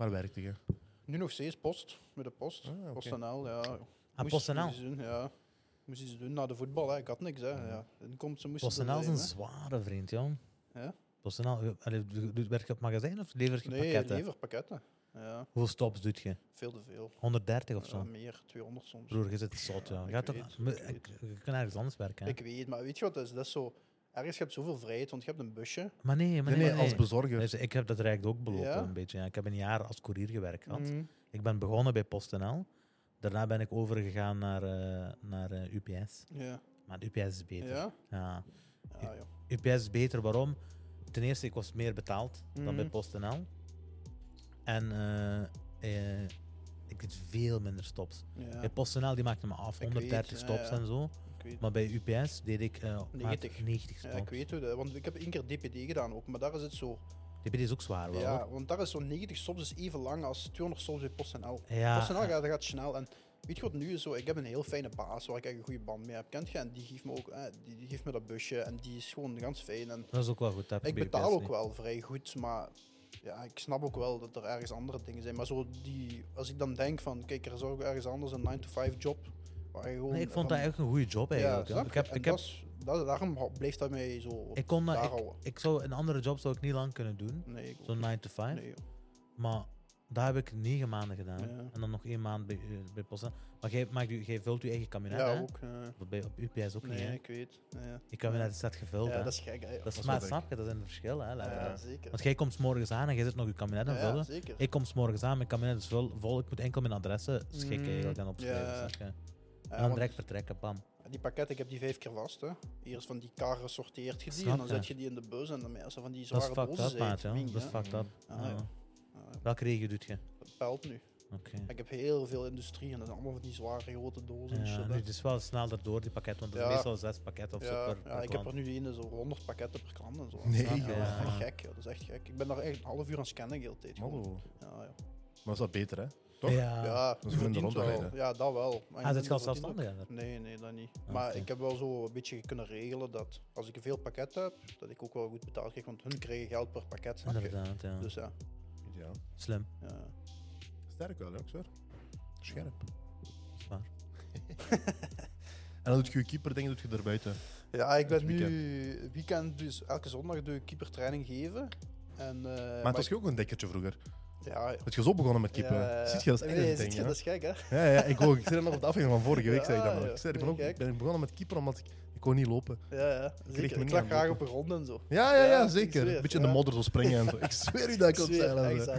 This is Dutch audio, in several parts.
Waar werkte je? Nu nog steeds post, met de post. Ah. PostNL, ja. Ah, Moest- PostNL. moest doen, ja. Moest iets doen na de voetbal, hè. ik had niks. Hè. Ja. Inkomsten moesten PostNL is er een zware vriend, jong. hè. Ja? PostNL, werk je op magazijn of lever je Nee, pakketten? leverpakketten. Ja, Hoeveel stops doet je? veel te veel. 130 of zo? Ja, meer, 200 soms. Broer, je zit zot, ja. Ja, ik toch, weet, ik weet. ik- je kan ergens anders werken, hè? Ik weet, maar weet je wat, dat is, dat is zo... Ergens je hebt zoveel vrijheid, want je hebt een busje. Maar nee, maar Nee, nee, nee, als bezorger. Dus ik heb dat eigenlijk ook belopen, Ja? een beetje. Ja. Ik heb een jaar als koerier gewerkt gehad. Mhm. Ik ben begonnen bij PostNL. Daarna ben ik overgegaan naar, eh, naar eh, UPS. Ja. Maar UPS is beter. Ja? Ja. Joh. UPS is beter, waarom? Ten eerste, ik was meer betaald dan Mhm. bij PostNL. En eh, eh, ik deed veel minder stops. Ja, Bij PostNL die maakte me af, Ik 130 weet, ja, stops ja. en zo. Weet. Maar bij UPS deed ik eh, maat 90. 90 Ja, stops. ik weet hoe dat, want ik heb één keer DPD gedaan ook, maar daar is het zo. DPD is ook zwaar wel. Ja, hoor. want daar is zo'n 90 stops is even lang als 200 stops bij PostNL. Ja, PostNL ja. gaat, dat gaat snel en weet je wat nu is zo? Ik heb een heel fijne baas waar ik echt een goede band mee heb. Kent je? En die geeft me ook, eh, die, die geeft me dat busje en die is gewoon ganz fijn. En Dat is ook wel goed. dat heb ik bij betaal UPS ook niet. wel vrij goed, maar ja, ik snap ook wel dat er ergens andere dingen zijn. Maar zo die, als ik dan denk van, kijk, er is ook ergens anders een 9-to-5 job. Waar je gewoon Nee, ik vond van- dat echt een goede job eigenlijk. Ja, ik heb, ik heb, dat is- dat, daarom bleef dat mij zo ik kon dat, daar ik, zou een andere job zou ik niet lang kunnen doen. Nee, Zo'n niet. 9 to 5. Nee. Maar dat heb ik negen maanden gedaan. Ja. En dan nog één maand bij, eh, bij PostNL. Maar jij, maakt u, jij vult je eigen kabinet, ja, hè? ook. eh, Bij, op UPS ook nee, niet, hè? ik weet. Ja, Je kabinet is net gevuld, ja hè? dat is gek, hè. Dat is maar snap je, dat is een verschil, hè? Ja, letterlijk. zeker. Want jij komt 's morgens aan en jij zit nog je kabinet aan Ja, vullen. zeker. Ik kom 's morgens aan, mijn kabinet is vol, vol. Ik moet enkel mijn adressen schikken Mm, en opschrijven. Dan want direct vertrekken, pam. Die pakketten, ik heb die vijf keer vast. Hè. Eerst van die karren sorteert je die Snap en dan je. zet je die in de bus en dan als er van die Dat is zware fucked up, zijn. maat, Dat is fucked up. Welke regio doet je? Dat pelt nu. Oké. Ik heb heel veel industrie en dat zijn allemaal van die zware grote dozen. en shit, nu, het is wel snel daardoor, die pakket, want het is Ja. meestal zes pakketten of zo ja, per, ja, per ik heb er nu de ene zo 100 pakketten per klant en zo. Nee, ja, dat is echt Ja. gek. Ja, dat is echt gek. Ik ben daar echt een half uur aan scannen de hele tijd. Hallo. Ja, ja. Maar is dat beter, hè? Toch? Ja. ja, dat verdient wel. Ja, dat wel. Maar Ah, ook- zelfstandig? Nee, nee, dat niet. Ah, maar ik heb wel zo een beetje kunnen regelen dat als ik een veel pakket heb, dat ik ook wel goed betaald krijg, want hun krijgen geld per pakket. Inderdaad, ja. Dus ja, Ideaal. Slim, ja. Sterk wel, ik zweer. Scherp. dat is waar. En dan doet je je keeper dingen doet je er buiten. ja, ik ben Het nu weekend, dus elke zondag doe ik keepertraining geven. En, eh, maar maar het was je ook een dekkertje vroeger. Ja, Het je zo begonnen met keeper. Ja, Ziet je, dat is echt nee, een ding, je, dat is gek, hè? Ja, ja, ik ook. Ik zei dat nog op de aflevering van vorige week. Ja, zei ik dat nog. Ik, zei, ik, ben ook, ik ben begonnen met keeper omdat ik, ik kon niet lopen. Ja, ja. niet Ik lag graag op de grond en zo. Ja, ja, ja, Ja, ik zeker. Een beetje in de modder zo springen en zo. Ik zweer u dat ik Ik op zeilen. Ja,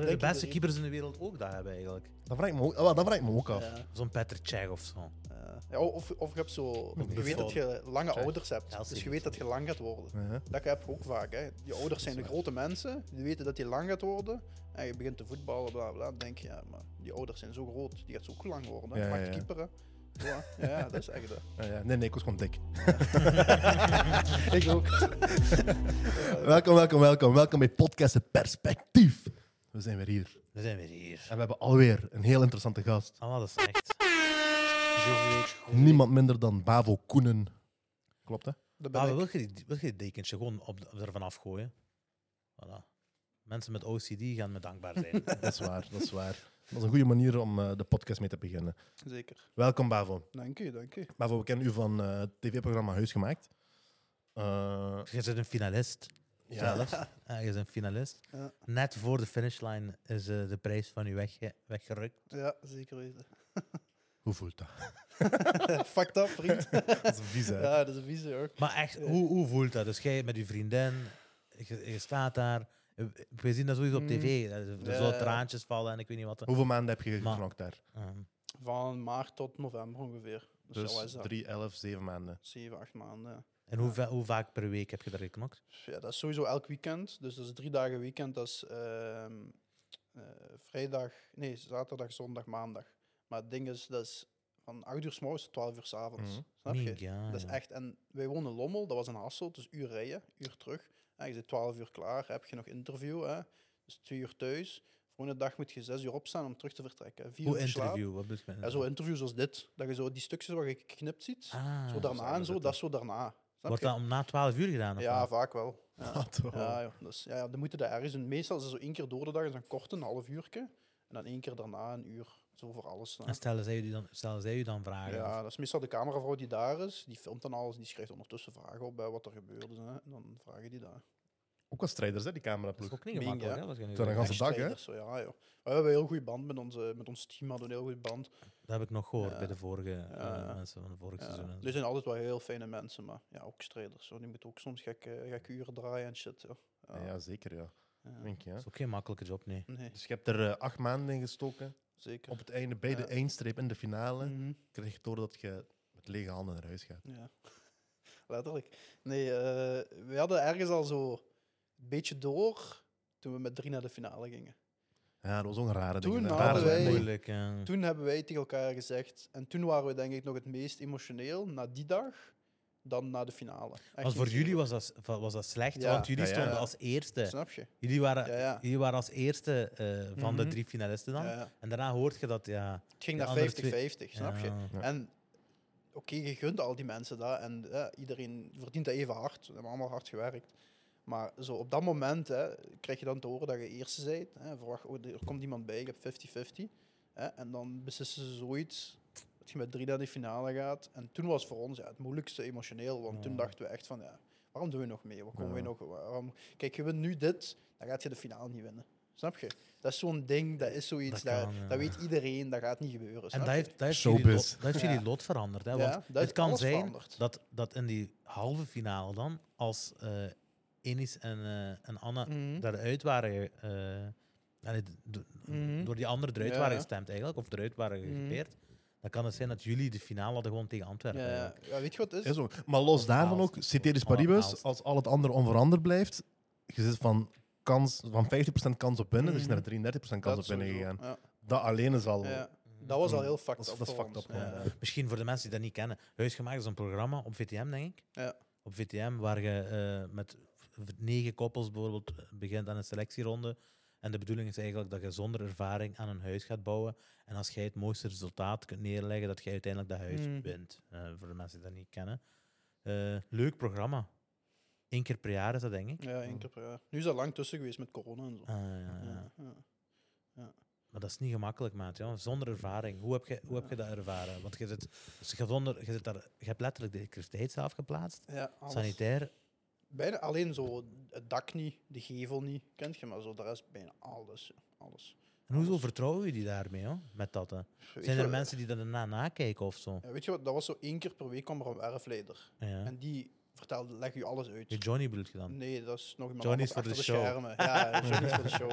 ik de beste keepers in de wereld ook dat hebben eigenlijk? Dat vraag ik me ook, ah, dat vraag ik me ook af. Ja. Zo'n Patrick Cech of zo. Ja. Ja, of, of je hebt zo... Je weet dat je lange Check. ouders hebt. Chelsea Dus je weet dat je lang gaat worden. Ja. Dat heb je ook vaak. Hè. Die ouders zijn de grote mensen. Die weten dat je lang gaat worden. En je begint te voetballen, bla bla. Dan denk je, ja, maar die ouders zijn zo groot. Die gaat zo ook lang worden. Ja, Ja, Maakt ja, ja. dat is echt hè. Ja, ja. Nee, nee, ik was gewoon dik. Ik ook. Welkom, welkom, welkom. Welkom bij Podcast Het Perspectief. We zijn weer hier. Dan zijn we hier. En we hebben alweer een heel interessante gast. Oh, dat is echt. Niemand minder dan Bavo Koenen. Klopt, hè? Ik. wil je, die, wil je die dekentje gewoon op, ervan afgooien? Voilà. Mensen met OCD gaan me dankbaar zijn. Dat is waar, dat is waar. Dat is een goede manier om eh, de podcast mee te beginnen. Zeker. Welkom, Bavo. Dank u, dank u. Bavo, we kennen u van eh, het tv-programma Huisgemaakt. Eh je bent een finalist. Ja, Zelfs. Ja, je bent een finalist. Ja, Net voor de finishline is eh, de prijs van u wegge weggerukt. ja zeker weten. hoe voelt dat? Fucked up, vriend. Dat is vies, hè? ja, dat is een vieze hoor. Maar echt, hoe, hoe voelt dat? Dus jij met je vriendin, je, je staat daar. eh, We zien dat sowieso op Mm. tv. Er er Ja, traantjes vallen en ik weet niet wat. Hoeveel maanden heb je geknokt daar? Ehm, Van maart tot november ongeveer. Dus, Dus is dat? 3, 11, 7 maanden. 7, 8 maanden. En hoe, va- hoe vaak per week heb je daar geknokt? Ja, dat is sowieso elk weekend. Dus dat is drie dagen weekend. Dat is ehm, eh, vrijdag, nee, zaterdag, zondag, maandag. Maar het ding is, dat is van 8 uur s morgens tot 12 uur s avonds. Mhm. Snap je? Ja, Dat is echt. En wij wonen in Lommel, dat was een Hasselt, dus uur rijden, uur terug. En je zit 12 uur klaar, heb je nog interview, hè? dus twee uur thuis. Volgende dag moet je zes uur opstaan om terug te vertrekken. Vier Hoe uur slaap. interview? Wat bedoel je met Ja, zo interviews als dit, dat je zo die stukjes waar je geknipt ziet, Ah, zo daarna en zo, dat is zo daarna. Snap Wordt je? dat om na 12 uur gedaan? Of Ja, wat? vaak wel. Ja. Ah, toch. Ja, joh. Dus, ja, ja, dan moeten dat ergens doen. Meestal is het zo één keer door de dag, is een kort een half uurtje. En dan één keer daarna een uur. Zo voor alles. hè. En stellen zij, u dan, stellen zij u dan vragen? Ja, dat is meestal de cameravrouw die daar is. Die filmt dan alles. Die schrijft ondertussen vragen op bij wat er Hè. En dan vragen die dat. Ook wel strijders, hè, die Dat is cameraploeg. ook niet gemakkelijk, ja. hè? Zo'n zegt. ganse dag, hè? Strijders, Zo, ja, joh. We hebben een heel goede band met, onze, met ons team. Hadden we een heel goede band. Dat heb ik nog gehoord Ja. bij de vorige eh, Ja. mensen van de vorige Ja. seizoen. en zo. Er zijn altijd wel heel fijne mensen, maar ja, ook strijders. Zo. Die moeten ook soms gekke, gekke uren draaien en shit. Ja. Ja, ja, zeker, ja. Ja. Denk je, hè? Dat is ook geen makkelijke job, nee. Nee, Dus je hebt er eh, acht maanden in gestoken. zeker. Op het einde, bij de eindstreep in de finale, Mhm. kreeg je door dat je met lege handen naar huis gaat. Ja, letterlijk. Nee, eh, we hadden ergens al zo beetje door toen we met drie naar de finale gingen. Ja, dat was ook een rare Toen ding. Rare wij-. Moeilijk. Toen hebben wij tegen elkaar gezegd, en toen waren we denk ik nog het meest emotioneel na die dag dan na de finale. Want voor jullie was dat, was dat slecht, Ja. want jullie Ja, ja. stonden als eerste. Snap je? Jullie waren, Ja, ja. jullie waren als eerste eh, van de Mhm. drie finalisten dan. Ja, ja. En daarna hoort je dat, ja... Het ging naar andere 50-50, snap je? En oké, je gunt al die mensen dat en ja, iedereen verdient dat even hard. We hebben allemaal hard gewerkt. Maar zo op dat moment hè, krijg je dan te horen dat je eerste bent. Hè, verwacht, oh, er komt iemand bij, je hebt 50-50. hè, en dan beslissen ze zoiets dat je met drie naar de finale gaat. En toen was voor ons ja, het moeilijkste emotioneel. Want toen dachten we echt van, ja, waarom doen we nog mee? Waar komen we Ja. nog? Waarom? Kijk, je wint nu dit, dan gaat je de finale niet winnen. Snap je? Dat is zo'n ding, dat is zoiets, Dat dat, kan, ja. dat weet iedereen, dat gaat niet gebeuren. En dat je? heeft, dat heeft, jullie, lot, dat heeft Ja. jullie lot veranderd. Hè? Ja, Want dat het kan zijn veranderd. dat, dat in die halve finale dan, als eh Enis en, eh, en Anna Mhm. daaruit waren... eh, allee, Mhm. Door die anderen eruit Ja, waren gestemd eigenlijk, of eruit waren Mhm. gegepeerd, dan kan het zijn dat jullie de finale hadden gewoon tegen Antwerpen. Ja, ja. weet je wat het Is. Maar los daarvan ook, Alle Paribus, als al het andere onveranderd blijft, je zit van, kans, van 50% kans op winnen, dus Mhm. naar 33% kans op Dat sowieso, gegaan. Ja. Dat alleen is al... Ja. Dat was al heel Dat fucked up dat is fucked ons. up, Ja. ja. Misschien voor de mensen die dat niet kennen. Huisgemaakt is een programma op VTM, denk ik. Ja. Op VTM, waar je eh, met negen koppels bijvoorbeeld begint aan een selectieronde. En de bedoeling is eigenlijk dat je zonder ervaring aan een huis gaat bouwen. En als jij het mooiste resultaat kunt neerleggen, dat jij uiteindelijk dat huis Mm. wint. Eh, voor de mensen die dat niet kennen. Eh, leuk programma. Eén keer per jaar is dat, denk ik. Ja, één keer per jaar. Nu is dat lang tussen geweest met corona en zo. Ah, ja, ja. Ja, ja. Maar dat is niet gemakkelijk, maat. Ja. Zonder ervaring. Hoe heb, je, hoe heb je dat ervaren? Want je, zit, je, zonder, je, zit daar, je hebt letterlijk de elektriciteit zelf geplaatst. Sanitair. Bijna alleen zo het dak niet, de gevel niet, kent je, maar zo de rest bijna alles. alles. En hoezo vertrouwen jullie daarmee, hoor, met dat? Hè? Zijn er mensen die dat daarna nakijken of zo? Ja, weet je wat, dat was zo één keer per week kwam er een werfleider. Ja. En die vertelde, leg je alles uit. Je Johnny bedoelt je dan? Nee, dat is nog iemand Johnny is voor de show. schermen. Ja, Johnny is voor de show.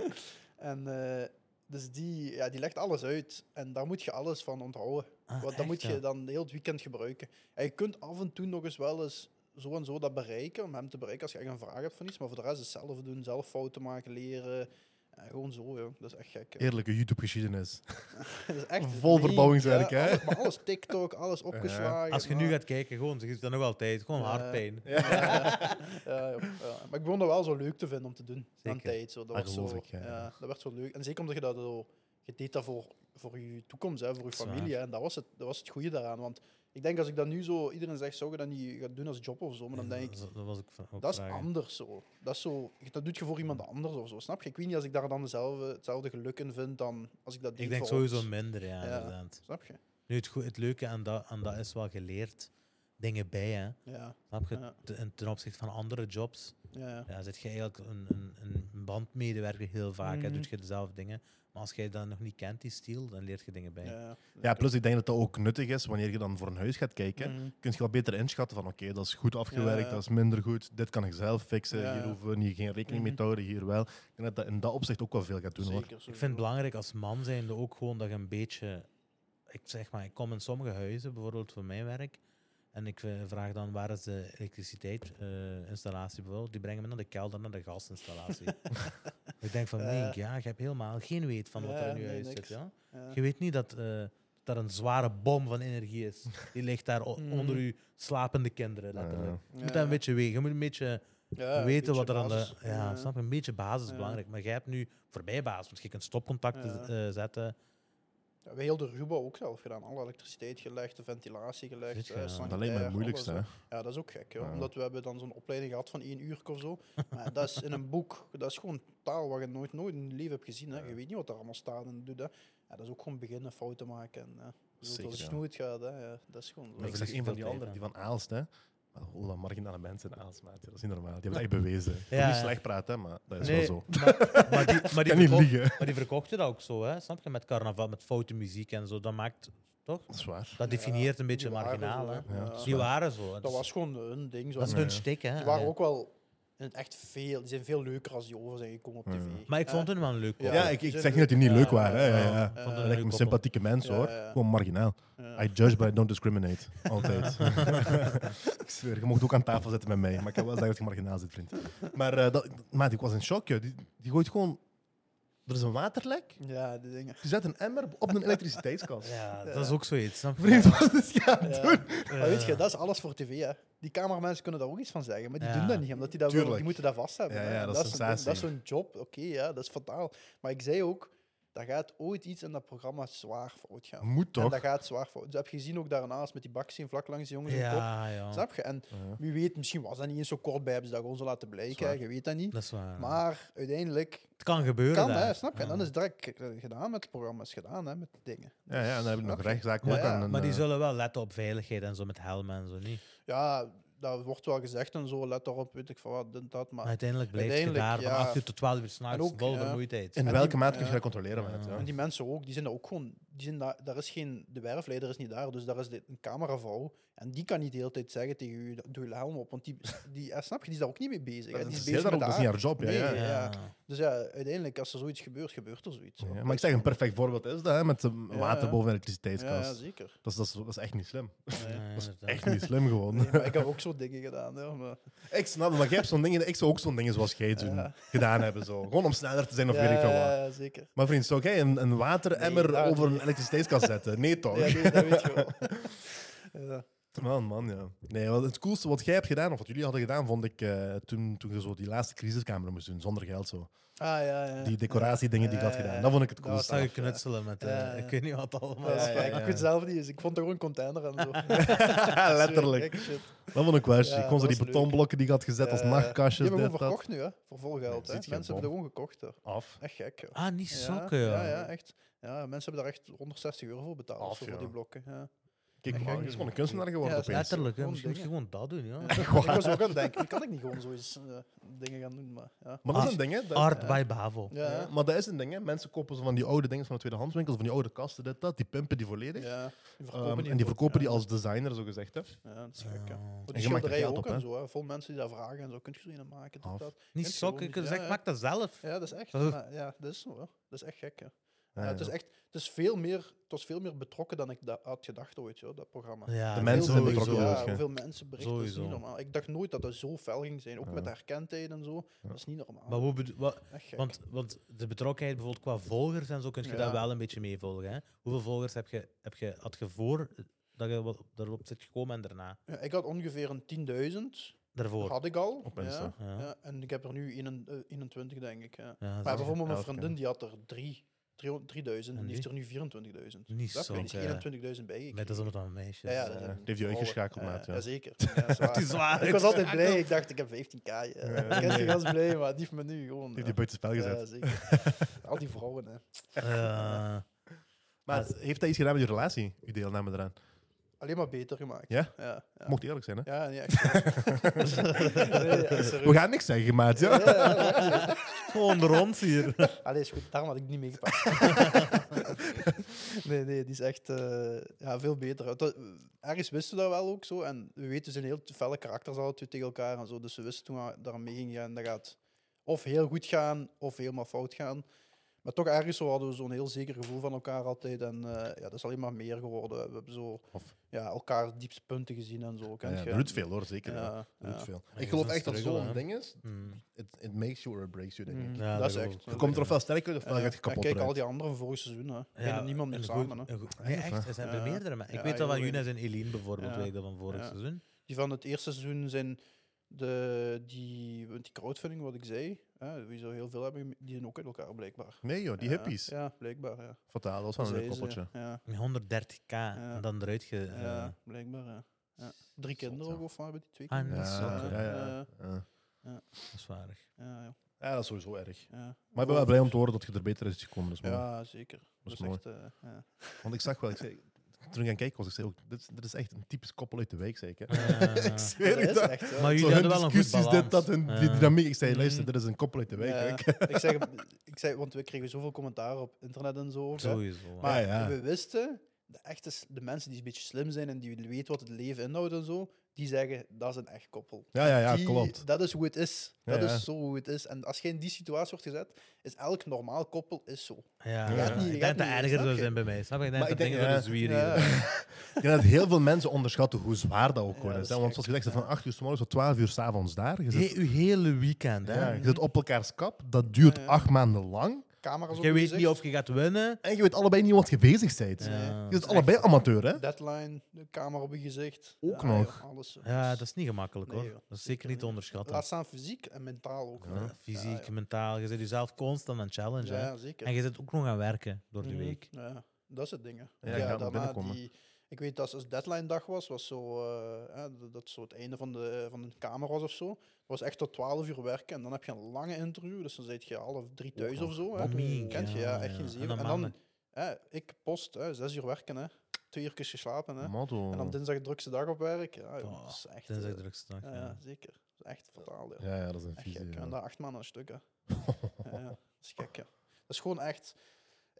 en eh, dus die, ja, die legt alles uit. En daar moet je alles van onthouden. Ah, Want dan moet je ja. dan heel het weekend gebruiken. En je kunt af en toe nog eens wel eens zo en zo dat bereiken, om hem te bereiken als je echt een vraag hebt van iets. Maar voor de rest is zelf doen, zelf fouten maken, leren. Ja, gewoon zo, joh. Dat is echt gek. Eerlijke YouTube-geschiedenis. Dat is echt Vol verbouwingswerk, ja, hè? alles- maar alles TikTok, alles opgeslagen. Als je nu gaat kijken, gewoon, je ziet dat nog altijd. Gewoon Ja. hartpijn. Ja, ja, ja, ja. Maar ik begon dat wel zo leuk te vinden om te doen. Aan tijd. Zo. Dat, was geloof zo, ik, ja. ja, dat werd zo leuk. En zeker omdat je dat zo... Je deed dat voor, voor je toekomst, hè, voor je familie. Hè. En dat was, het, dat was het goede daaraan. Want ik denk als ik dat nu zo... Iedereen zegt, zou je dat niet gaan doen als job of zo? Maar dan denk ik, dat, was van- ook dat is vragen. anders zo. Dat, is zo. dat doet je voor iemand anders of zo, snap je? Ik weet niet als ik daar dan dezelfde, hetzelfde geluk in vind dan als ik dat deed Ik denk voor sowieso ons. minder, ja, Ja. inderdaad. Snap je? Nu, het, het leuke aan dat, aan dat is wel geleerd. Dingen bij, hè. Ja. Snap je? Ja. Te- en ten opzichte van andere jobs, Ja, ja. ja, zit je eigenlijk een, een, een bandmedewerker heel vaak. Mhm. doet je dezelfde dingen. Maar als jij dat nog niet kent, die stijl, dan leert je dingen bij. ja. Ja, plus ik denk dat dat ook nuttig is wanneer je dan voor een huis gaat kijken. Mhm. Kun je wel beter inschatten van oké, dat is goed afgewerkt, Ja, ja. dat is minder goed, dit kan ik zelf fixen, Ja, hier hoeven we niet, geen rekening mee Mhm. te houden, hier wel. Ik denk dat dat in dat opzicht ook wel veel gaat doen hoor. Ik vind het belangrijk als man zijnde ook gewoon dat je een beetje... Ik zeg maar, ik kom in sommige huizen, bijvoorbeeld voor mijn werk, en ik eh, vraag dan waar is de elektriciteitsinstallatie bijvoorbeeld. Die brengen me naar de kelder, naar de gasinstallatie. ik denk van. Mink, ja, je hebt helemaal geen weet van wat er Ja, in je nee, huis zit. Ja? Je weet niet dat, eh, dat er een zware bom van energie is. Die ligt daar Mhm. onder je slapende kinderen, letterlijk. Je moet dat een beetje weten. Je moet een beetje Ja, weten wat er aan de... Ja, snap je? Een beetje basis is belangrijk. Maar jij hebt nu voorbij basis, want je kunt stopcontacten eh, zetten. Ja, we heel de ruwbouw ook zelf gedaan. Alle elektriciteit gelegd, de ventilatie gelegd. Zit eh, ja. Dat lijkt me het moeilijkste. alles, Hè? Ja, dat is ook gek. Ja. Omdat we hebben dan zo'n opleiding gehad van één uur of zo. Maar dat is in een boek. Dat is gewoon taal waar je nooit, nooit in je leven hebt gezien. Hè. Je weet niet wat er allemaal staat en doet. Hè. Ja, dat is ook gewoon beginnen, fouten maken. En, ja, Zeker, als je ja. nooit gaat, hè. Ja, dat is gewoon. Maar ik zeg een van die anderen, die van Aalst, hè. Maar hoe dat marginale mensen maat, dat is niet normaal. Die hebben dat echt bewezen. Ik wil Ja, niet slecht praten, maar dat is Nee, wel zo. Maar, maar die, maar, die Ik kan niet verkocht, liegen. maar die verkochten dat ook zo, hè? snap je? Met carnaval, met foute muziek en zo. Dat maakt, toch? Dat is waar. Dat Ja, definieert een beetje die waren marginaal. zo, Hè? Ja, Die waren zo. Dat was gewoon hun ding. Zo. dat is hun stik, hè? Die waren ook wel het echt veel. Die zijn veel leuker als die over zijn gekomen op Ja. tv. Maar ik vond hun wel een leuk. Ja, Ja, ik, ik zeg niet dat die niet leuk. waren. hè. Ja, ja, ja, ja. ja. Vond een sympathieke mensen, Ja, hoor. ja, ja. Gewoon marginaal. Ja. I judge, but I don't discriminate. Altijd. ik zweer, je mocht ook aan tafel zitten met mij. Maar ik kan wel zeggen dat je marginaal zit, vriend. Maar uh, dat, maat, ik was in shock. joh. Die, die gooit gewoon... Er is een waterlek. Ja, die dingen. Je zet een emmer op een elektriciteitskast. Ja, Ja. dat is ook zoiets. Snap je? Vriend, wat is je aan het Ja. doen? Maar weet je, dat is alles voor tv. Hè. Die cameramensen kunnen daar ook iets van zeggen, maar die Ja. doen dat niet, omdat die, dat willen, die moeten dat vast hebben. Ja, dat is een dat is zo'n job, oké, ja, dat is fataal. Maar ik zei ook, dat gaat ooit iets in dat programma zwaar fout gaan. Moet En toch? dat gaat zwaar fout. Dat heb je gezien ook daarnaast met die baksteen vlak langs die jongens in kop. Ja, ja. Snap je? En Ja. wie weet, misschien was dat niet eens zo kort bij, hebben ze dat gewoon zo laten blijken. hè. Je weet dat niet. Dat is waar. Maar uiteindelijk het kan gebeuren. kan, daar. hè, snap je? En Ja. dan is het direct gedaan met het programma, is gedaan hè, met dingen. Ja, ja, en dan heb nog je? rechtszaak Ja, ook ja. aan Maar die eh, zullen wel letten op veiligheid en zo met helmen en zo niet. Ja, dat wordt wel gezegd en zo, let erop, weet ik van wat, dit, dat. Maar Maar uiteindelijk blijf je daar van ja. 8 uur tot 12 uur s'nachts ook, vol vermoeidheid. In En welke die- mate kun je dat controleren, Ja. maat? Ja. En die mensen ook, die zijn daar ook gewoon, die zijn daar, daar is geen, de werfleider is niet daar, dus daar is de, een cameravrouw. En die kan niet de hele tijd zeggen tegen u, doe je helm op, want die, die ja, snap je, die is daar ook niet mee bezig. hè. Dat Die is bezig daar met ook, dat is haar. niet haar job. Ja, Nee, ja. ja. Dus ja, uiteindelijk, als er zoiets gebeurt, gebeurt er zoiets. Ja, maar ik zeg, een perfect voorbeeld is dat, hè, met de Ja, water ja. boven de elektriciteitskast. ja, zeker. Dat, is, dat, is, dat is echt niet slim. Nee. Dat is echt niet slim gewoon. Nee, maar ik heb ook zo dingen gedaan. Ja, maar, Ik snap het, maar jij hebt zo'n dingen, ik zou ook zo'n dingen zoals jij doen, gedaan hebben. Zo. Gewoon om sneller te zijn of ja, weet ik veel wat. ja, zeker. Maar vriend, zou jij een, een wateremmer Nee, over een elektriciteitskast zetten? Nee toch? Ja, nee, dat weet je wel. Ja. Man, man, ja. Nee, wat het coolste wat jij hebt gedaan, of wat jullie hadden gedaan, vond ik eh, toen, toen je zo die laatste crisiskamer moest doen, zonder geld zo. Ah, ja, ja. Die decoratiedingen die ik had gedaan. ja. Dat vond ik het Dat Dat coolste. zou je tof, ja. knutselen met, eh, Ja, ja. ik weet niet wat allemaal. Ja, Ja, ja, ja, ik weet zelf niet eens. Ik vond er gewoon een container en zo. Letterlijk. Dat vond ik wel. Gewoon dat zo die was leuk. betonblokken die ik had gezet als Ja, nachtkastjes. Die hebben we dat. verkocht nu, hè? Voor vol geld. Hè? Mensen hebben er gewoon gekocht. Hè? Af. Echt gek, joh. Ah, niet Ja, sokken. Ja, ja, echt. Ja, mensen hebben daar echt 160 euro voor betaald voor die blokken. Ja. Kijk, je is gewoon een kunstenaar geworden Ja, opeens. Letterlijk, hè. Gewoon misschien moet je gewoon dat doen. Ja. Ik was ook aan het denken, kan ik niet gewoon zo eens eh, dingen gaan doen. Maar, ja. Maar dat is een ding, hè. Dat Art Ja. by Bavo. Ja, Ja, maar dat is een ding, hè. Mensen kopen zo van die oude dingen van de tweedehandswinkels, van die oude kasten, dit, dat. Die pimpen die volledig. ja, die Ehm, en die verkopen die als designer, zo gezegd. Hè. Ja, dat is gek, hè. Maar En die je maakt er schilderijen geld ook op, en hè. zo, hè. Vol mensen die daar vragen en zo. Kun je zo een maken? dit, dat. Niet sokken, ik zeg, maak dat zelf. Ja, dat is echt. Maar ja, dat is zo. Hè. Dat is echt gek, hè. Ja, het, is echt, het, is veel meer, het was veel meer betrokken dan ik da- had gedacht ooit, joh, dat programma. Ja, De mensen zijn betrokken, Ja, ja. hoeveel mensen berichten, dat is niet normaal. Ik dacht nooit dat het zo fel ging zijn, ook met herkendheid en zo. Dat is niet normaal. Maar hoe wat, want, want de betrokkenheid bijvoorbeeld qua volgers en zo kun je dat wel een beetje meevolgen. Hè? Hoeveel volgers heb je, heb je, had je voor dat je erop zit gekomen en daarna? ja, ik had ongeveer een 10.000, Daarvoor. had ik al. Op Insta. Ja. en ik heb er nu 21, eh, 21 denk ik. Maar bijvoorbeeld mijn vriendin, die had er 3. 3000 en die heeft er nu 24.000. Niet je? Zo, 21.000 bij. Met dat is omdat een meisje. Ja, ja, is, dat eh. heeft je uitgeschakeld, maat, ja. Ja, zeker. Ja, zwaar. Die is zwaar ik was altijd blij. Ik dacht, ik heb 15k. Ja. Ja, Ik was blij, maar die heeft me nu gewoon... Die heeft ja. die buiten spel gezet. Ja, zeker. Al die vrouwen, hè. Eh, Maar heeft dat iets gedaan met je relatie, je deelname eraan? Alleen maar beter gemaakt. Ja? Ja, ja. Mocht eerlijk zijn, hè? Ja, nee, echt. nee. We gaan niks zeggen, maat. Ja? Gewoon rond hier. Allee, is goed. Daarom had ik niet meegepakt. nee, nee, die is echt eh, ja, veel beter. Dat, ergens wisten we dat wel ook zo. En we weten, ze zijn heel felle karakters twee tegen elkaar en zo. Dus we wisten toen we daar mee gingen gaan, dat gaat of heel goed gaan, of helemaal fout gaan. Maar toch ergens zo hadden we zo'n heel zeker gevoel van elkaar altijd. En eh, ja, dat is alleen maar meer geworden. We hebben zo Of- ja, elkaar diepste punten gezien en zo. Ja, kent ja, je? dat doet veel, hoor. Zeker. Ja. Ja, ja. veel. Ja, Ik geloof echt dat zo'n ding is. Hmm. It, it makes you or it breaks you, denk ik. Mm, Ja, dat dat is echt. ik. Je komt er ofwel sterk uit, ofwel Ja, gaat ja, kapot Kijk al die anderen vorig seizoen. Hè. Bijna niemand meer samen. Hè. Nee, echt. Er zijn er Ja. meerdere. Maar ik Ja, weet wel van Younes en Eline bijvoorbeeld, Ja. weet ik dat van vorig Ja. seizoen. Die van het eerste seizoen zijn De, die, want die crowdfunding, wat ik zei, hè, wie zo heel veel hebben, die zijn ook uit elkaar blijkbaar. Nee joh, die Ja, hippies. Ja, blijkbaar, ja. Fataal, dat was wel een leuk koppeltje. Ja, Met 130k en dan eruit ge... eh, ja, blijkbaar, ja. ja. Drie Zot, kinderen ja. ook, of wat hebben die twee Ah, kinderen? nee, Ja, ja, ja, ja. Ja. dat is waar. Ja, ja, Ja, dat is sowieso erg. ja. Maar ik ben wel blij om te horen dat je er beter is gekomen. Mooi. Ja, zeker. Dat is is mooi. echt, eh, ja. Want ik zag wel, ik zei, toen ik aan het kijken was, ik zei ook, dit, is- dit is echt een typisch koppel uit de ik. Hè. Eh, ik zweer Dat dat. echt. Maar jullie hun hadden wel een goed discussies, dit, dat, hun die dynamiek. Ik zei, luister, Mhm. dit is een koppel uit de hè. ik, zeg, ik zei, want we kregen zoveel commentaar op internet en zo. Sowieso. Maar we wisten, de, echte, de mensen die een beetje slim zijn en die weten wat het leven inhoudt en zo, die zeggen dat is een echt koppel. Ja, ja, ja, Die- klopt. Dat is hoe het is. Ja, Dat ja. is zo hoe het is. En als je in die situatie wordt gezet, is elk normaal koppel is zo. Ja, niet, ik denk dat niet, erger zou zijn bij mij. Snap je? Ik denk Maar dat ik denk. Ja. Ik denk dat heel veel mensen onderschatten hoe zwaar dat ook dat is. Hè? Want gek. zoals je zegt, van Ja. 8 uur s morgens tot 12 uur s'avonds daar. Je zit, He, uw hele weekend, hè? ja, je zit op elkaars kap. Dat duurt Ja, ja. acht maanden lang. Camera's op Je weet gezicht, niet of je gaat winnen. En je weet allebei niet wat je bezig bent. Ja, Je is allebei amateur, hè? deadline, de camera op je gezicht. Ook Ja, nog. alles. Ja, dat is niet gemakkelijk hoor. Dat is zeker niet te onderschatten. Laat staan fysiek en mentaal ook. Ja. Fysiek, Ja, ja. mentaal. Je zit jezelf constant aan het challenge. Ja, hè. ja, zeker. En je zit ook nog aan werken door die Mhm. week. Ja, dat is het ding. hè. Ja, daarna die, ik weet dat als deadline dag was, was zo, eh, hè, dat- zo het einde van de, van de kamer was of zo. Dat was echt tot 12 uur werken en dan heb je een lange interview, dus dan zit je half drie thuis of zo. Hè. Kent je, ja, echt geen En zeven. dan En dan, hè, ik post, hè, zes uur werken, hè. twee uur geslapen. Hè. Motto. En dan dinsdag de drukste dag op werk. Ja, Oh, dat is echt, Dinsdag eh, de drukste dag. ja, ja. zeker. Dat is echt fataal. Ja. Ja, dat is een Echt visie. gek. ja. En dat acht maanden een stuk. Hè. ja, dat is gek. Ja. Dat is gewoon echt.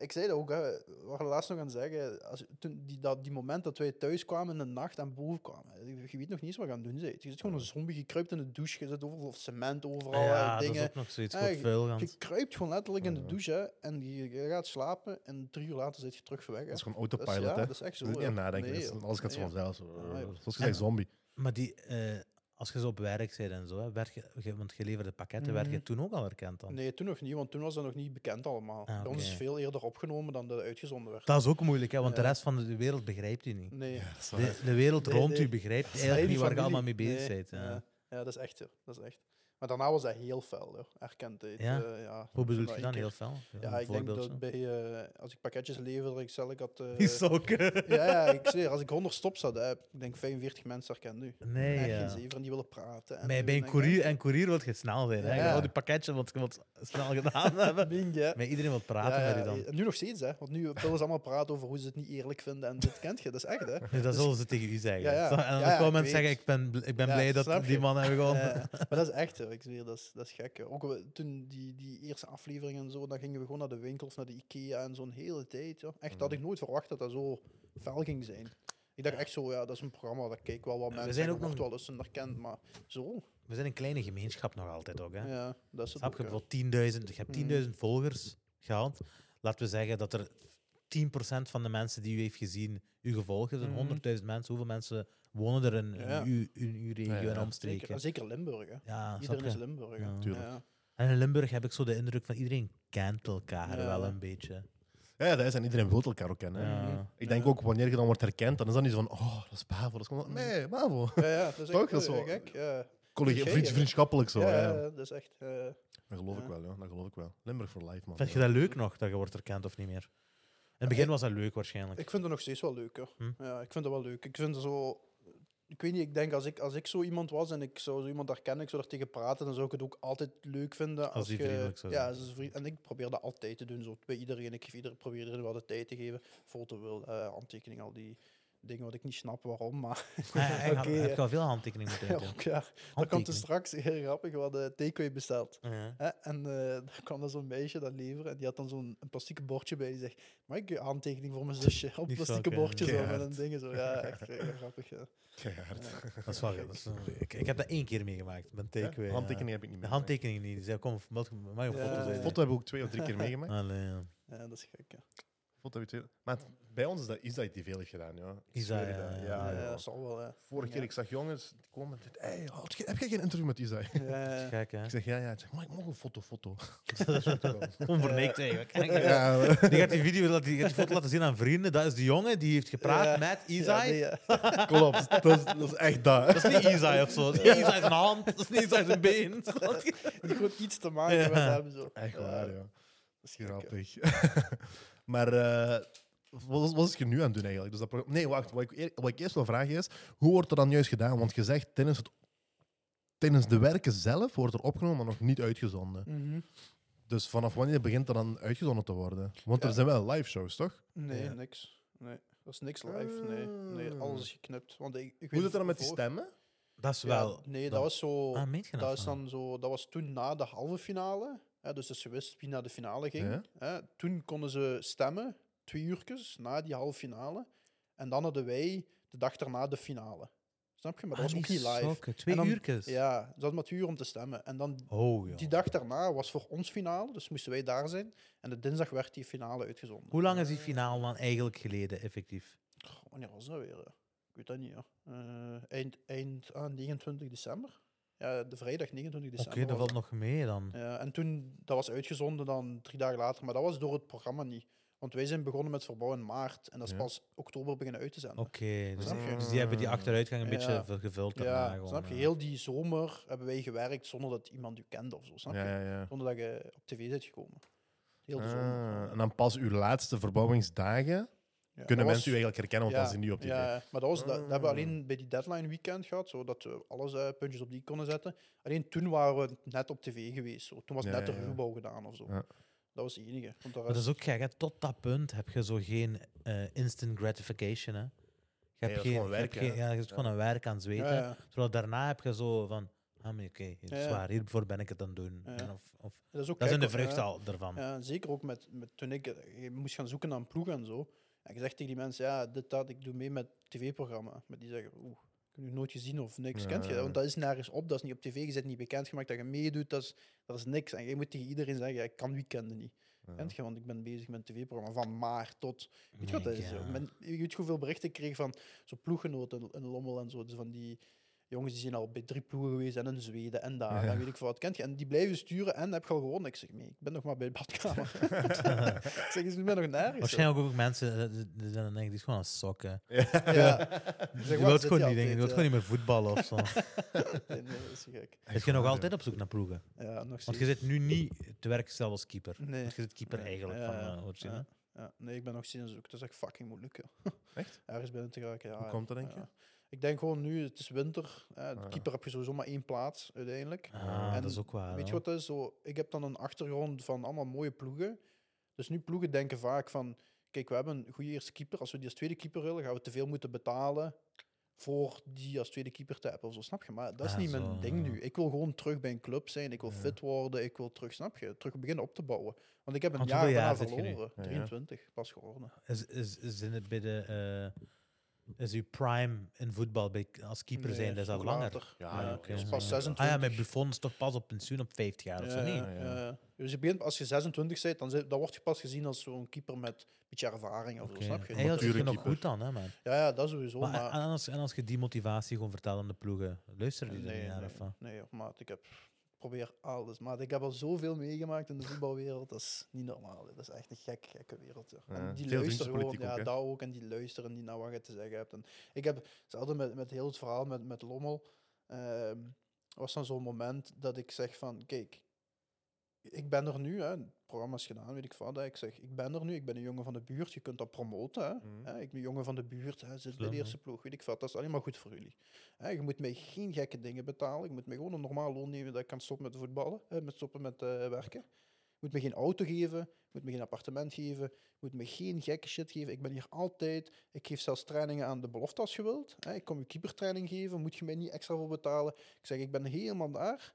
Ik zei dat ook, hè. we waren laatst nog aan het zeggen. Als, toen die, dat, die moment dat wij thuis kwamen in de nacht en boven kwamen, je- weet nog niet eens wat je aan het doen bent. Je zit gewoon een zombie, je kruipt in de douche, je zit overal cement overal, Ja, hè, dat is dingen. ook nog zoiets Ja, goed je- veel gaan. Je kruipt gewoon letterlijk in de Ja. douche hè, en je, je gaat slapen en drie uur later zit je terug weg. Hè. Dat is gewoon autopilot, ja, hè? dat is echt zo. Niet aan ja. nadenken. Nee, alles gaat zo Nee, vanzelf. Ja. Zoals gezegd, zombie. Maar die, eh, als je zo op werk bent en zo, hè, werd je, je- want je leverde pakketten, werd je Mhm. toen ook al herkend dan? Nee, toen nog niet, want toen was dat nog niet bekend allemaal. Ah, Bij ons is veel eerder opgenomen dan dat uitgezonden werd. Dat is ook moeilijk, hè, want de rest van de wereld begrijpt u niet. Nee. Ja, dat is waar. De, de wereld Nee, rond nee. u begrijpt eigenlijk niet waar je allemaal mee bezig Nee, bent. Ja. Ja. ja, dat is echt zo. Dat is echt. Maar daarna was dat heel fel, hoor. Ja? eh, ja. Hoe bedoel je dan heel fel? Ja, ik denk dat zo. bij, eh, als ik pakketjes lever, ik stel ik had... eh, Die sokken. ja, ja, ik zweer, als ik 100 stops had, hè, ik denk 45 mensen herkennen nu. Nee, ja. geen zeven en die willen praten. En Maar zo, bij een courier, en courier wil je snel zijn. Hè? Je wil die pakketje wat, wat snel gedaan hebben. Bing, ja. Maar iedereen wil praten met je dan. en nu nog steeds, hè. Want nu willen ze allemaal praten over hoe ze het niet eerlijk vinden. En dit kent je, dat is echt, hè. Nee, dat zullen ze tegen u zeggen. En dan komen mensen zeggen, ik ben, ik ben blij dat die man hebben gewonnen. Ja, maar dat is echt, hoor. Ik zweer, dat is, dat is gek. Ook we- toen die, die eerste aflevering en zo, dan gingen we gewoon naar de winkel of naar de Ikea en zo'n hele tijd. Ja. Echt, dat had ik nooit verwacht dat dat zo fel ging zijn. Ik dacht echt zo, ja, dat is een programma, dat kijken wel wat We mensen zijn en ook nog- wel eens een herkend, maar zo. We zijn een kleine gemeenschap nog altijd ook. Hè? Ja, dat is het Snap je? Bijvoorbeeld 10.000, je hebt Mhm. 10.000 volgers gehad. Laten we zeggen dat er 10% van de mensen die u heeft gezien u gevolgd heeft. Mhm. En 100.000 mensen, hoeveel mensen wonen er in, Ja. uw, in uw regio Ja, ja. en Zeker, omstreken? en zeker Limburg, hè. Ja, Iedereen is? Limburg. Ja. En in Limburg heb ik zo de indruk van iedereen kent elkaar Ja. wel een beetje. Ja, ja, dat is en iedereen wil elkaar ook kennen. Ja. Ik denk Ja. ook, wanneer je dan wordt herkend, dan is dat niet zo van, oh, dat is Bavo. Dat is gewoon, nee, Bavo. Ja, ja, dat is Toch? echt Dat is eh, gek. Ja. Collega, vriend, vriendschappelijk zo. ja, Ja, ja, dat is echt... eh, Dat geloof ik wel, ja. Dat geloof ik wel. Limburg for life, man. Vind je dat leuk nog, dat je wordt herkend of niet meer? In het begin was dat leuk waarschijnlijk. Ik vind het nog steeds wel leuk. Hoor. Hm? Ja, ik vind het wel leuk. Ik vind het zo. Ik weet niet, ik denk als ik, als ik zo iemand was en ik zou zo iemand herkennen, ik zou er tegen praten, dan zou ik het ook altijd leuk vinden. Als, die je- vriendelijk zou Ja, als en ik probeer dat altijd te doen, zo bij iedereen. Ik geef ieder, probeer iedereen wel de tijd te geven. Foto wil, eh handtekening, al die dingen wat ik niet snap waarom. Maar heb ik al veel handtekeningen moeten ja, doen. ook, ja, dat komt er straks heel grappig. We hadden takeaway besteld. Hè? En eh daar kwam er zo'n meisje dat leveren en die had dan zo'n een plastieke bordje bij. Die zegt, mag ik een handtekening voor mijn zusje? Op zakken, bordje zo met keihard. een ding. Zo. Ja, echt eh, heel grappig. Ja. Keihard. Ja. Dat is wel dat is, eh, ik, ik heb dat één keer meegemaakt. Met Ja, takeaway. ja. handtekening heb ik niet meer. handtekeningen niet. Zei, kom, mag je een Ja, foto? Foto hebben we ook twee of drie keer meegemaakt. Allee, ja. ja, dat is gek. Ja. Maar het- bij ons is dat Isai die veel heeft gedaan, ja. Ik zweer ja, dat. ja, ja, Ja, ja. dat zal wel. hè. Vorige keer ik zag jongens die komen en zeiden, hey, had je- heb jij geen interview met Isai? Ja, hè? Ik zeg, ja, ja. Ik zeg, maar ik mag een foto, foto. Onvernikt ja, Die gaat die video, die gaat die foto laten zien aan vrienden. Dat is de jongen die heeft gepraat Ja. met ja, Isai. nee, ja. klopt. Dat is, dat is echt dat. Dat is niet Isai of zo. Dat is niet Isai zijn hand. Dat is niet Isai zijn been. Die gewoon iets te maken Ja. met hem. Zo. Echt waar, ja. dat is gek, hè. Grappig. Maar eh, wat, is- wat is je nu aan het doen eigenlijk? Dus dat nee, wacht. Wat ik, eer- wat ik eerst wil vragen is, hoe wordt er dan juist gedaan? Want je zegt tijdens, het, tijdens de werken zelf wordt er opgenomen, maar nog niet uitgezonden. Mhm. Dus vanaf wanneer begint er dan uitgezonden te worden? Want er zijn wel live shows, toch? Nee, Ja. niks. Nee, dat is niks live. Nee, nee Ah. alles is geknipt. Want ik, ik weet Hoe zit het dan met die stemmen? Dat is Ja, wel... nee, dat was zo. Ah, dat, is dan zo, dat was toen na de halve finale. Hè, dus ze wist wie naar de finale ging. Ja. Hè, toen konden ze stemmen, twee uurtjes na die halve finale. En dan hadden wij de dag daarna de finale. Snap je? Maar dat Ah, was ook niet live. sokken. Twee En dan- uurtjes. Ja, ze hadden maar twee uur om te stemmen. En dan Oh, ja. die dag daarna was voor ons finale, dus moesten wij daar zijn. En de dinsdag werd die finale uitgezonden. Hoe lang is die finale dan eigenlijk geleden, effectief? Wanneer was dat weer? Ik weet dat niet. Ja. Eh, eind eind ah, 29 december. Ja, de vrijdag 29 Oké, december. dat was valt nog mee dan. Ja, en toen, dat was uitgezonden dan drie dagen later, maar dat was door het programma niet. Want wij zijn begonnen met verbouwen in maart en dat is Ja. pas oktober beginnen uit te zenden. Oké, dus, dus die hebben die achteruitgang een beetje gevuld daarna. ja, gewoon, snap je? Heel die zomer hebben wij gewerkt zonder dat iemand u kende of zo, snap je? Zonder dat je op tv bent gekomen. Heel de Ah, zomer. en dan pas uw laatste verbouwingsdagen Ja, kunnen mensen u was- eigenlijk herkennen, want dan zijn nu op tv. Ja, maar dat, was, dat, dat hebben we Ah. alleen bij die deadline weekend gehad, zodat we alles eh, puntjes op die konden zetten. Alleen toen waren we net op tv geweest. Zo. Toen was Ja, net de ja, ja. ruwbouw gedaan of zo. Ja. Dat was het enige. Want dat is ook gek, hè. tot dat punt heb je zo geen eh, instant gratification. Hè. Je hebt geen, gewoon je hebt werk, geen- ja, je Ja. gewoon een werk aan het zweten. ja, ja. Terwijl daarna heb je zo van, ah, oké, het is Ja. waar, hiervoor ben ik het aan het doen. Ja. En Of, of, Dat is ook dat is in de vrucht ja. al ervan. Ja, zeker ook met, met toen ik eh, je moest gaan zoeken naar een ploeg en zo. En je zegt tegen die mensen, ja, dit, dat, ik doe mee met tv-programma. Maar die zeggen, oeh, ik heb je nooit gezien of niks. Ja, Kent je dat? Want dat is nergens op, dat is niet op tv, je zit niet bekendgemaakt dat je meedoet, dat is, dat is niks. En je moet tegen iedereen zeggen, ja, ik kan weekenden niet. Ja. Kent je? Want ik ben bezig met een tv-programma van maart tot... Weet je wat dat is? Men, je weet hoeveel berichten ik kreeg van zo'n ploeggenoten in Lommel en zo. Dus van die jongens die zijn al bij drie ploegen geweest en in Zweden en daar. Ja. En weet ik veel wat. Kent je? En die blijven sturen en heb je al gewonnen. Ik zeg, nee, ik ben nog maar bij de badkamer. ik zeg, is ben nog nergens. Waarschijnlijk ook mensen, eh, die- zijn dan denk ik, die is gewoon een sokken. Ja. Je wilt gewoon niet. Je wilt gewoon niet meer voetballen of zo. Nee, nee, dat is gek. Is je nog altijd op zoek naar ploegen? Ja, nog Want je zit nu niet te werk gesteld als keeper. Nee. Want je zit keeper Nee. eigenlijk Ja, van origine. ja. Ja, nee, ik ben nog steeds aan zoeken. Dat is echt fucking moeilijk. Echt? Ergens binnen te geraken. Ja, Hoe komt dat, denk je? Ik denk gewoon nu, het is winter. Hè, de Ah, keeper heb je sowieso maar één plaats uiteindelijk. Ah, En dat is ook waar. Weet je wat dat is? Zo, ik heb dan een achtergrond van allemaal mooie ploegen. Dus nu ploegen denken vaak van... Kijk, we hebben een goede eerste keeper. Als we die als tweede keeper willen, gaan we te veel moeten betalen voor die als tweede keeper te hebben. Of zo, snap je? Maar dat is Ah, niet zo, mijn ding ja. nu. Ik wil gewoon terug bij een club zijn. Ik wil Ja. fit worden. Ik wil terug, snap je? Terug beginnen op te bouwen. Want ik heb een Want jaar jaar verloren. Ja, ja. 23, pas geworden. Is, is, is in het bij de, eh, is uw prime in voetbal bij, als keeper Nee, zijn, dat is al langer? Ja, Ja, oké. dat is pas Ah 26. ja, met Buffon is toch pas op pensioen op 50 jaar of zo, Ja, niet? ja, Ja, ja. ja. Dus je begint, als je 26 bent, dan, dan word je pas gezien als zo'n keeper met een beetje ervaring. Of zo, snap je? Eigenlijk zit je nog keeper. goed dan, hè, man. Ja, ja, dat sowieso. Maar, Maar, en, als, en als je die motivatie gewoon vertelt aan de ploegen, luisteren die er nee, niet naar? nee, Of, nee, maat, ik heb probeer alles. Maar ik heb al zoveel meegemaakt in de voetbalwereld. Dat is niet normaal. hè. Dat is echt een gek, gekke wereld. ja. En die luisteren gewoon, ja, dat ook. En die luisteren niet naar wat je te zeggen hebt. En ik heb hetzelfde met, met heel het verhaal met, met Lommel. ehm, was dan zo'n moment dat ik zeg van, kijk, ik ben er nu, hè, het programma is gedaan, weet ik wat. hè. Ik zeg, ik ben er nu, ik ben een jongen van de buurt, je kunt dat promoten. Hè. Mhm. Hè, ik ben een jongen van de buurt, hè, zit bij de eerste ploeg, weet ik wat. Dat is alleen maar goed voor jullie. Hè, je moet mij geen gekke dingen betalen. Je moet mij gewoon een normaal loon nemen dat ik kan stoppen met voetballen, hè, met stoppen met eh, werken. Je moet me geen auto geven, je moet me geen appartement geven, je moet me geen gekke shit geven. Ik ben hier altijd. Ik geef zelfs trainingen aan de belofte als je wilt. Hè. Ik kom je keepertraining geven, moet je mij niet extra voor betalen. Ik zeg, ik ben helemaal daar.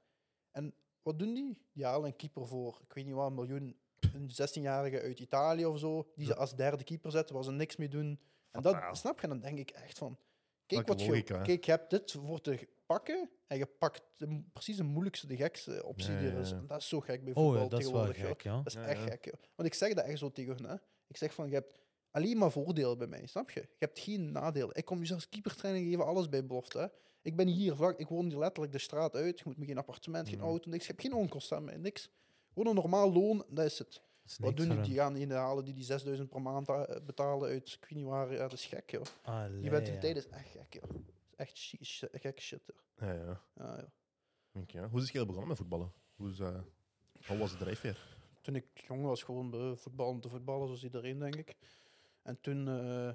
En wat doen die? Die halen een keeper voor, ik weet niet wat, een miljoen. Een 16-jarige uit Italië of zo, die ze als derde keeper zetten, waar ze niks mee doen. En dat snap je, dan denk ik echt van. Kijk, Welke wat je, logica, kijk, je hebt dit voor te pakken en je pakt de, precies de moeilijkste, de gekste optie Ja, die ja, er is. En dat is zo gek bij Oh voetbal ja, dat is wel tegenwoordig. joh. gek, ja. Dat is Ja, echt ja. gek. joh. Want ik zeg dat echt zo tegen hun. Hè. Ik zeg van, je hebt alleen maar voordelen bij mij, snap je? Je hebt geen nadelen. Ik kom je zelfs keepertraining geven, alles bij belofte. Hè? Ik ben hier vlak, ik woon hier letterlijk de straat uit. Je moet me geen appartement, geen Mhm. auto, niks. Je hebt geen onkosten aan mij, niks. Gewoon een normaal loon, dat is het. Is Wat doen die? Die gaan inhalen die die 6000 per maand eh, betalen uit, ik weet niet waar. Ja, dat is gek, joh. Die Allee, mentaliteit ja. is echt gek, joh. Is echt shi- shi- gekke shit, joh. Ja, ja. Ja. Denk je? Hoe is het begonnen met voetballen? Hoe, is, eh, wat was de drijfveer? Toen ik jong was, gewoon voetballen te voetballen, zoals iedereen, denk ik. En toen eh,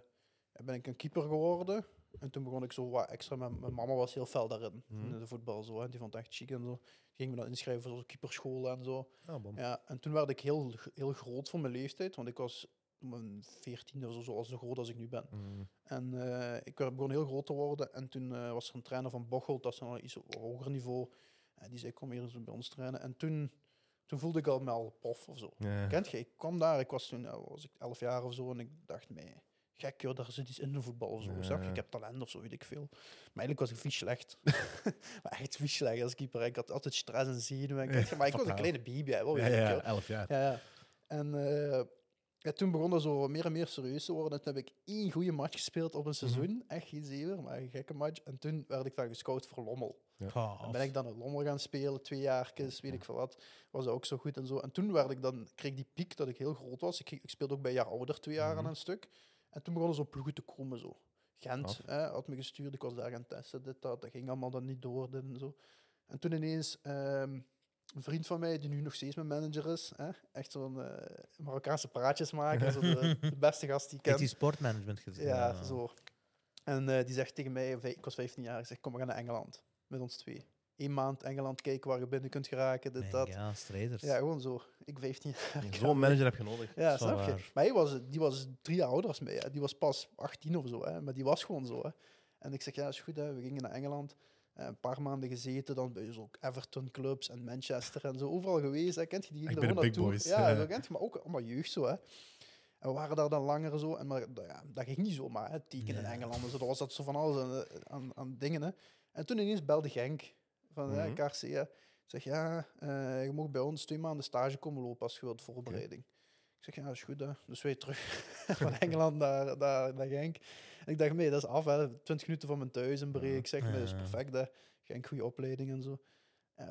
ben ik een keeper geworden. En toen begon ik zo wat extra. Mijn, mijn mama was heel fel daarin, Mhm. in de voetbal. Zo, hè. Die vond het echt chic en zo. Die ging me dan inschrijven voor zo'n keeperschool en zo. Ah. Ja, en toen werd ik heel, heel groot voor mijn leeftijd, want ik was mijn veertiende of zo, zoals zo groot als ik nu ben. Mm. En eh, ik werd- begon heel groot te worden. En toen eh, was er een trainer van Bocholt, dat is al iets hoger niveau. En die zei, kom hier eens bij ons trainen. En toen, toen voelde ik al me al prof of zo. Kent je? Ik kwam daar, ik was toen eh, was ik elf jaar of zo. En ik dacht, nee, gek joh, daar zit iets in de voetbal of zo. Ja. Je? Ik heb talent of zo, weet ik veel. Maar eigenlijk was ik vies slecht. maar echt vies slecht als keeper. Ik had altijd stress en zenuwen. je? Maar ik was een kleine baby, hè, wel, Ja, weet ik ja, elf jaar. Ja, ja. En eh, ja, toen begon dat zo meer en meer serieus te worden. En toen heb ik één goede match gespeeld op een seizoen. Echt geen zever, maar een gekke match. En toen werd ik dan gescout voor Lommel. Gaaf. Dan ben ik dan in Lommel gaan spelen, twee jaar, weet ik veel wat. Was dat ook zo goed en zo. En toen werd ik dan, kreeg ik die piek dat ik heel groot was. Ik, ik speelde ook bij jaar ouder, twee jaar aan Mhm. een stuk. En toen begonnen zo ploegen te komen zo. Gent hè, had me gestuurd, ik was daar gaan testen, dit, dat. Dat ging allemaal dan niet door, dit en zo. En toen ineens... ehm, een vriend van mij, die nu nog steeds mijn manager is, hè? echt zo'n eh, Marokkaanse praatjes maken, zo de, de beste gast die ik Heeft ken. die sportmanagement gezien? Ja, zo. En eh, die zegt tegen mij, ik was 15 jaar, ik zeg, kom, we gaan naar Engeland. Met ons twee. Eén maand Engeland kijken waar je binnen kunt geraken, dit, dat. Ja, strijders. Ja, gewoon zo. Ik 15 jaar. ik Zo'n manager heb je nodig. Ja, snap je? Maar hij was, die was drie jaar ouder als mij. Hè. Die was pas 18 of zo. Hè. Maar die was gewoon zo. Hè. En ik zeg, ja, is goed. Hè. We gingen naar Engeland. Eh, een paar maanden gezeten. Dan bij zo Everton clubs en Manchester en zo. Overal geweest. Hè. Kent je die? Bij er de gewoon big naartoe. boys. Ja, Ja. zo kent je. Maar ook allemaal jeugd zo. Hè. En we waren daar dan langer zo. En maar, dat- ja, dat ging niet zomaar. Hè. Tekenen in. Engeland. en Zo. Dat was dat zo van alles aan, aan, aan dingen. Hè. En toen ineens belde Genk. Van. KRC. Zeg ja, eh, je mag bij ons twee maanden stage komen lopen als je wilt voorbereiding. Ik zeg, ja, dat is goed. Hè. Dus wij terug van Engeland naar, naar, naar Genk. En ik dacht, nee, dat is af. Hè. 20 minuten van mijn thuis in Bree. Ik zeg, nee, dat is perfect. Hè. Genk, goede opleiding en zo.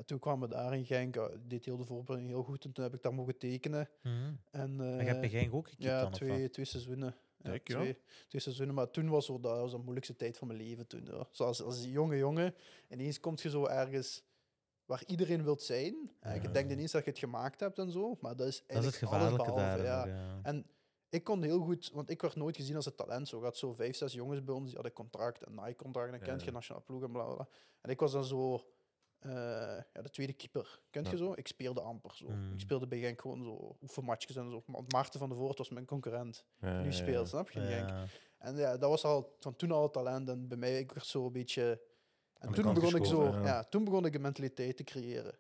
Toen kwamen we daar in Genk. Ik deed heel de voorbereiding heel goed. En toen heb ik daar mogen tekenen. Mhm. En, Maar je eh, Genk ook gekiept ja, dan, twee, twee seizoenen. Kijk, ja. twee, twee seizoenen. Maar toen was zo, dat was de moeilijkste tijd van mijn leven. Toen, ja. Zoals als jonge jongen. Ineens komt je zo ergens waar iedereen wilt zijn. En Je Ja. denkt ineens dat je het gemaakt hebt en zo. Maar dat is Dat eigenlijk alles gevaarlijke behalve, ja. ja. En ik kon heel goed, want ik werd nooit gezien als het talent. Zo gaat zo vijf, zes jongens bij ons, die hadden contract, een Nike-contract, en kent je nationale ploeg en bla. En ik was dan zo eh, ja, de tweede keeper. Kent je Ja. zo? Ik speelde amper zo. Mm. Ik speelde bij Genk gewoon zo oefenmatjes en zo. Want Maarten van der Voort was mijn concurrent. Ja, Nu ja, speelt, ja. snap je? Genk. En ja, dat was al van toen al het talent. En bij mij, ik werd zo een beetje... En de toen begon, ik zo, ja. ja. toen begon ik een mentaliteit te creëren.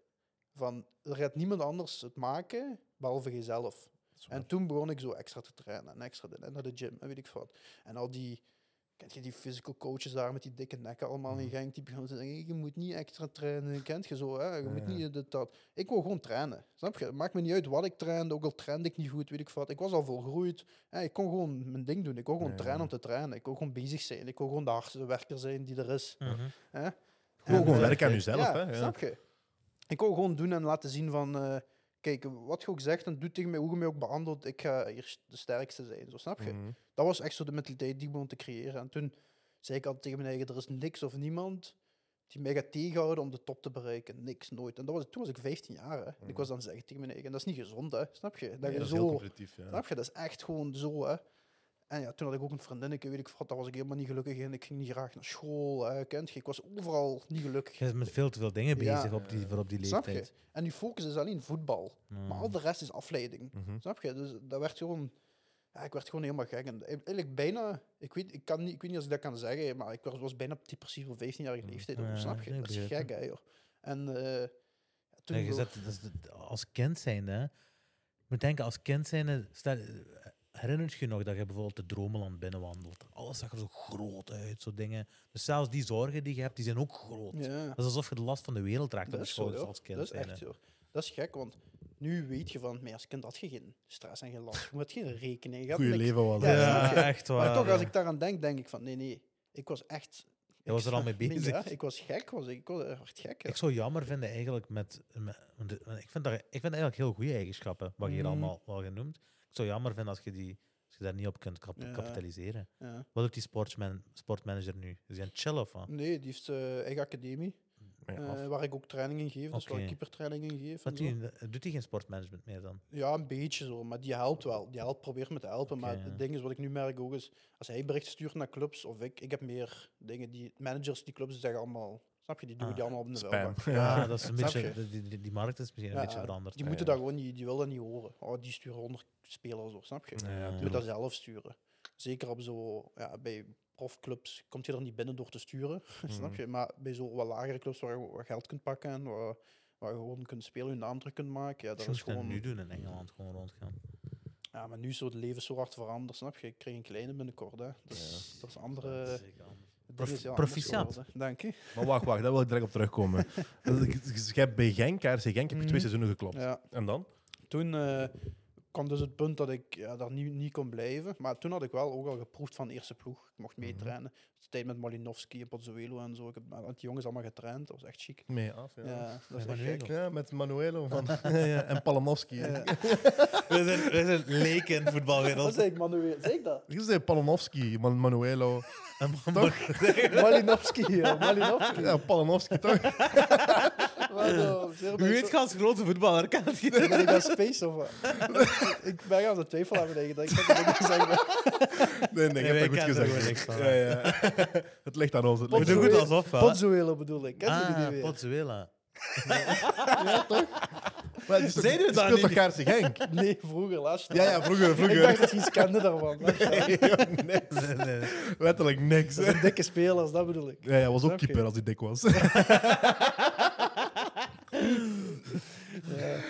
Van, er gaat niemand anders het maken, behalve jezelf. En toen begon ik zo extra te trainen en extra dit en naar de gym en weet ik wat. En al die, kent je die physical coaches daar met die dikke nekken allemaal in Mhm. Genk, die begonnen te zeggen, je moet niet extra trainen, kent je zo, hè? je moet niet dit, dat. Ik wil gewoon trainen, snap je? Het maakt me niet uit wat ik trainde, ook al trainde ik niet goed, weet ik wat. Ik was al volgroeid, hè? ik kon gewoon mijn ding doen, ik wil gewoon Ja, trainen ja. om te trainen, ik wil gewoon bezig zijn, ik wil gewoon de hardste werker zijn die er is. Mhm. Hè? Gewoon, En, gewoon eh, werken aan jezelf. ja, hè? Ja. snap je? Ik wil gewoon doen en laten zien van... eh, kijk, wat je ook zegt en doet tegen mij, hoe je mij ook behandelt, ik ga hier de sterkste zijn. Zo, snap je? Mhm. Dat was echt zo de mentaliteit die ik begon te creëren. En toen zei ik altijd tegen mijn eigen, er is niks of niemand die mij gaat tegenhouden om de top te bereiken. Niks, nooit. En dat was, toen was ik 15 jaar. Hè. Ik Mhm. was dan zeggen tegen mijn eigen, dat is niet gezond, hè? snap je? Dat Nee, je dat is heel zo... Ja. Snap je? Dat is echt gewoon zo, hè. En ja, toen had ik ook een vriendinnetje, weet ik wat, daar was ik helemaal niet gelukkig in. Ik ging niet graag naar school, hè, kent je? Ik was overal niet gelukkig. Je bent met veel te veel dingen Ja. bezig op die, voor op die Snap je? leeftijd. En die focus is alleen voetbal. Maar al de rest is afleiding. Mhm. Snap je? Dus dat werd gewoon... Ja, ik werd gewoon helemaal gek. En eigenlijk bijna... Ik weet, ik, kan niet, ik weet niet als ik dat kan zeggen, maar ik was, was bijna depressief op 15-jarige leeftijd. of zo, Ja, snap je? ik Dat is gek, hè, joh. En eh, ja, toen... Ja, je zet, dat is de- als kind zijnde, hè. je moet denken, als kind zijnde, stel, herinnert je nog dat je bijvoorbeeld de Dromeland binnenwandelt? Alles zag er zo groot uit, zo dingen. Dus zelfs die zorgen die je hebt, die zijn ook groot. ja. Dat is alsof je de last van de wereld draagt op Dat je is zo, schouders als kind Dat is echt, joh. Dat is gek, want Nu weet je van, maar als kind had je geen stress en geen last. Je had geen rekening. Je Goeie leven was Ja, Ja, echt waar. Maar toch, als ik daaraan denk, denk ik van, nee, nee. Ik was echt... Je was er al mee Nee, bezig. ja, ik was gek. Was ik. ik was echt gek. ja. Ik zou jammer vinden eigenlijk met... ik, vind daar, ik vind eigenlijk heel goede eigenschappen, wat je hier Mhm. allemaal wel genoemd. Ik zou jammer vinden als je, die, als je daar niet op kunt kap- Ja. kapitaliseren. Ja. Wat doet die sportsman, sportmanager nu? Is hij het chillen of wat? Nee, die heeft zijn eigen academie, Ja, eh, af. waar ik ook trainingen geef. Dus waar ik keepertrainingen geef. Wat zo. doet, hij- doet hij geen sportmanagement meer dan? Ja, een beetje zo, maar die helpt wel. Die helpt, probeert me te helpen. maar ja. het ding is, wat ik nu merk ook is, als hij berichten stuurt naar clubs, of ik, ik heb meer dingen die managers, die clubs zeggen allemaal, snap je, die doen Ah, die allemaal op de vuilbak. Ja, dat is een Snap beetje... je? Die, die, die markt is misschien een Ja, beetje veranderd. Die moeten dat gewoon niet, die willen dat niet horen. Oh, die sturen 100 spelers door, snap je? Moet tuurlijk. dat zelf sturen. Zeker op zo, ja, bij profclubs komt je er niet binnen door te sturen, snap Mhm. je? Maar bij zo wat lagere clubs waar je wat geld kunt pakken en waar, waar je gewoon kunt spelen, je naam terug kunt maken, ja, dat is gewoon... nu doen in Engeland, gewoon rondgaan. Ja, maar nu is zo het leven zo hard veranderd, snap je? Ik kreeg een kleine binnenkort, hè. Dus dat is andere... Dat is zeker anders. Prof- proficiat. Dank je. Maar wacht, wacht, daar wil ik direct op terugkomen. Dus ik- je hebt bij Genk, RC Genk, heb je Mhm. twee seizoenen geklopt. Ja, En dan? toen eh, kwam dus het punt dat ik ja, daar niet, niet kon blijven. Maar toen had ik wel ook al geproefd van de eerste ploeg. Ik mocht Mhm. meetrainen. De tijd met Malinowski en Pozzuelo en zo. Ik heb met die jongens allemaal getraind. Dat was echt chic. Mee af, ja. Ja, dat is. Manuelo. Ja, met Manuelo van, en Palanovski. Ja. We zijn, we zijn leken in Wat voetbalwereld. zei ik, Manuel? Zeg ik dat? Ik zei Palanovski, Man Manuelo. Malinowski, ja, Malinowski. Ja, toch? Wie weet zo- als grote voetballer kan het Ben ik dat space of wat? ik ben aan de twijfel aan het denken. Ik heb het niet gezegd. maar- Nee, nee, ik heb dat goed er gezegd. gewoon niks van, Ja, ja. Het ligt aan ons. Het ligt goed alsof, hè? Pozzuelo bedoel ik. Ah, weer? Pozzuela. Ja, toch? Maar is Zeiden we die dat speelt niet? toch RC Genk? Nee, vroeger, laatst. Ja, ja, vroeger, Ik dacht vroeger. dat je iets kende daarvan. Dat Nee, joh, niks. Nee. Letterlijk niks. hè. zijn dikke spelers, dat bedoel ik. Ja, hij was ook je? keeper als hij dik was. Ja. Eh,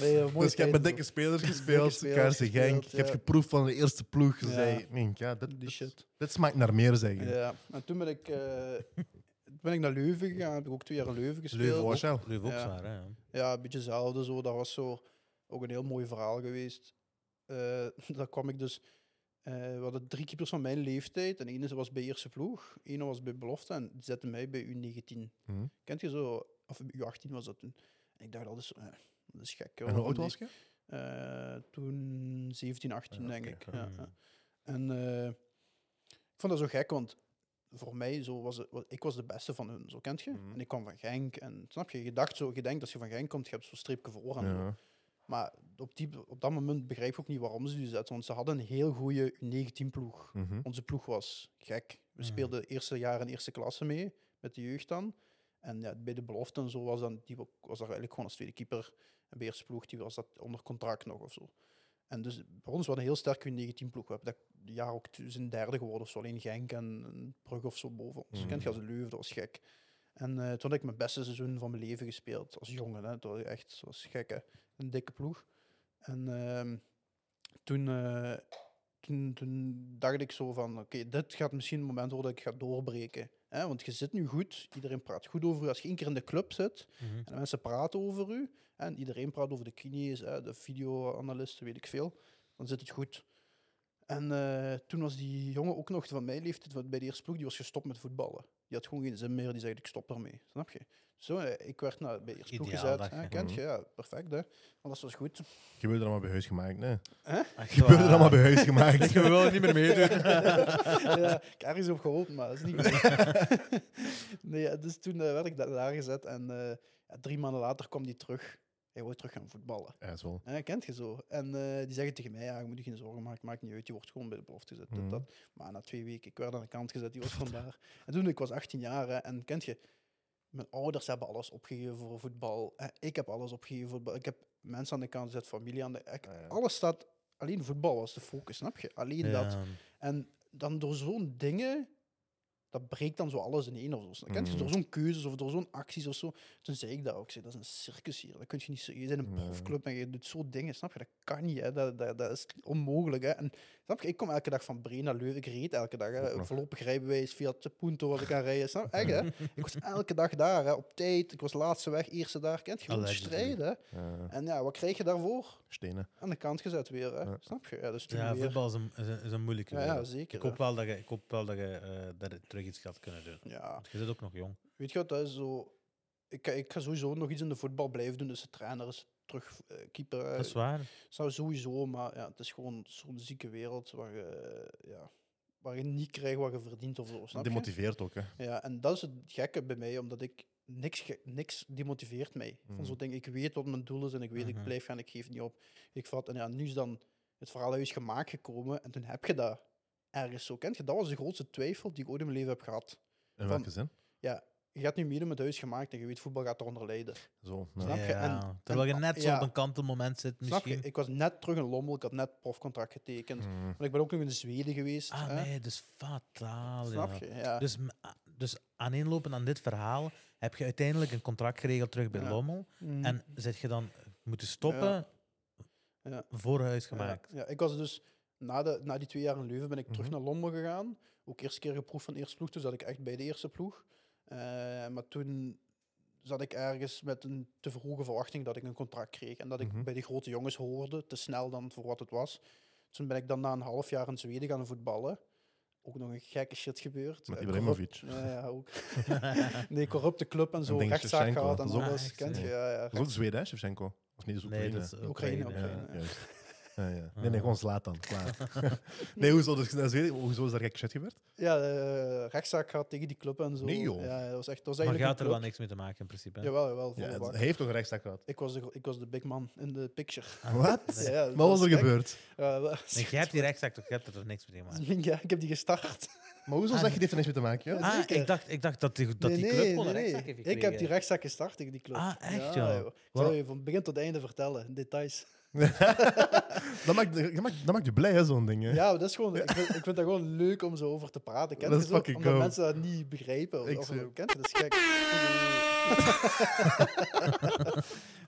Nee, mooie dus ik heb met dikke spelers gespeeld, KRC Genk. Ik heb ja. geproefd van de eerste ploeg. Ze Ja. zei, "Mink, ja, dit, Die shit. dit smaakt naar meer, zeggen. Ja, en toen ben ik, eh, ben ik naar Leuven gegaan. Heb ik ook twee jaar in Leuven gespeeld. Leuven Ook- was wel. Leuk ook Ja. zwaar, hè? Ja, een beetje hetzelfde. Zo. Dat was zo ook een heel mooi verhaal geweest. Eh daar kwam ik dus... eh we hadden drie keepers van mijn leeftijd. En ene was bij eerste ploeg, ene was bij belofte en die zette mij bij U19. Mhm. Kent je zo? Of U18 was dat toen. Ik dacht, dat is, eh, dat is gek. En hoe oud was je? Eh, toen 17, 18 Ja, denk oké. ik. Ja, ja. En eh, ik vond dat zo gek, want voor mij zo was het, wa- ik was de beste van hun, zo kent je. Mhm. En ik kwam van Genk en snap je, je dacht zo, je denkt als je van Genk komt, je hebt zo'n streepje voor en zo. Ja. Maar op, die, op dat moment begrijp ik ook niet waarom ze die zetten, want ze hadden een heel goede U19-ploeg. Mhm. Onze ploeg was gek. We speelden het eerste jaar in eerste klasse mee, met de jeugd dan. En ja, bij de belofte en zo was, dan, die wa- was er eigenlijk gewoon als tweede keeper. En bij eerste ploeg die was dat onder contract nog of zo. En dus voor ons was een heel sterke U19-ploeg. We hebben dat jaar ook zijn derde geworden of zo. Alleen Genk en, Brugge of zo boven ons. Mhm. Kent je als Leuven, dat was gek. En eh, toen had ik mijn beste seizoen van mijn leven gespeeld. Als jongen, hè. Dat was echt dat was gek, hè. Een dikke ploeg. En ehm, toen, eh, toen, toen dacht ik zo van, oké, dit gaat misschien het moment worden dat ik ga doorbreken. Hè? Want je zit nu goed, iedereen praat goed over u. Als je één keer in de club zit Mhm. en mensen praten over u, en iedereen praat over de kinies, hè, de videoanalisten, weet ik veel, dan zit het goed. En eh, toen was die jongen ook nog van mijn leeftijd, bij de eerste ploeg, die was gestopt met voetballen. Die had gewoon geen zin meer, die zei, ik stop ermee. Snap je? Zo, eh, ik werd naar, bij Ideaal, gezet. Hè, je. kent je? Ja, perfect, hè. Alles was goed. Gebeurde allemaal bij huis gemaakt, nee. Echt Gebeurde waar. allemaal bij huis gemaakt. Ik wil niet meer meedoen. ja, ik heb ergens op gehoopt, maar dat is niet goed. nee, dus toen eh, werd ik da- daar gezet en eh, ja, drie maanden later kwam die terug. Hij wou terug gaan voetballen. Ja, is wel. Hè, kent je zo? En eh, die zeggen tegen mij, ja, je moet je geen zorgen maken, maakt niet uit, je wordt gewoon bij de belofte gezet. Mhm. dat. Maar na twee weken, ik werd aan de kant gezet, die was vandaar. En toen, ik was 18 jaar hè, en kent je, mijn ouders hebben alles opgegeven voor voetbal. ik heb alles opgegeven voor voetbal. Ik heb mensen aan de kant gezet, familie aan de... ik- Ah, ja. Alles staat... Alleen voetbal was de focus, snap je? Alleen dat. En dan door zo'n dingen dat breekt dan zo alles in één of zo. Dan kent je Mhm. door zo'n keuzes of door zo'n acties of zo. Toen zei ik dat ook. Ik zei, dat is een circus hier. Dat kun je niet... zo- Je bent een profclub en je doet zo dingen. Snap je? Dat kan niet. Hè? Dat, dat, dat is onmogelijk. Hè? En, snap je? Ik kom elke dag van Bree naar Leuven. Ik reed elke dag. Hè? Voorlopig rijbewijs via de Punto was ik aan rijden. Snap je? Echt, hè? Ik was elke dag daar. Hè? Op tijd. Ik was laatste weg. Eerste dag. Kent je? Gewoon strijden. hè. En ja, wat krijg je daarvoor? stenen. Aan de kant gezet weer. Hè? Ja. Snap je? Ja, dus Ja, voetbal is een, is een, is een moeilijke Ja, zeker. Ik hoop wel dat je, ik hoop wel dat je eh, daar terug iets gaat kunnen doen. Ja. Want je zit ook nog jong. Weet je wat, dat is zo... Ik, ga- ik ga sowieso nog iets in de voetbal blijven doen. Dus de trainer is terug eh, keeper. eh, Dat is waar. zou sowieso, maar ja, het is gewoon zo'n zieke wereld waar je, ja, waar je niet krijgt wat je verdient of zo. Snap je? Demotiveert ook, hè. Ja, en dat is het gekke bij mij, omdat ik niks, niks demotiveert mij. Van Mhm. zo'n ding, ik weet wat mijn doel is en ik weet, Mhm. ik blijf gaan, ik geef niet op. Ik vat, en ja, nu is dan het verhaal is gemaakt gekomen en toen heb je dat ergens zo. Kent je? Dat was de grootste twijfel die ik ooit in mijn leven heb gehad. In Van- welke zin? Je gaat nu meedoen met huis gemaakt en je weet, voetbal gaat eronder lijden. Zo. ja. Snap je? Ja, En- terwijl je en- net zo ja. op een kantelmoment zit Snap misschien. je? Ik was net terug in Lommel, ik had net profcontract getekend. Mm. Want ik ben ook nog in Zweden geweest. Ah hè. nee, dus fataal. Snap ja. je? Ja. Dus, m- a- dus aaneenlopend aan dit verhaal heb je uiteindelijk een contract geregeld terug bij Ja. Lommel. Mm. En zit je dan moeten stoppen Ja. Ja. voor huis Ja, gemaakt. Ja, ik was dus na, de, na die twee jaar in Leuven ben ik terug Mhm. naar Lommel gegaan. Ook eerste keer geproefd van de eerste ploeg, toen zat ik echt bij de eerste ploeg. Eh, maar toen zat ik ergens met een te vroege verwachting dat ik een contract kreeg. En dat ik Mhm. bij die grote jongens hoorde, te snel dan voor wat het was. Toen ben ik dan na een half jaar in Zweden gaan voetballen. Ook nog een gekke shit gebeurd. Met Eh, Ibrahimovic. corrupt- Ja, ja, ook. nee, corrupte club en zo, denk rechtszaak gehad en alles. Ah, Kent je? ja. Ja, ja, Dat is ook Zweden, Shevchenko? Of niet, dat is Nee, Oekraïne. dat is Oekraïne, Oekraïne. Oekraïne. ja. Ja. Ja. Nee, nee, Ah. gewoon Zlatan. Klaar. nee, hoezo, dus, dat is weer- hoezo is daar gek shit gebeurd? Ja, eh, rechtszaak gehad tegen die club en zo. Nee, joh. Ja, dat was echt. Dat was Maar eigenlijk gaat er wel niks mee te maken in principe. hè? Jawel, jawel. Ja, heeft toch een rechtszaak gehad? ik, was de, ik was de big man in de picture. Wat? Ja, ja, Wat was er gek. gebeurd? Nee, jij hebt die rechtszaak toch, je hebt er toch niks mee te maken? Ja, ik heb die gestart. Maar hoezo Ah, zeg je dit er niks mee te maken? Ja? Ah, zeker. ik dacht, ik dacht dat die, dat Nee, die nee, club gewoon nee, een nee. rechtszaak heeft Ik heb die rechtszaak gestart tegen die club. Ah, echt, ja? Ik zal je van begin tot einde vertellen, details. dat, maakt, dat, maakt, dat maakt je blij, hè, zo'n ding. Hè? Ja, maar dat is gewoon, ik, vind, ik vind dat gewoon leuk om zo over te praten. Kent Dat is zo? Omdat cool. mensen dat niet begrijpen. Of, Ik of, kent? Dat is gek.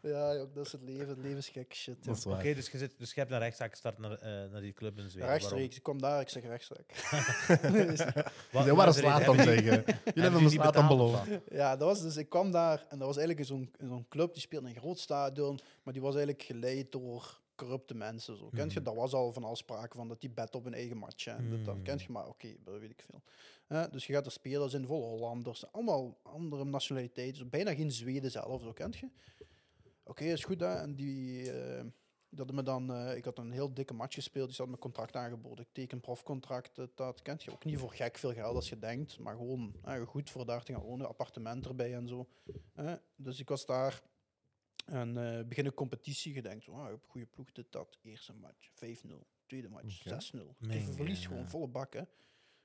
ja, joh, dat is het leven. Het leven is gek shit. Dat is waar. Oké, dus, je zit- dus je hebt een rechtszaak gestart naar, eh, naar die club in Zweden. Rechtstreeks, ik kom daar, ik zeg rechtstreeks. Jullie Waarom? waren Slatan zeggen. Jullie hebben hem Slatan beloofd. Ja, dat was dus, ik kwam daar en dat was eigenlijk zo'n zo'n club die speelde in een groot stadion, maar die was eigenlijk geleid door corrupte mensen. Zo. Kent je? Mhm. Daar was al van al sprake van dat die bet op hun eigen match. En dat, dat Mhm. kent je, maar oké, dat weet ik veel. Eh, dus je gaat er spelers in, vol Hollanders, allemaal andere nationaliteiten, zo, bijna geen Zweden zelf, zo kent je. Oké, is goed. Hè? En die, eh, die hadden me dan, eh, ik had een heel dikke match gespeeld, die had me contract aangeboden. Ik teken een profcontract, dat, dat kent je ook niet voor gek veel geld als je denkt, maar gewoon eh, goed voor daar te gaan wonen, appartement erbij en zo. Eh, dus ik was daar en eh begin een competitie, je denkt, oh, ik heb een goede ploeg, dit, dat. Eerste match, 5-0. Tweede match, Oké. 6-0. Meen Je je, verliest gewoon volle bak, hè.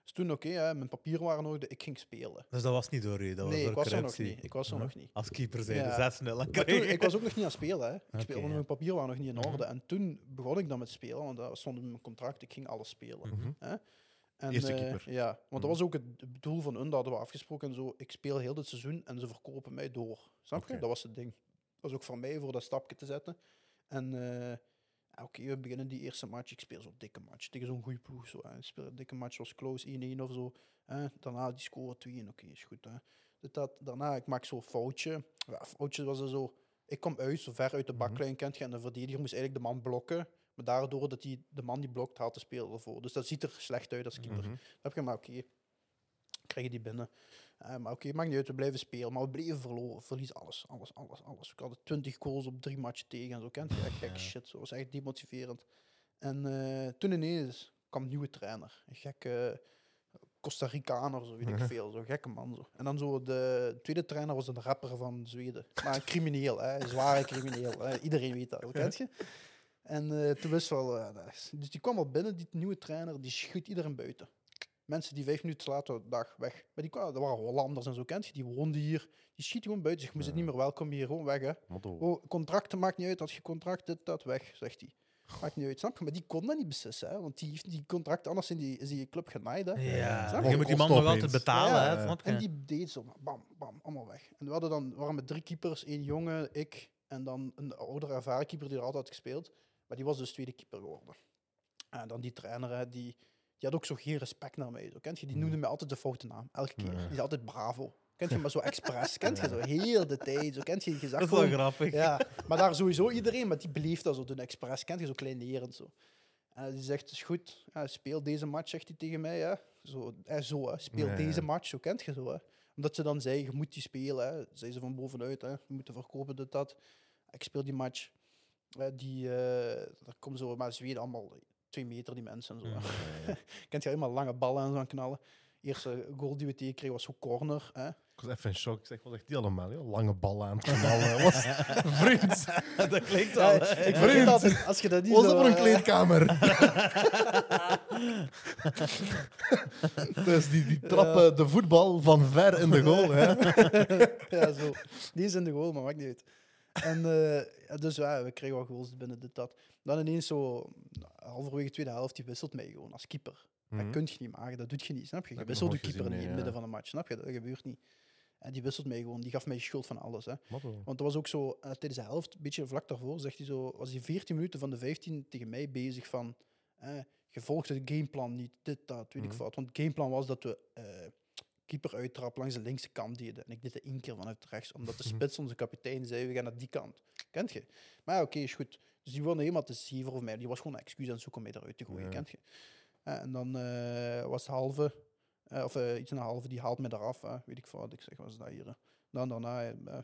Dus toen, oké, hè, mijn papieren waren orde, ik ging spelen. Dus dat was niet door u, dat was nee, door ik was er nog niet. Ik was er nog niet. Als keeper zijn Ja. 6-0 aan Maar toen, ik was ook nog niet aan het spelen. Hè. Ik speelde, ja. mijn papieren waren nog niet in Mhm. orde. En toen begon ik dan met spelen, want dat stond in mijn contract. Ik ging alles spelen. Mhm. En, Eerste eh, keeper. ja, want Mhm. dat was ook het het doel van hun, dat hadden we afgesproken en zo. Ik speel heel dit seizoen en ze verkopen mij door. Snap je? Dat was het ding. Dat was ook voor mij voor dat stapje te zetten. En eh, ja, oké, we beginnen die eerste match. Ik speel zo'n dikke match tegen zo'n goede ploeg. Zo, hè. Ik speel een dikke match, was close 1-1 of zo. Hè. Daarna die score 2 en oké, is goed. Hè. Dat, daarna, ik maak zo'n foutje. Ja, foutje was er zo. Ik kom uit, zo ver uit de Mhm. baklijn, kent je. En de verdediger moest eigenlijk de man blokken. Maar daardoor dat hij de man die blokt, haalt de speler ervoor. Dus dat ziet er slecht uit als keeper. Mhm. heb je maar oké. Krijg je die binnen. Eh, maar oké, maakt niet uit, we blijven spelen. Maar we bleven verloren. Verlies alles, alles, alles, alles. Ik had 20 goals op drie matchen tegen en zo. Kent je? Echt gek shit. Zo was echt demotiverend. En eh, toen ineens kwam een nieuwe trainer. Een gekke Costa Ricaner, zo weet ik veel. Zo'n gekke man. Zo. En dan zo de tweede trainer was een rapper van Zweden. Maar een crimineel, hè, een zware crimineel. Hè. Iedereen weet dat, kent je? En eh, toen wist wel, eh, is- dus die kwam al binnen, die nieuwe trainer, die schudt iedereen buiten. Mensen die vijf minuten later, dag, weg. Maar die kwamen, dat waren Hollanders en zo, kent je? Die woonden hier. Die schieten gewoon buiten. Zeg, je zit niet meer welkom hier, gewoon weg, hè. Oh, contracten maakt niet uit, als je contract, dit, dat, weg, zegt hij. Maakt niet uit, snap je? Maar die kon dat niet beslissen, hè? want die heeft die contract, anders in die, is die club genaaid. Hè? Ja, je moet die man nog altijd betalen, Ja, hè, snap je? En die deed zo, bam, bam, allemaal weg. En we hadden dan, waren met drie keepers, één jongen, ik en dan een oudere ervaren keeper die er altijd had gespeeld. Maar die was dus tweede keeper geworden. En dan die trainer, hè, die, die had ook zo geen respect naar mij. Zo, kent je? Die noemde mij altijd de foute naam, elke keer. Die zei altijd bravo. Kent je, maar zo expres. Kent je zo, heel de tijd. Zo, kent je, zag Dat is wel gewoon- grappig. ja, maar daar sowieso iedereen, maar die beleeft dat zo doen expres. Kent je zo kleinerend zo. En die zegt, is goed, ja, speel deze match, zegt hij tegen mij. Hè. Zo, hè, zo hè. speel deze match, zo kent je zo. Hè. Omdat ze dan zei, je moet die spelen. Hè. Zei ze van bovenuit, hè. we moeten verkopen, dit, dat. Ik speel die match. Hè, die, eh daar komen zo, maar Zweden allemaal twee meter, die mensen en zo. Mm. Kent je helemaal lange ballen en zo aan knallen. Eerste goal die we tegenkregen was corner. Hè. Ik was even in shock. Ik zeg, wat zegt die allemaal? joh? Lange bal aan het knallen. Wat vriend, dat klinkt Ja, al. ik vergeet altijd, als je dat niet zo, dat voor een eh, kleedkamer? dus die, die trappen de voetbal van ver in de goal. Hè? ja, zo. Die is in de goal, maar maakt niet uit. En eh, dus ja, we kregen wel goals binnen dit, dat. Dan ineens zo, halverwege de tweede helft, die wisselt mij gewoon als keeper. Dat Mhm. kun je niet maken, dat doet je niet, snap je? Je wisselt de keeper niet in het midden van een match, snap je? Dat gebeurt niet. En die wisselt mij gewoon, die gaf mij de schuld van alles. Hè. Want er was ook zo, eh, tijdens de helft, een beetje vlak daarvoor, zegt hij zo, was hij 14 minuten van de 15 tegen mij bezig van, eh, je volgt het gameplan niet, dit, dat, weet ik Mhm. wat. Want het gameplan was dat we eh, keeper uittrap langs de linkse kant deden. En ik deed het één keer vanuit rechts, omdat de Mhm. spits, onze kapitein, zei, we gaan naar die kant. Kent je? Maar ja, oké, is goed. Dus die wilde helemaal te zeven over mij. Die was gewoon een excuus aan het zoeken om mij eruit te gooien, Ja. kent je? En dan eh, was het halve, eh, of eh, iets na halve, die haalt me eraf. weet ik veel wat. Ik zeg, wat is dat hier? Dan daarna, eh,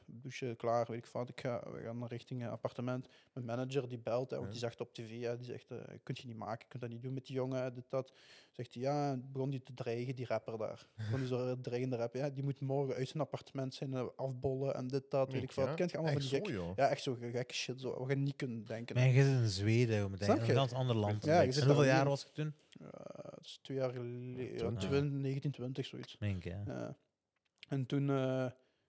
eh, klaar, weet ik wat. Ik ga, we gaan richting eh, appartement. Mijn manager die belt, hè, want Ja. die zegt op tv, hè, die zegt, eh kunt je niet maken, je kunt dat niet doen met die jongen, dit, dat. Zegt hij, ja, begon die te dreigen, die rapper daar. Begon die zo dreigende rapper, ja, die moet morgen uit zijn appartement zijn, afbollen en dit, dat, weet ik Ja, wat. Kent je allemaal Echt van die zo, gek, joh. Ja, echt zo gekke shit, zo, wat je niet kunt denken. Maar je zit in Zweden, je? een ganz ander land. Ja, je En zit hoeveel jaar was je toen? Eh, dat is twee jaar geleden, ja, 20. 20, 1920, zoiets. Denk ik, ja. Ja. En toen, eh,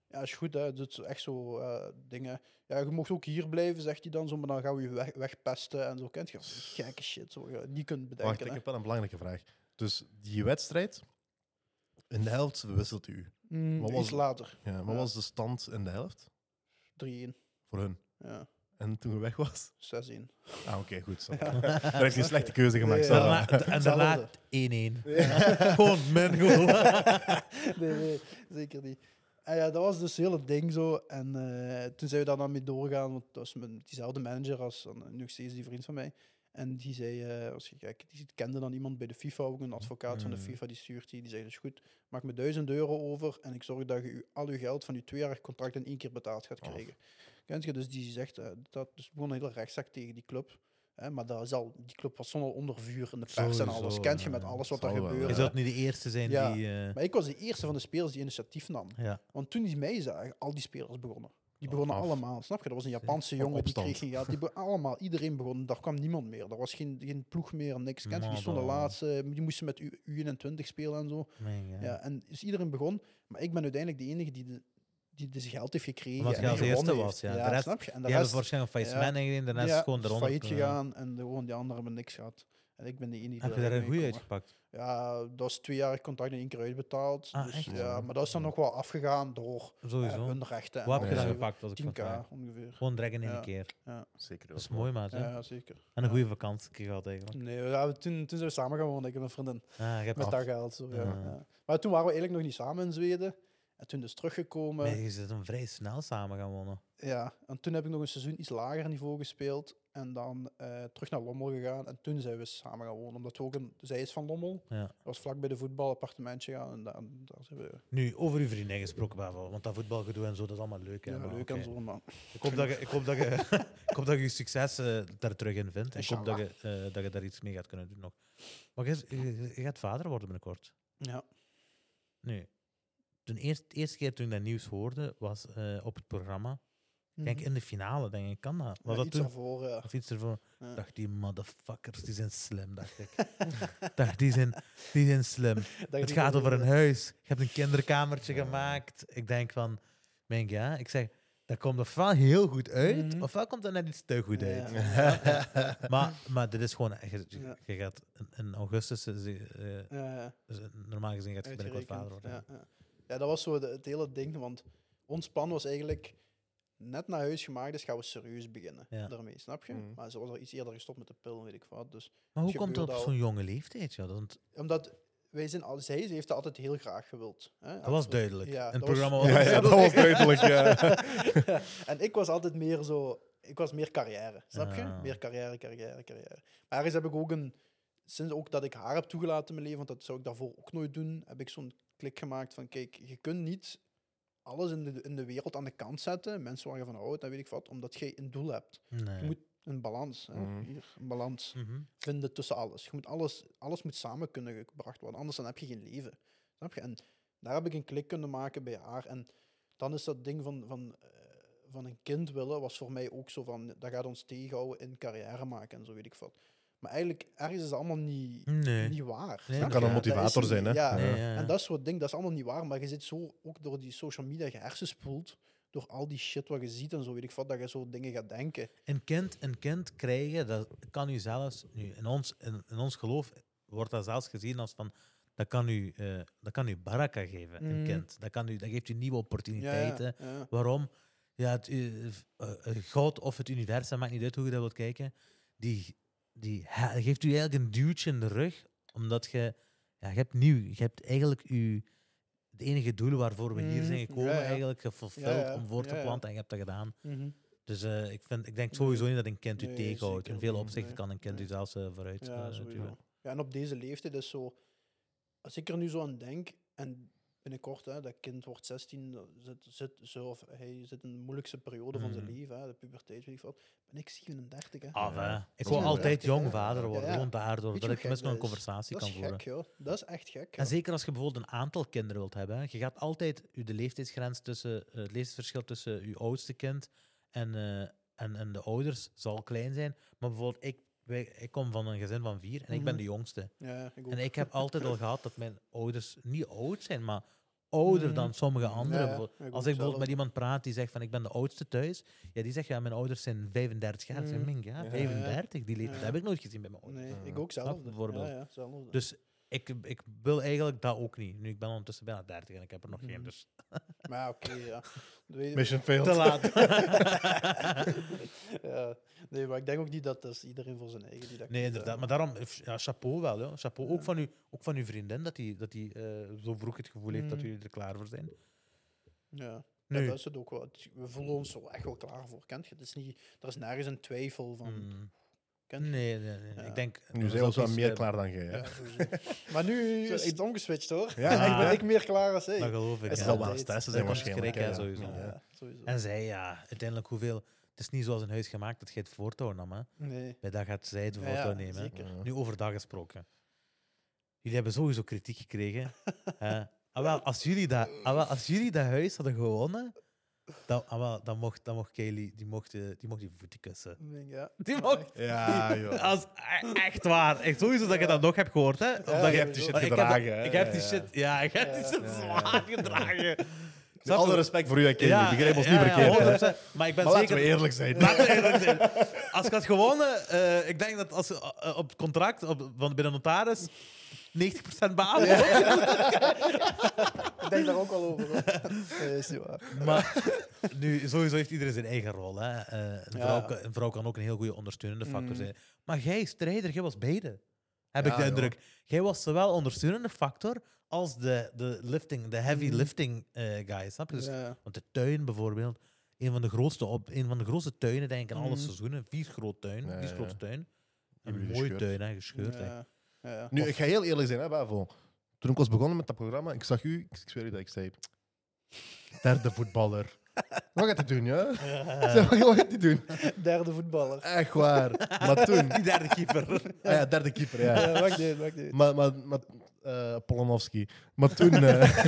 ja, is goed, hè, dat is echt zo eh, dingen. Ja, je mocht ook hier blijven, zegt hij dan zo, maar dan gaan we je weg, wegpesten en zo. Kent je? Gekke shit, zo, je niet kunt bedenken. Wacht, ik hè. heb wel een belangrijke vraag. Dus die wedstrijd, in de helft wisselt u. Mm, wat was iets later, Ja, wat Ja. was de stand in de helft 3-1. voor hun? Ja, En toen je weg was? 6-1. Ah, oké, goed. Zo. Daar heeft hij een slechte keuze gemaakt. Ja. zo. Daarna, en daarna Hetzelfde. 1-1. Gewoon min goal. nee, nee, zeker niet. En ja, dat was dus heel het ding zo. En eh, toen zijn we daar dan mee doorgaan, want dat was met diezelfde manager als eh, nog steeds die vriend van mij. En die zei, eh als je kijkt, die kende dan iemand bij de FIFA, ook een advocaat van de Mm. FIFA, die stuurt die. Die zei, dus goed, maak me 1000 euro over en ik zorg dat je u- al uw geld van je tweejarig contract in één keer betaald gaat krijgen. Kent je? Dus die zegt, dat dus begon een hele rechtszaak tegen die club. Hè, maar dat is al, die club was zonder onder vuur in de pers en alles. Kent je ja. met alles wat Zal daar wel, gebeurde. Je zult niet de eerste zijn Ja. die... eh, Maar ik was de eerste van de spelers die initiatief nam. ja. Want toen die mij zagen, al die spelers begonnen. Die begonnen Af. allemaal, snap je? Dat was een Japanse jongen, die kreeg geld. Die begon allemaal, iedereen begon, daar kwam niemand meer. Er was geen, geen ploeg meer, niks. Kent je? Die Maar stonden laatste, die moesten met U- U21 spelen en zo. Mijn, ja. Ja. en dus iedereen begon. Maar ik ben uiteindelijk de enige die, de, die dus geld heeft gekregen. En je als eerste heeft. was, ja. De rest- snap je? En de Die hebben rest waarschijnlijk een faillissement ja. ingediend, de rest ja, is gewoon is eronder. failliet eh, gegaan en de, gewoon die anderen hebben niks gehad. En ik ben de enige Heb je daar een goede uitgepakt? Ja, dat was twee jaar contract in één keer uitbetaald. Ah, dus, echt? ja, maar dat is dan nog wel afgegaan door eh, Sowieso. hun rechten. en Wat heb je Ja. dan alles. gepakt? Als ik 10k wat vraag? ongeveer. Gewoon direct in één Ja. keer. Zeker. Dat is mooi, maat. hè? Ja, ja, zeker. En een goede vakantie gehad eigenlijk. Nee, ja, we- toen, toen zijn we samen gaan wonen, ik en mijn vriendin. Ah, Met af. dat geld. Zo, ja. Ja. ja. Maar toen waren we eigenlijk nog niet samen in Zweden. En toen dus teruggekomen. Nee, je zit dan vrij snel samen gaan wonen. Ja, en toen heb ik nog een seizoen iets lager niveau gespeeld. En dan eh, terug naar Lommel gegaan. En toen zijn we samen gaan wonen. Omdat we ook een, zij is van Lommel. Ja. Dat was vlak bij de voetbalappartementje gaan. En daar, daar zijn we Nu, over uw vriendin gesproken, Pavel, want dat voetbalgedoe en zo, dat is allemaal leuk. Hè, ja, maar leuk en zo. Maar Ik hoop dat je, ik hoop dat je, ik hoop dat je succes eh, daar terug in vindt. En ik hoop dat je, eh, dat je daar iets mee gaat kunnen doen nog. Maar je, je, je gaat vader worden binnenkort. ja. Nu, de eerste, eerste keer toen ik dat nieuws hoorde, was eh, op het programma. Kijk, in de finale, denk ik, kan dat? Was Mhm. Ja, dat iets toen? ervoor, ja. Of iets ervoor? Ja. dacht die motherfuckers, die zijn slim, dacht ik. dacht, die zijn, die zijn slim. Het gaat over een huis. Je hebt een kinderkamertje gemaakt. Ik denk van, denk ja. Ik zeg, dat komt ofwel heel goed uit, Mhm. ofwel komt dat net iets te goed uit. Maar, maar dit is gewoon... Je, je- gaat in, in augustus... eh, is- normaal gezien gaat je binnenkort vader worden. Ja, dat was zo de- het hele ding. Want ons plan was eigenlijk net naar huis gemaakt, dus gaan we serieus beginnen Ja. daarmee, snap je? Mhm. Maar ze was al iets eerder gestopt met de pil, weet ik wat. Dus, Maar hoe komt dat op zo'n jonge leeftijd? Ja, dat, omdat wij zijn al, zij ze heeft dat altijd heel graag gewild. Hè? dat was duidelijk. Ja, In het programma was Ja, het ja, dat was duidelijk. Ja. en ik was altijd meer zo, ik was meer carrière, snap je? Ah. Meer carrière, carrière, carrière. Maar ergens heb ik ook een, sinds ook dat ik haar heb toegelaten in mijn leven, want dat zou ik daarvoor ook nooit doen, heb ik zo'n klik gemaakt van, kijk, je kunt niet alles in de, in de wereld aan de kant zetten, mensen waar je van houdt, en weet ik wat, omdat jij een doel hebt. Nee. Je moet een balans, hè? Mhm. Hier, een balans Mhm. vinden tussen alles. Je moet alles. Alles moet samen kunnen gebracht worden, anders dan heb je geen leven. Snap je? En daar heb ik een klik kunnen maken bij haar. En dan is dat ding van, van, eh, van een kind willen, was voor mij ook zo van, dat gaat ons tegenhouden in carrière maken en zo weet ik wat. Maar eigenlijk, ergens is dat allemaal niet, Nee. niet waar. Nee, dat kan een motivator niet- zijn, hè? Ja. Nee, ja. En dat soort dingen, dat is allemaal niet waar, maar je zit zo ook door die social media gehersenspoeld, door al die shit wat je ziet en zo weet ik wat, dat je zo dingen gaat denken. Een kind, een kind krijgen, dat kan u zelfs, nu, in, ons, in, in ons geloof wordt dat zelfs gezien als van, dat kan u, eh, dat kan u baraka geven, een Mm. kind. Dat, kan u, dat geeft u nieuwe opportuniteiten. ja, ja. Waarom? Ja, het, eh, eh, God of het universum, maakt niet uit hoe je dat wilt kijken, die, die geeft u eigenlijk een duwtje in de rug, omdat je, ja, je hebt nieuw, je hebt eigenlijk uw, het enige doel waarvoor we hier Mm, zijn gekomen, ja, ja. eigenlijk gefulfilled om voor te planten en je hebt dat gedaan. Mhm. Dus eh, ik, vind, ik denk sowieso niet dat een kind u Nee, tegenhoudt. In veel opzichten nee, kan een kind u zelfs eh, vooruit Ja, eh. Ja, en op deze leeftijd is zo... Als ik er nu zo aan denk, en binnenkort, hè, dat kind wordt 16, dat zit, zit, zo, of hij zit in de moeilijkste periode van zijn Mhm. leven, hè, de puberteit, weet ik wat. Ben ik 37, hè. Af, Ja. hè. Ik wil altijd hè. jong vader worden, Ja, ja. gewoon daardoor. Je Dat ik tenminste nog een gek dat is? conversatie Dat kan is voeren. gek, joh. Dat is echt gek, En zeker als je bijvoorbeeld een aantal kinderen wilt hebben. hè. Je gaat altijd u de leeftijdsgrens tussen, eh, het leeftijdsverschil tussen uw oudste kind en, eh, en, en de ouders zal klein zijn. Maar bijvoorbeeld, ik, wij- ik kom van een gezin van vier en ik ben Mhm. de jongste. Ja, ik ook. En ik heb altijd al gehad dat mijn ouders niet oud zijn, maar ouder Mhm. dan sommige anderen. Ja, ik Als ik bijvoorbeeld met iemand praat die zegt van ik ben de oudste thuis, ja, die zegt ja, mijn ouders zijn 35 jaar. Ik zeg, Mhm. "Mink, ja, Ja. 35, die leeftijd Ja. heb ik nooit gezien bij mijn ouders. Nee, Ja. ik ook zelf. bijvoorbeeld. Ja, ja, zelfde. Dus ik, ik wil eigenlijk dat ook niet. Nu, ik ben ondertussen bijna 30 en ik heb er nog geen, Mhm. dus Maar oké, ja. Mission failed. te laat. ja. Nee, maar ik denk ook niet dat dat is iedereen voor zijn eigen die dat nee, hè. inderdaad. Maar daarom, ja, chapeau wel. Ja. Chapeau. Ook, van u, ook van uw vriendin, dat die, dat die eh, zo vroeg het gevoel heeft dat Mhm. jullie er klaar voor zijn. Ja. Nu, Ja, dat is het ook wel. We voelen ons zo echt wel klaar voor. Kent je? Het is niet, er is nergens een twijfel van. mm, Nee, nee, nee. Ja. Ik denk... Nu zijn we meer eh, klaar dan jij. Ja, maar nu is het omgeswitcht hoor. Ja, Eigenlijk ben ik meer klaar als hij. Dat geloof ik. Het zal wel Dat zijn waarschijnlijk. ja. sowieso. Ja. Ja, sowieso. En zij, ja, uiteindelijk hoeveel... Het is niet zoals een huis gemaakt dat je het voortouw nam. Hè. Nee. Bij dat gaat zij het voortouw ja, nemen. hè. zeker. Ja. Nu overdag gesproken. Jullie hebben sowieso kritiek gekregen. hè. Ah, wel, als, jullie dat, ah, wel, als jullie dat huis hadden gewonnen, dan, ah, wel, dan, mocht, dan mocht Kelly die mocht, eh, die mocht die voeten kussen. Ik Ja. Die Maar mocht, echt. Ja, joh. als, e- echt waar. Echt, sowieso dat je dat nog hebt gehoord. Hè? Of Ja, dat je hebt die shit Maar ik heb dat- gedragen. Ik heb die Ja, shit, ja, ik heb die Ja. shit Ja. zwaar gedragen. Met alle respect voor u en Kelly. Ja, Begrijp ons ja, niet ja, verkeerd. 100%. Maar ik ben Maar laten zeker... we eerlijk zijn. Laten we eerlijk zijn. Als ik had gewonnen, eh, ik denk dat als, eh, op het contract op, van, bij de notaris 90% baan. Ik denk daar ook al over. hoor. Nee, is niet waar. Maar nu, sowieso heeft iedereen zijn eigen rol. Hè. Eh, een, vrouw, kan- een vrouw kan ook een heel goede ondersteunende factor Mm. zijn. Maar jij, strijder, jij was beide. Heb Ja, ik de joh. indruk. Jij was zowel ondersteunende factor als de, de lifting, de heavy Mm. lifting eh guy. Snap je? Dus, Ja. Want de tuin bijvoorbeeld, een van de grootste, op, een van de grootste tuinen denk ik in alle Mm. seizoenen. Vier grote tuin, Ja, vier ja, grote tuin. Een mooie gescheurd? tuin, hè, gescheurd. Ja. Ja. Nu, ik ga heel eerlijk zijn, hè, Bavo. Toen ik was begonnen met dat programma, ik zag u, ik zweer u dat ik zei... Derde voetballer. Wat gaat hij doen, ja? Wat gaat hij doen? Derde voetballer. Echt waar. Maar toen... Die derde keeper. Ah ja, derde keeper, ja. Ja, wacht niet, wacht niet. Maar, maar, maar eh, Polonovski. Maar toen... eh,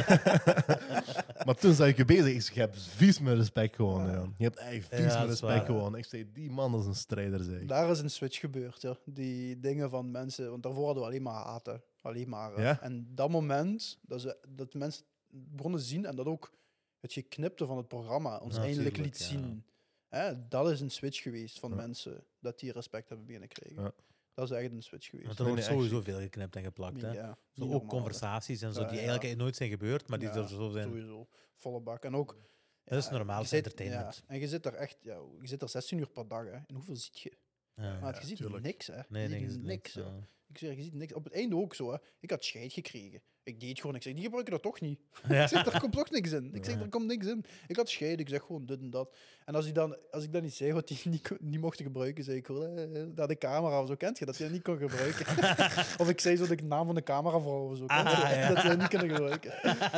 maar toen zag ik je bezig. Ik zeg, je hebt vies met respect gewoon, Ja. Je hebt echt vies Ja, met respect waar. gewoon. Ik zei, die man is een strijder, zeg ik. Daar is een switch gebeurd, ja. Die dingen van mensen, want daarvoor hadden we alleen maar haten. Alleen maar. Ja? En dat moment, dat, ze, dat mensen begonnen zien en dat ook het geknipte van het programma ons Ja, eindelijk liet ja. zien. Hè, dat is een switch geweest van Ja. mensen, dat die respect hebben beginnen krijgen. Ja. Dat is echt een switch geweest. Want er wordt sowieso veel geknipt en geplakt. Hè. Ja, Zo ook normaal, conversaties en zo, die ja. eigenlijk nooit zijn gebeurd, maar die Ja, er zo zijn. Sowieso, volle bak. En ook... Dat is normaal, zit- entertainment. Ja, en je zit er echt... Ja, je zit er 16 uur per dag, hè. En hoeveel ziet je? Ja. Maar je ziet tuurlijk. niks, hè. Nee, je ziet niks, niks. ja. Ik zeg, je ziet niks. Op het einde ook zo, hè. Ik had scheid gekregen. Ik deed gewoon. Ik zeg, die gebruiken dat toch niet. Ja. Ik zeg, er komt toch niks in. Ik zeg, Ja. er komt niks in. Ik had scheid. Ik zeg gewoon dit en dat. En als, hij dan, als ik dan niet zei wat hij niet, kon- niet mocht gebruiken, zei ik gewoon eh, naar de camera of zo. Kent je dat hij dat niet kon gebruiken? of ik zei zo de naam van de cameravrouw of zo. Je? Ah, ja. Dat ze dat niet kunnen gebruiken.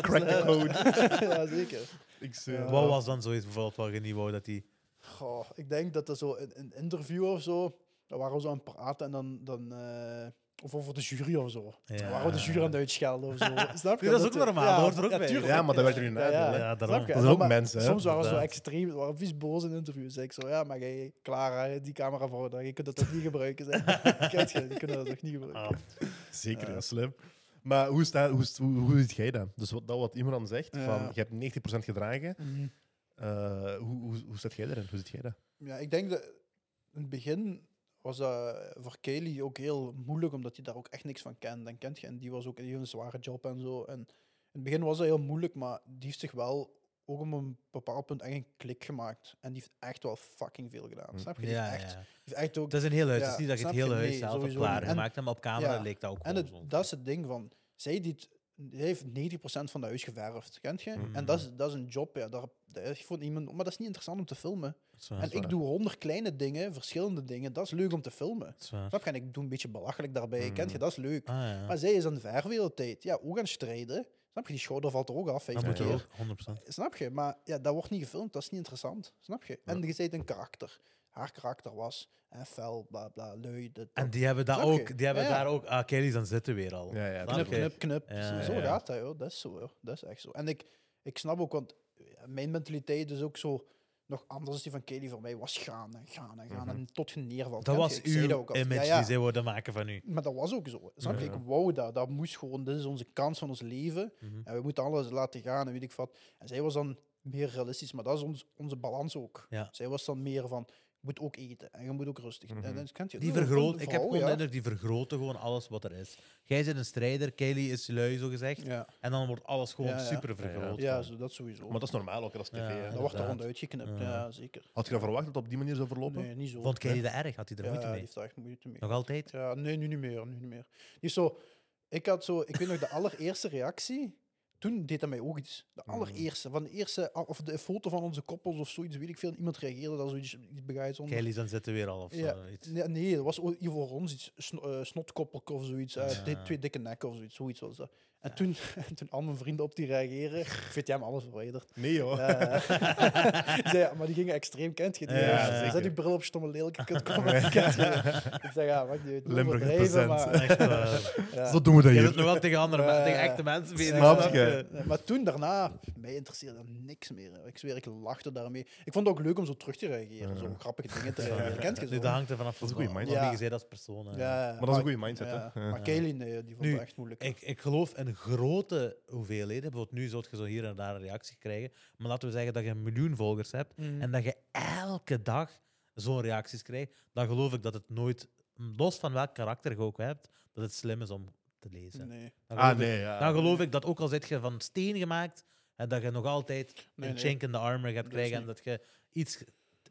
Crack the code. ja, zeker. Ik. Ja. Wat was dan zoiets bijvoorbeeld wat je niet wou dat die... Goh, ik denk dat er zo een, een interview of zo, daar waren we zo aan het praten en dan, dan eh, of over de jury of zo. Ja. We de jury aan het uitschelden of zo. Snap je? Nee, dat is ook normaal, dat hoort er ook bij. tuurlijk. Ja, maar dat werd er nu Ja, ja. Ja? Dat zijn ook mensen, hè. Soms waren ze zo extreem, waren vies boos in interviews. Zeg ik zo, ja, maar jij, Clara, die camera voor dat, je kunt dat toch niet gebruiken. Zeg. Je, die kunnen dat toch niet gebruiken. Ah, Zeker, Ja. ja, slim. Maar hoe, staat, hoe, hoe, hoe ziet jij dat? Dus wat, dat wat Imran zegt, Ja. van je hebt 90% gedragen. Mhm. eh, hoe, hoe, hoe zit jij erin? Hoe zit jij dat? Ja, ik denk dat in het begin was dat voor Kelly ook heel moeilijk, omdat hij daar ook echt niks van kent. En kent je, en die was ook die heeft een zware job en zo. En in het begin was dat heel moeilijk, maar die heeft zich wel ook op een bepaald punt echt een klik gemaakt. En die heeft echt wel fucking veel gedaan. Snap je? Die heeft Ja, echt, ja. die heeft echt ook... Het is een heel huis. Ja, het is niet dat je het hele je? huis Nee, zelf hebt klaargemaakt maar op camera Ja. leek dat ook En het, dat is het ding van... Zij die het- die heeft 90% van dat huis geverfd, kent je? En dat is, dat is een job, ja. Daar, dat is voor iemand, maar dat is niet interessant om te filmen. En ik doe honderd kleine dingen, verschillende dingen. Dat is leuk om te filmen. dat? En ik doe een beetje belachelijk daarbij. Kent je? Dat is leuk. Ah, ja. Maar zij is aan de verwereldtijd. Ja, ook aan het strijden. Snap je? Die schouder valt er ook af. Dat 50 moet je ook, 100%. Snap je? Maar ja, dat wordt niet gefilmd. Dat is niet interessant. Snap je? En je bent een karakter. Haar karakter was en fel, bla bla, lui. Dit, En dat. die hebben, dat je? ook, die hebben Ja, ja. daar ook... Ah, Kelly's aan zitten weer al. Ja, ja, knip, knip, knip. Ja, zo ja. gaat dat, joh. Dat is zo, joh. Dat is echt zo. En ik, ik snap ook, want mijn mentaliteit is ook zo nog anders is die van Kelly voor mij. Was gaan en gaan en gaan Mhm. en tot je neervalt. Dat was dat uw image ja. die zij wilden maken van u. Maar dat was ook zo. Snap je? Ik wou dat. Dat moest gewoon. Dit is onze kans van ons leven. Mhm. En we moeten alles laten gaan en weet ik wat. En zij was dan meer realistisch, maar dat is ons, onze balans ook. Ja. Zij was dan meer van, moet ook eten en je moet ook rustig. En, dan kent je, Die vergroot, ik heb gewoon ja. indruk, die vergroten gewoon alles wat er is. Jij bent een strijder, Kelly is lui, zo gezegd. Ja, En dan wordt alles gewoon Ja, ja. super Ja, vergroot. ja zo, dat sowieso. Maar dat is normaal ook, dat is tv. Ja, dat wordt er rond uitgeknipt, Ja. ja, zeker. Had je dat verwacht dat het op die manier zou verlopen? Nee, niet zo. Vond Kelly dat erg? Had hij er ja, moeite mee? heeft daar echt moeite mee. Nog altijd? Ja, nee, nu niet meer, nu niet meer. Die zo, ik had zo, ik weet nog de allereerste reactie. Toen deed dat mij ook iets. De Mhm. allereerste, van de eerste, of de foto van onze koppels of zoiets, weet ik veel. Iemand reageerde daar zoiets iets begaaid onder. Kelly's aan zitten weer al of Ja. iets. Nee, nee, dat was voor ons iets, eh, snotkoppelke of zoiets. eh, Ja. di- twee dikke nekken of zoiets, zoiets was dat. En toen, toen al mijn vrienden op die reageren, vind jij hem alles verwijderd. Nee, hoor. Eh, zei, ja, maar die gingen extreem, kent je die? Ja, Ja, zeker. Zet die bril op, stomme lelijke kut je? Ik zeg, ja, maakt niet uit. Limburg maar, Echt waar. ja. Zo doen we dat Je hebt hier. het nog wel tegen andere mensen, tegen echte mensen. Snap je? Maar toen, daarna, mij interesseerde dat niks meer. Ik zweer, ik lachte daarmee. Ik vond het ook leuk om zo terug te reageren. Zo grappige dingen te reageren. Kent je zo? Dat hangt er vanaf Dat is een goeie wat- mindset. wat Ja. wie je zei als persoon. Ja, Maar dat is een goede mindset, ja. hè? Ja. Maar Kaylee, nee, die vond het echt moeilijk. Ik, ik geloof in grote hoeveelheden. Bijvoorbeeld nu zou je zo hier en daar een reactie krijgen. Maar laten we zeggen dat je een miljoen volgers hebt. Mhm. En dat je elke dag zo'n reacties krijgt. Dan geloof ik dat het nooit, los van welk karakter je ook hebt, dat het slim is om te lezen. Nee. Dan Ah, geloof ik- nee, ja. Dan geloof ik dat ook al zit je van steen gemaakt, en dat je nog altijd Nee, een nee. chink in de armor gaat krijgen en dat je iets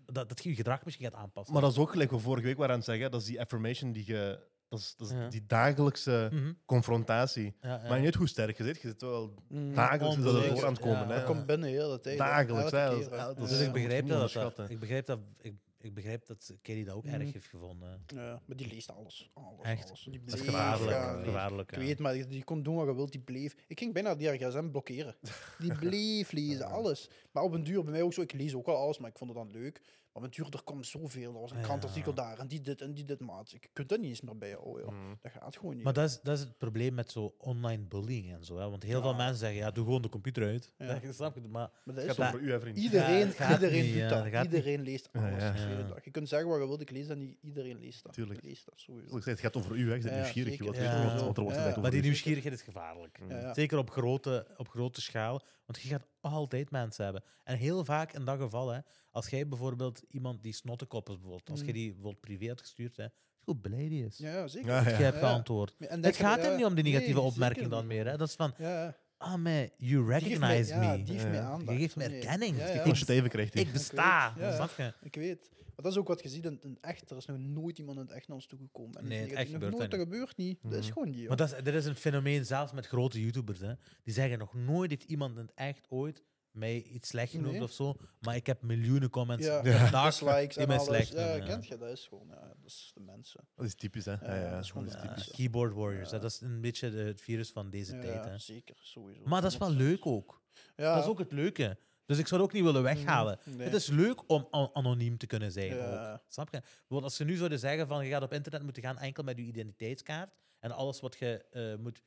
dat, dat je je gedrag misschien gaat aanpassen. Maar dat is ook gelijk wat we vorige week waren aan het zeggen. Dat is die affirmation die je... Dat is, dat is Ja. die dagelijkse Mhm. confrontatie. Ja, ja. Maar niet hoe sterk je zit. Je zit wel Mm. dagelijks dat door aan het komen. Ja. hè. Dat komt binnen heel de tijd. hè. Dagelijks, hè. Dus ik begrijp dat, dat, ik begrijp dat ik, ik begrijp dat Kelly dat ook Mhm. erg heeft gevonden. Ja, maar die leest alles. alles, Echt? alles. Die Dat is gevaarlijk. Ik weet, maar die, die kon doen wat je wilt, die bleef. Ik ging bijna die gsm blokkeren. Die bleef lezen, alles. Maar op een duur, bij mij ook zo, ik lees ook al alles, maar ik vond het dan leuk. Maar duur, er komt zoveel. Er was een Ja. krantartikel daar, en die dit, en die dit, maat. Ik kunt dat niet eens meer bij jou, joh. Mm. Dat gaat gewoon niet. Maar dat is, dat is het probleem met zo online bullying en zo. Hè? Want heel veel mensen zeggen, ja, doe gewoon de computer uit. Ja. Ja. Snap je? Maar Maar dat is gaat over u, hè, vriend. Iedereen, iedereen niet, doet ja, dat. dat gaat iedereen leest alles. ja. Ik. Je kunt zeggen wat je wilt, ik lees dat niet. Iedereen leest dat. Tuurlijk. Leest dat, sowieso. Ik het gaat over u. Hè. Je bent Ja, nieuwsgierig. Je zeker. wilt Ja. weten wat, wat er wordt Ja. gezegd Maar die nieuwsgierigheid is gevaarlijk. Ja, ja. Zeker op grote, op grote schaal. Want je gaat altijd mensen hebben. En heel vaak in dat geval, hè, als jij bijvoorbeeld iemand die snottekop is, bijvoorbeeld, als Mm. je die bijvoorbeeld privé had gestuurd, hè, hoe blij die is. Ja, ja, zeker. Ja, Dat ja. je hebt Ja. geantwoord. Het je- gaat ja, er niet om die negatieve nee, opmerking zeker dan niet. meer. Hè. Dat is van, Ja, ja. ah man, you Die geeft mij- recognize me. Die geeft Ja. mij Je aandacht. geeft me erkenning. Ja, Je komt- Steven krijgt. Ik besta, weet, ja. snap je? Ik weet. Maar dat is ook wat je ziet in, in echt. Er is nog nooit iemand in het echt naar ons toegekomen. En Nee, die het echt nog gebeurt nooit, dat gebeurt niet. Dat is Mhm. gewoon die. Maar dat is, dit is een fenomeen zelfs met grote YouTubers. Hè. Die zeggen nog nooit heeft iemand in het echt ooit mij iets slecht genoemd Nee. of zo. Maar ik heb miljoenen comments Ja. Ja. dislikes die en mij alles. slecht Ja, noemen, ja. kent je? Dat is gewoon, ja, dat is de mensen. Dat is typisch, hè? Ja, Ja, ja, dat is gewoon dat de is typisch. keyboard warriors. Dat is een beetje de- het virus van deze Ja, tijd. Hè. zeker, sowieso. Maar dat is wel leuk ook. Ja. Dat is ook het leuke. Dus ik zou het ook niet willen weghalen. Mhm, nee. Het is leuk om an- anoniem te kunnen zijn. Ja. Ook. Snap je? Bijvoorbeeld als ze nu zouden zeggen van je gaat op internet moeten gaan enkel met je identiteitskaart en alles wat je eh, moet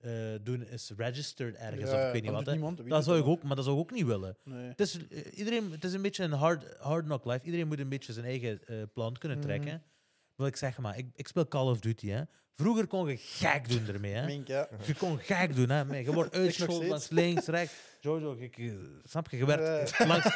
eh, doen is registered ergens Ja, of ik weet niet wat. doet Hè. niemand, dat zou ik ook, maar dat zou ik ook niet willen. Nee. Het is, eh, iedereen, het is een beetje een hard, hard knock life. Iedereen moet een beetje zijn eigen eh, plan kunnen Mhm. trekken. Wil ik zeggen, maar ik, ik speel Call of Duty. Hè. Vroeger kon je gek doen ermee. Hè. Mink, ja. Je kon gek doen. Hè. Je wordt uitgescholden langs links, rechts. Jojo, je, je- snap je? Je werd Ja. langs...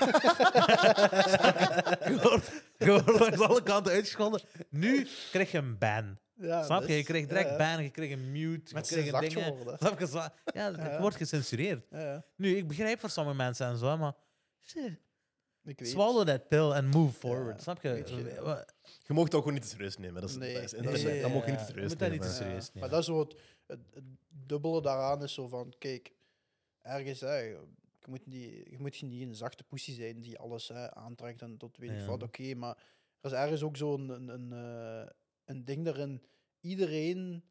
je, wordt, je wordt langs alle kanten uitgescholden. Nu krijg je een ban. Ja, snap je? Je is- krijgt direct ja, ban, je krijgt een mute, Met je krijgt zacht dingen. geworden. Snap je? Zo- Ja, Ja, het ja. wordt gecensureerd. Ja, ja. Nu, ik begrijp voor sommige mensen en zo, maar... shit, Ik weet. Swallow that pill and move forward. Ja, Snap je? je, Je mag het ook gewoon niet te serieus nemen. Dat is, Nee, dat is nee, dat mag je niet te je serieus moet dat niet nemen. te Ja, serieus nemen. Maar dat is zo het, het, het dubbele daaraan is zo van, kijk, ergens, hè, je, moet niet, je moet niet een zachte poesie zijn die alles hè, aantrekt en tot weet ik wat, oké, maar er is ergens ook zo'n een, een, eh, een ding daarin, iedereen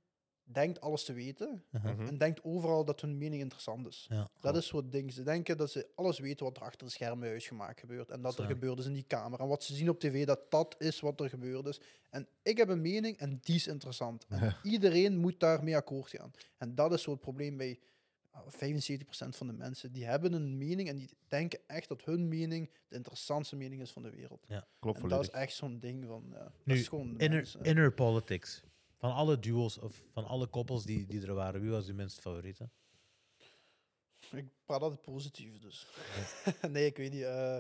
denkt alles te weten Uh-huh. Mhm. en denkt overal dat hun mening interessant is. Ja, Dat is wat ding. Ze denken dat ze alles weten wat er achter de schermen huisgemaakt gebeurt. En dat er gebeurd is in die kamer. En wat ze zien op tv, dat dat is wat er gebeurd is. En ik heb een mening en die is interessant. En Ja. iedereen moet daarmee akkoord gaan. En dat is zo het probleem bij ah, 75% van de mensen. Die hebben een mening en die denken echt dat hun mening de interessantste mening is van de wereld. Klopt En dat is echt zo'n ding van... Ja, dat Nu, is gewoon de Inner, mensen. inner politics. Van alle duo's of van alle koppels die, die er waren, wie was uw minst favoriete? Ik praat altijd positief, dus. nee, ik weet niet. eh,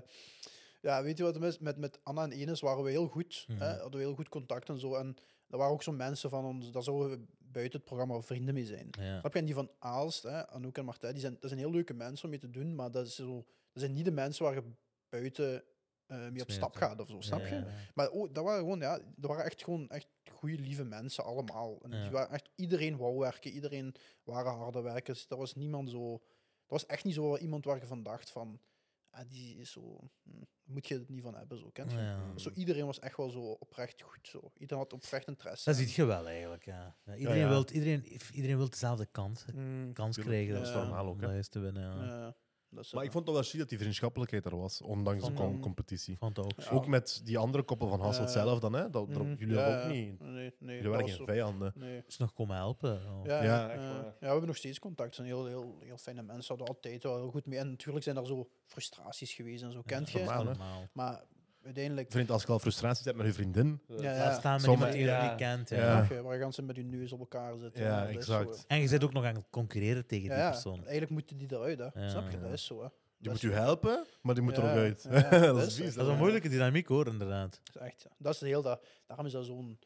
ja, weet je wat het is? Met, met Anna en Enes waren we heel goed. Mhm. hè, hadden we heel goed contact en zo. En er waren ook zo mensen van ons, daar zouden we buiten het programma vrienden mee zijn. Ja. Snap je? En die van Aalst, hè, Anouk en Martijn, die zijn, dat zijn heel leuke mensen om mee te doen, maar dat, is zo, dat zijn niet de mensen waar je buiten eh, mee op stap gaat of zo, snap je? Ja. Maar oh, dat waren gewoon, ja, dat waren echt gewoon echt goede, lieve mensen allemaal. En Ja. die waren echt, iedereen wou werken, iedereen waren harde werkers. Er was niemand zo, er was echt niet zo iemand waar je van dacht van, ah, die is zo, hm, moet je het niet van hebben, zo, kent je? Ja. Zo, iedereen was echt wel zo oprecht goed, zo. Iedereen had oprecht interesse. Dat en- zie je wel eigenlijk. Ja. Ja, iedereen, ja. Wilt, iedereen, iedereen wil dezelfde kant, Mm, kans Tuurlijk, krijgen. dat is om- normaal ook, hè. dat te winnen. Dat is Maar ik vond het wel chic dat die vriendschappelijkheid er was, ondanks de com- competitie. Vond ook. Ja. Ook met die andere koppel van Hasselt Ja. zelf dan, hè? Dat, dat- mhm, jullie ja, hebben ook niet... Nee, nee, Jullie dat waren was geen zo- vijanden. Nee. is nog komen helpen. oh. Ja, Ja, ja, echt eh, waar. ja, we hebben nog steeds contact. Het zijn heel, heel, heel fijne mensen. Hadden altijd wel heel goed mee. En natuurlijk zijn er zo frustraties geweest en zo, kent je. normaal, hè? normaal. Maar uiteindelijk, Vriend, als je al frustraties hebt met je vriendin... Ja, ja. Staan met Sommige- iemand die je ja. niet kent. Ja. Ja. je, gaan ze met hun neus op elkaar zitten. Ja, dat is exact. zo, En je zit ook nog aan het concurreren tegen die ja, persoon. eigenlijk moeten die eruit, hè. Ja, snap je? Dat is zo, hè. Die Dat moet is- u helpen, maar die moet er Ja, ook uit. ja, dat dat is is vies. zo. Dat is een moeilijke dynamiek hoor, inderdaad. Dat is echt, ja. Dat is heel dat, daarom is dat zo'n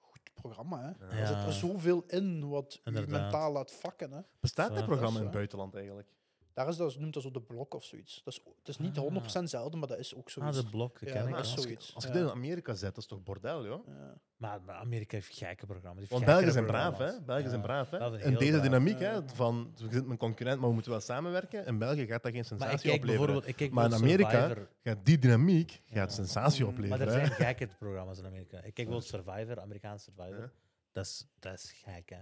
goed programma, hè. Ja. Er zit er zoveel in wat je Inderdaad. mentaal laat vakken, hè. Bestaat Zo, dat programma is in het buitenland eigenlijk? Daar is dat, noemt dat zo de blok of zoiets. Dat is, het is niet Ah. 100% zelden, maar dat is ook Ah, zoiets. de blok, dat Ja, ken ik dat wel. is als zoiets, Je, als je ja. dit in Amerika zet, dat is toch bordel, joh? Ja. Maar, maar Amerika heeft gekke programma's. die Want heeft Belgen zijn braaf, hè? programma's. Belgen zijn braaf, hè? En deze braaf. dynamiek, hè, van we zitten met een concurrent, maar we moeten wel samenwerken. In België gaat dat geen Maar ik sensatie kijk opleveren. bijvoorbeeld... Ik kijk Maar in Amerika Survivor. gaat die dynamiek Ja. gaat sensatie Mm, opleveren. Maar er zijn gekke programma's in Amerika. Ik kijk bijvoorbeeld Survivor, Amerikaanse Survivor. Ja. Dat, is, dat is gek, hè.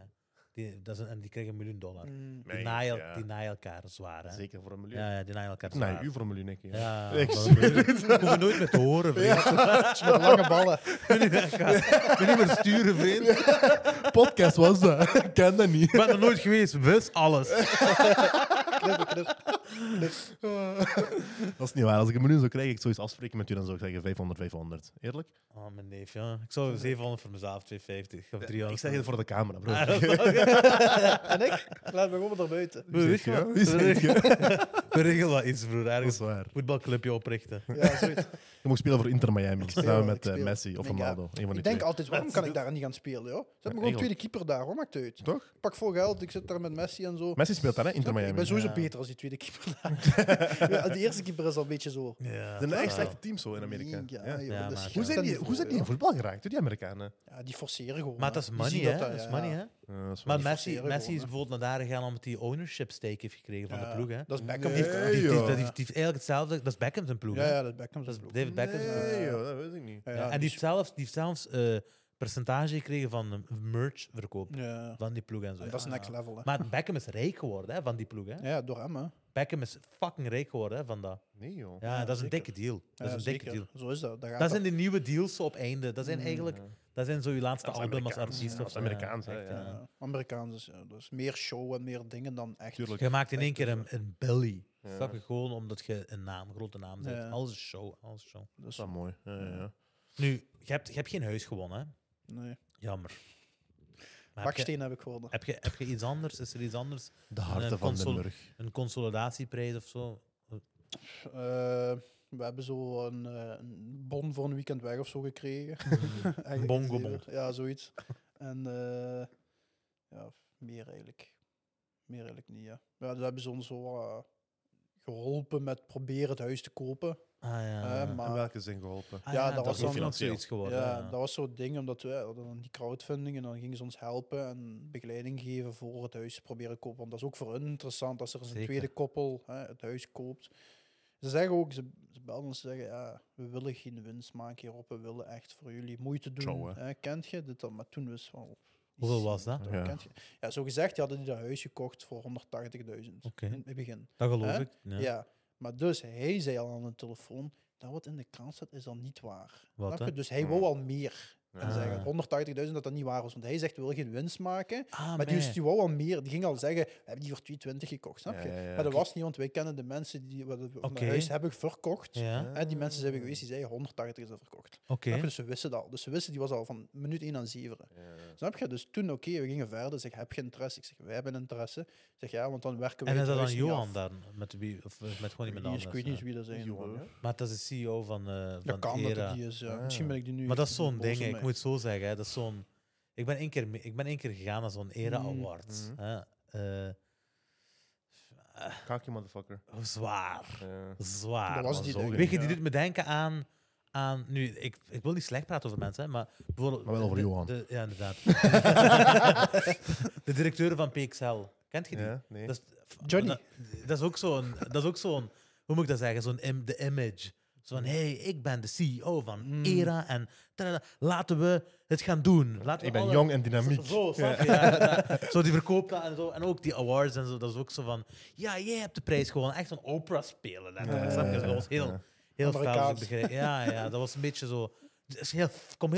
Die, dat is een, en die krijgen een miljoen dollar. Mm. Die, Nee, naaien, ja. die naaien elkaar zwaar, hè. Zeker voor een miljoen. Ja, ja, die naaien elkaar Nee, zwaar. u voor een miljoen, ik. Ja, Ik hoeven- we hoeven nooit meer te horen, vriend. Met lange ballen. Ik. Ik ben niet meer sturen, vriend. Podcast was dat. Ik ken dat niet. Ik ben er nooit geweest. Wist alles. Knippen, knippen. dat is niet waar. Als ik een miljoen zou krijgen, ik zou eens afspreken met u, dan zou ik zeggen 500, 500. Eerlijk? Oh, mijn neef, ja. Ik zou 700 voor mezelf, 250 of 300. Ik zeg het voor de camera, bro. Ah, en ik? Laat me gewoon naar buiten. Broer, weet je Ja, wat? wie zeg je? We regelen iets, broer. Ergens waar. voetbalclubje oprichten. Ja, zoiets. Je mag spelen voor Inter Miami, speel, samen ik met eh. Messi of Ik ja. Ronaldo. Van die Ik denk twee. altijd, waarom kan ik daar niet gaan spelen? Joh? Zet me gewoon tweede keeper daar, wat maakt het uit? Toch? Ik pak vol geld, ik zit daar met Messi en zo. Messi speelt daar, hè? Inter? Miami. Ik ben sowieso Ja. beter als die tweede keeper ja, de eerste keeper is al een beetje zo. Ja, Er zijn echt slechte teams zo in Amerika. Ja, Ja. joh, Ja, dat is maar- Hoe zijn die, hoe zijn die in voetbal geraakt, die Amerikanen? Ja, die forceren gewoon. Maar dat is money, hè? dat, Dat is ja. money, hè? Ja, dat is Maar. Messi, Messi is gewoon, bijvoorbeeld naar daar gegaan omdat hij ownership stake heeft gekregen van de ploeg, hè? Dat is Beckham. Nee, Die, die, die, joh. die, die heeft eigenlijk hetzelfde... Dat is Beckham zijn ploeg, Ja, hè? ja, dat is Beckham. Dat zijn David Beckham zijn ploeg. Nee, joh, dat weet ik niet. Ja, Ja, ja, en die die heeft zelfs, die heeft zelfs eh, percentage gekregen van de merchverkoop Ja, van die ploeg en zo. en dat is Ja, next level. Hè. Maar Beckham is rijk geworden hè, van die ploeg. Hè? Ja, door hem. Hè. Beckham is fucking rijk geworden hè, van dat. Nee, joh. Ja, Ja, dat is een zeker. dikke deal. Dat is Ja, een dikke zeker. deal. Zo is dat. Dat, gaat Dat zijn de nieuwe deals zo op einde. Dat zijn Mm, eigenlijk ja. dat zijn zo je laatste is album als Amerikaans, artiest. ja, of dat is zo, Amerikaans, hè, echt, ja. Amerikaans is ja, dus meer show en meer dingen dan echt. Tuurlijk. Je maakt in één keer een, een belly. Ja. Snap je? Gewoon omdat je een naam, grote naam bent. Ja. Alles is show, alles is show. Dat Dus, is wel mooi. Ja, ja, ja. Nu, je hebt, je hebt geen huis gewonnen, hè? nee. Jammer. Baksteen heb ik gewonnen. heb, je, heb je iets anders? Is er iets anders? De harten een van console- Limburg. Een consolidatieprijs of zo? Eh, we hebben zo een, eh, een bon voor een weekend weg of zo gekregen. Eigenlijk bongo-bon. Ja, zoiets. En eh, ja, meer eigenlijk. Meer eigenlijk niet, ja. ja we hebben ze ons zo eh, geholpen met proberen het huis te kopen. Ah ja. Eh, maar- In welke zin geholpen? Ah, ja, dat was dan- nog zoiets geworden. ja, ja. dat was zo'n ding, omdat we hadden dan die crowdfunding en dan gingen ze ons helpen en begeleiding geven voor het huis te proberen kopen. Want dat is ook voor hun interessant als er eens een Zeker. tweede koppel hè, het huis koopt. Ze zeggen ook, ze, ze belden ons en zeggen, ja, we willen geen winst maken hierop, we willen echt voor jullie moeite doen. Hè. hè, kent je dit dan? Maar toen was wel... Hoeveel was dat? Ja. Ja. Kent je? ja, zo gezegd, die hadden die dat huis gekocht voor 180.000 Oké. in het begin. Dat geloof Hè? ik. Ja. Ja. Maar dus hij zei al aan de telefoon, dat wat in de krant staat is al niet waar. Wat, Snap hè? je? Dus hij wou al meer. En Ah. zeggen 180.000 dat dat niet waar was. Want hij zegt, we willen geen winst maken. Ah, maar die, die wou al meer. Die ging al zeggen, we hebben die voor 220 gekocht. Snap je? Ja, ja, ja. Maar dat was niet, want wij kennen de mensen die wat het Oké. huis hebben verkocht. Ja, En die mensen zijn we geweest, die zeiden 180 is dat verkocht. je? Dus ze wisten dat al. Dus ze wisten, die was al van minuut 1 aan 7. Ja, ja. Snap je? Dus toen, oké, we gingen verder. Zeg, heb je interesse? Ik zeg, wij hebben interesse. Ik zeg, ja, want dan werken we En is dat dan Johan af. dan? Met, wie, of eh, met gewoon iemand anders? Ik weet niet wie dat zijn. Johan, bro. ja? Maar dat is de CEO van, eh Dat van kan dat Era. het die is. Ja. Ah. Misschien ben ik die nu Maar dat is zo'n ding, hè. moet het zo zeggen. Hè. Dat is zo'n... Ik ben één keer, ik ben één keer gegaan naar zo'n Era Mm. Awards. Mhm. hè. Eh, eh, Kaki, motherfucker. zwaar. Ja. Zwaar. Dat was man. die zo Weet je, ja. die doet me denken aan... aan nu, ik, ik wil niet slecht praten over mensen, hè, maar bijvoorbeeld... Maar wel over de- Johan. de- ja, inderdaad. de directeur van PXL. Kent je die? Ja, nee. Dat is, Johnny. Dat, dat is ook zo'n... Dat is ook zo'n... Hoe moet ik dat zeggen? Zo'n im, de image. Zo van, hey, ik ben de CEO van Mm. ERA en tada, laten we het gaan doen. Laten we Ik ben jong en dynamiek. Zo? Ja, dat- zo die verkoopt dat en zo. En ook die awards en zo. Dat is ook zo van, ja, jij hebt de prijs gewonnen. Echt zo'n Oprah spelen. letterlijk, snap je? Dat was heel, heel begreep- Ja, ja, dat was een beetje zo... Het is heel,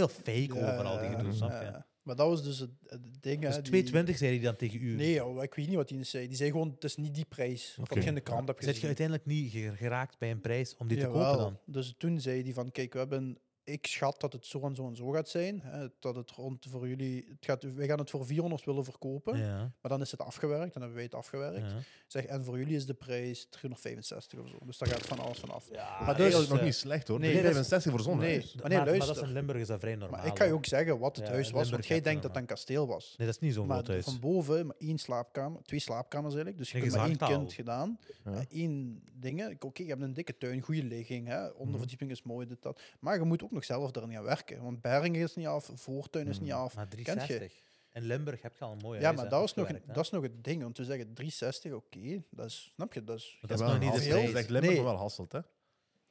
fake over al die gedoe, snap je? Maar dat was dus het, het ding. Dus hè, die- 220 zei hij dan tegen u. Nee, joh, ik weet niet wat die zei. Die zei gewoon, het is niet die prijs. Wat Oké. je in de krant hebt Zet je gezien. uiteindelijk niet ge- geraakt bij een prijs om die te kopen dan? Dus toen zei hij van, kijk, we hebben... Ik schat dat het zo en zo en zo gaat zijn. Hè, dat het rond voor jullie... Het gaat, wij gaan het voor 400 willen verkopen. Ja. Maar dan is het afgewerkt. Dan hebben wij het afgewerkt. ja. Zeg, en voor jullie is de prijs 365 of zo. Dus daar gaat van alles van af. Ja, Maar Maar dus, dus, nog niet slecht hoor. nee, Nee, dat is- 65 voor zo'n nee. huis. Maar nee, maar, maar dat luister. is in Limburg is dat vrij normaal. Maar ik kan je ook zeggen wat het Ja, huis was. Want jij denkt dat het een kasteel was. Nee, dat is niet zo'n groot huis. van boven maar één slaapkamer, twee slaapkamers eigenlijk. Dus je kunt maar één kind gedaan. Ja. Eh, één dingen. Ik- Oké, je hebt een dikke tuin, goede ligging. Hè. Onderverdieping is mooi, dit, dat. Maar je moet ook nog zelf erin gaan werken. Want Beringen is niet af, voortuin is niet Mhm. af. Maar Kent je? 360. In Limburg heb je al een mooie Ja, huis, maar dat is, nog, hè. dat is nog het ding. Om te zeggen 360, oké, dat is, snap je? Dat is, Maar dat is Wel nog een niet de prijs. Limburg, Nee. wel Hasselt, hè?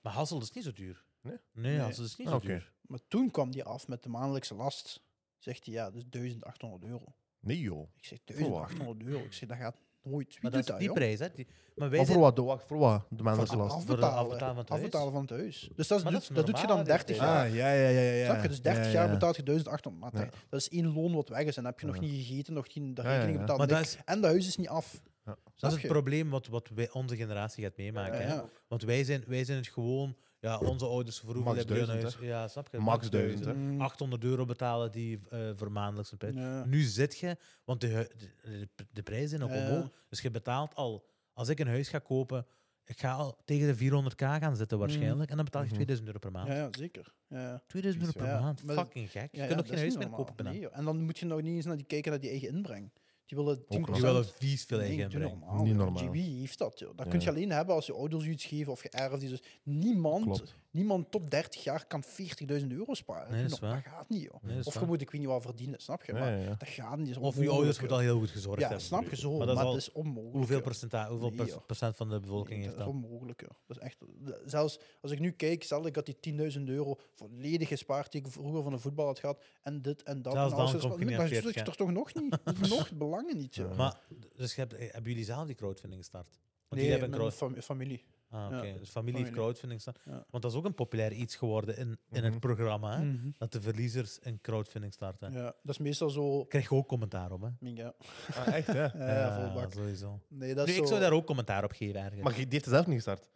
Maar Hasselt is niet zo duur. Nee? Nee, Nee. Hasselt is niet Ah, zo duur. Maar toen kwam die af met de maandelijkse last. Zegt hij, ja, dus 1800 euro. Nee, joh. Ik zeg, wat? 1800 euro. Ik zeg, dat gaat nooit. Wie Maar doet dat dat, is die joh? prijs, hè. Die, maar wij Maar zijn... voor wat? De, voor wat? De de afbetalen, afbetalen van het huis. afbetalen van het huis. Dus dat, Maar doet, dat is dat, doet je dan normaal, hè, 30 dit is- jaar. Ah, ja, ja, ja, ja. ja. Snap je? Dus 30 Ja, jaar ja. betaalt je 1800. Maar Ja. dat is één loon wat weg is. En heb je nog niet gegeten, nog geen de Ja, ja, rekening ja. betaald. Is... En dat huis is niet af. Ja. Dat is het probleem wat, wat wij, onze generatie gaat meemaken. Ja, hè. ja. Want wij zijn, wij zijn het gewoon... Ja, onze ouders hoeveel Max hebben een duizend, huis? Ja, snap je? Max duizend, hè. Mm. 800 euro betalen die eh voor maandelijks een prijs. Ja. Nu zit je, want de, hu- de, de, de prijzen zijn ook Ja. omhoog. Dus je betaalt al, als ik een huis ga kopen, ik ga al tegen de 400k gaan zitten waarschijnlijk. En dan betaal je Mhm. 2000 euro per maand. Ja, ja, zeker. Ja, ja. 2000 euro per Ja, maand, maar- fucking gek. Je Ja, kunt ja, nog geen is huis niet meer normaal. kopen. bijna. Nee, joh. en dan moet je nog niet eens naar die kijken naar die eigen inbreng. Die willen 10%. nog. Die willen vies veel Nee, eigen inbreng. normaal, Niet normaal. GB heeft dat, joh. Dat Ja. kun je alleen hebben als je ouders je iets geven of geërfd is. Dus niemand, Klopt. niemand tot 30 jaar kan 40.000 euro sparen. Nee, dat is gaat niet, joh. Nee, dat is of je waar. moet, ik weet niet wat verdienen, snap je? Maar ja, dat gaat niet. dat is Of je onmogelijk, ouders moeten al heel goed gezorgd Ja, hebben. snap je zo. Maar Maar dat dat is is onmogelijk. Hoeveel, percenta, hoeveel Nee, joh. procent van de bevolking Nee, heeft dat is dat? onmogelijk. joh. Dat is echt, zelfs als ik nu kijk, stel ik had die 10.000 euro volledig gespaard die ik vroeger van de voetbal had gehad. En dit en dat. Zelfs en alles dan je dan aan zit 40, ik er toch nog niet. nog niet. Ja. Maar, dus je hebt, eh, hebben jullie zelf die crowdfunding gestart? Want Nee, hebben crowd... fam- familie. Ah, oké. ja, Dus familie heeft crowdfunding gestart. Ja. Want dat is ook een populair iets geworden in, in het Mhm. programma. Hè? Mhm. Dat de verliezers een crowdfunding starten. Ja, dat is meestal zo. Krijg je ook commentaar op, hè? Ja, Ah, echt, hè? ja, ja, sowieso. Nee, dat ik zo... zou daar ook commentaar op geven, ergens. Maar die heeft het zelf niet gestart.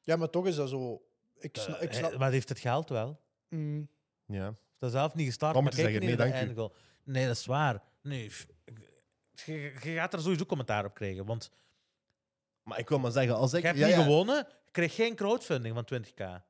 Ja, maar toch is dat zo. Ik snap. Ik Eh, snap maar heeft het geld wel. Mm, Ja. Dat is zelf niet gestart. Om maar te kijk zeggen, niet nee, dank. Nee, dat is waar. Nee, je, je gaat er sowieso commentaar op krijgen. Want Maar ik wil maar zeggen, als ik... je hebt ja, niet ja. gewonnen, krijg geen crowdfunding van 20k.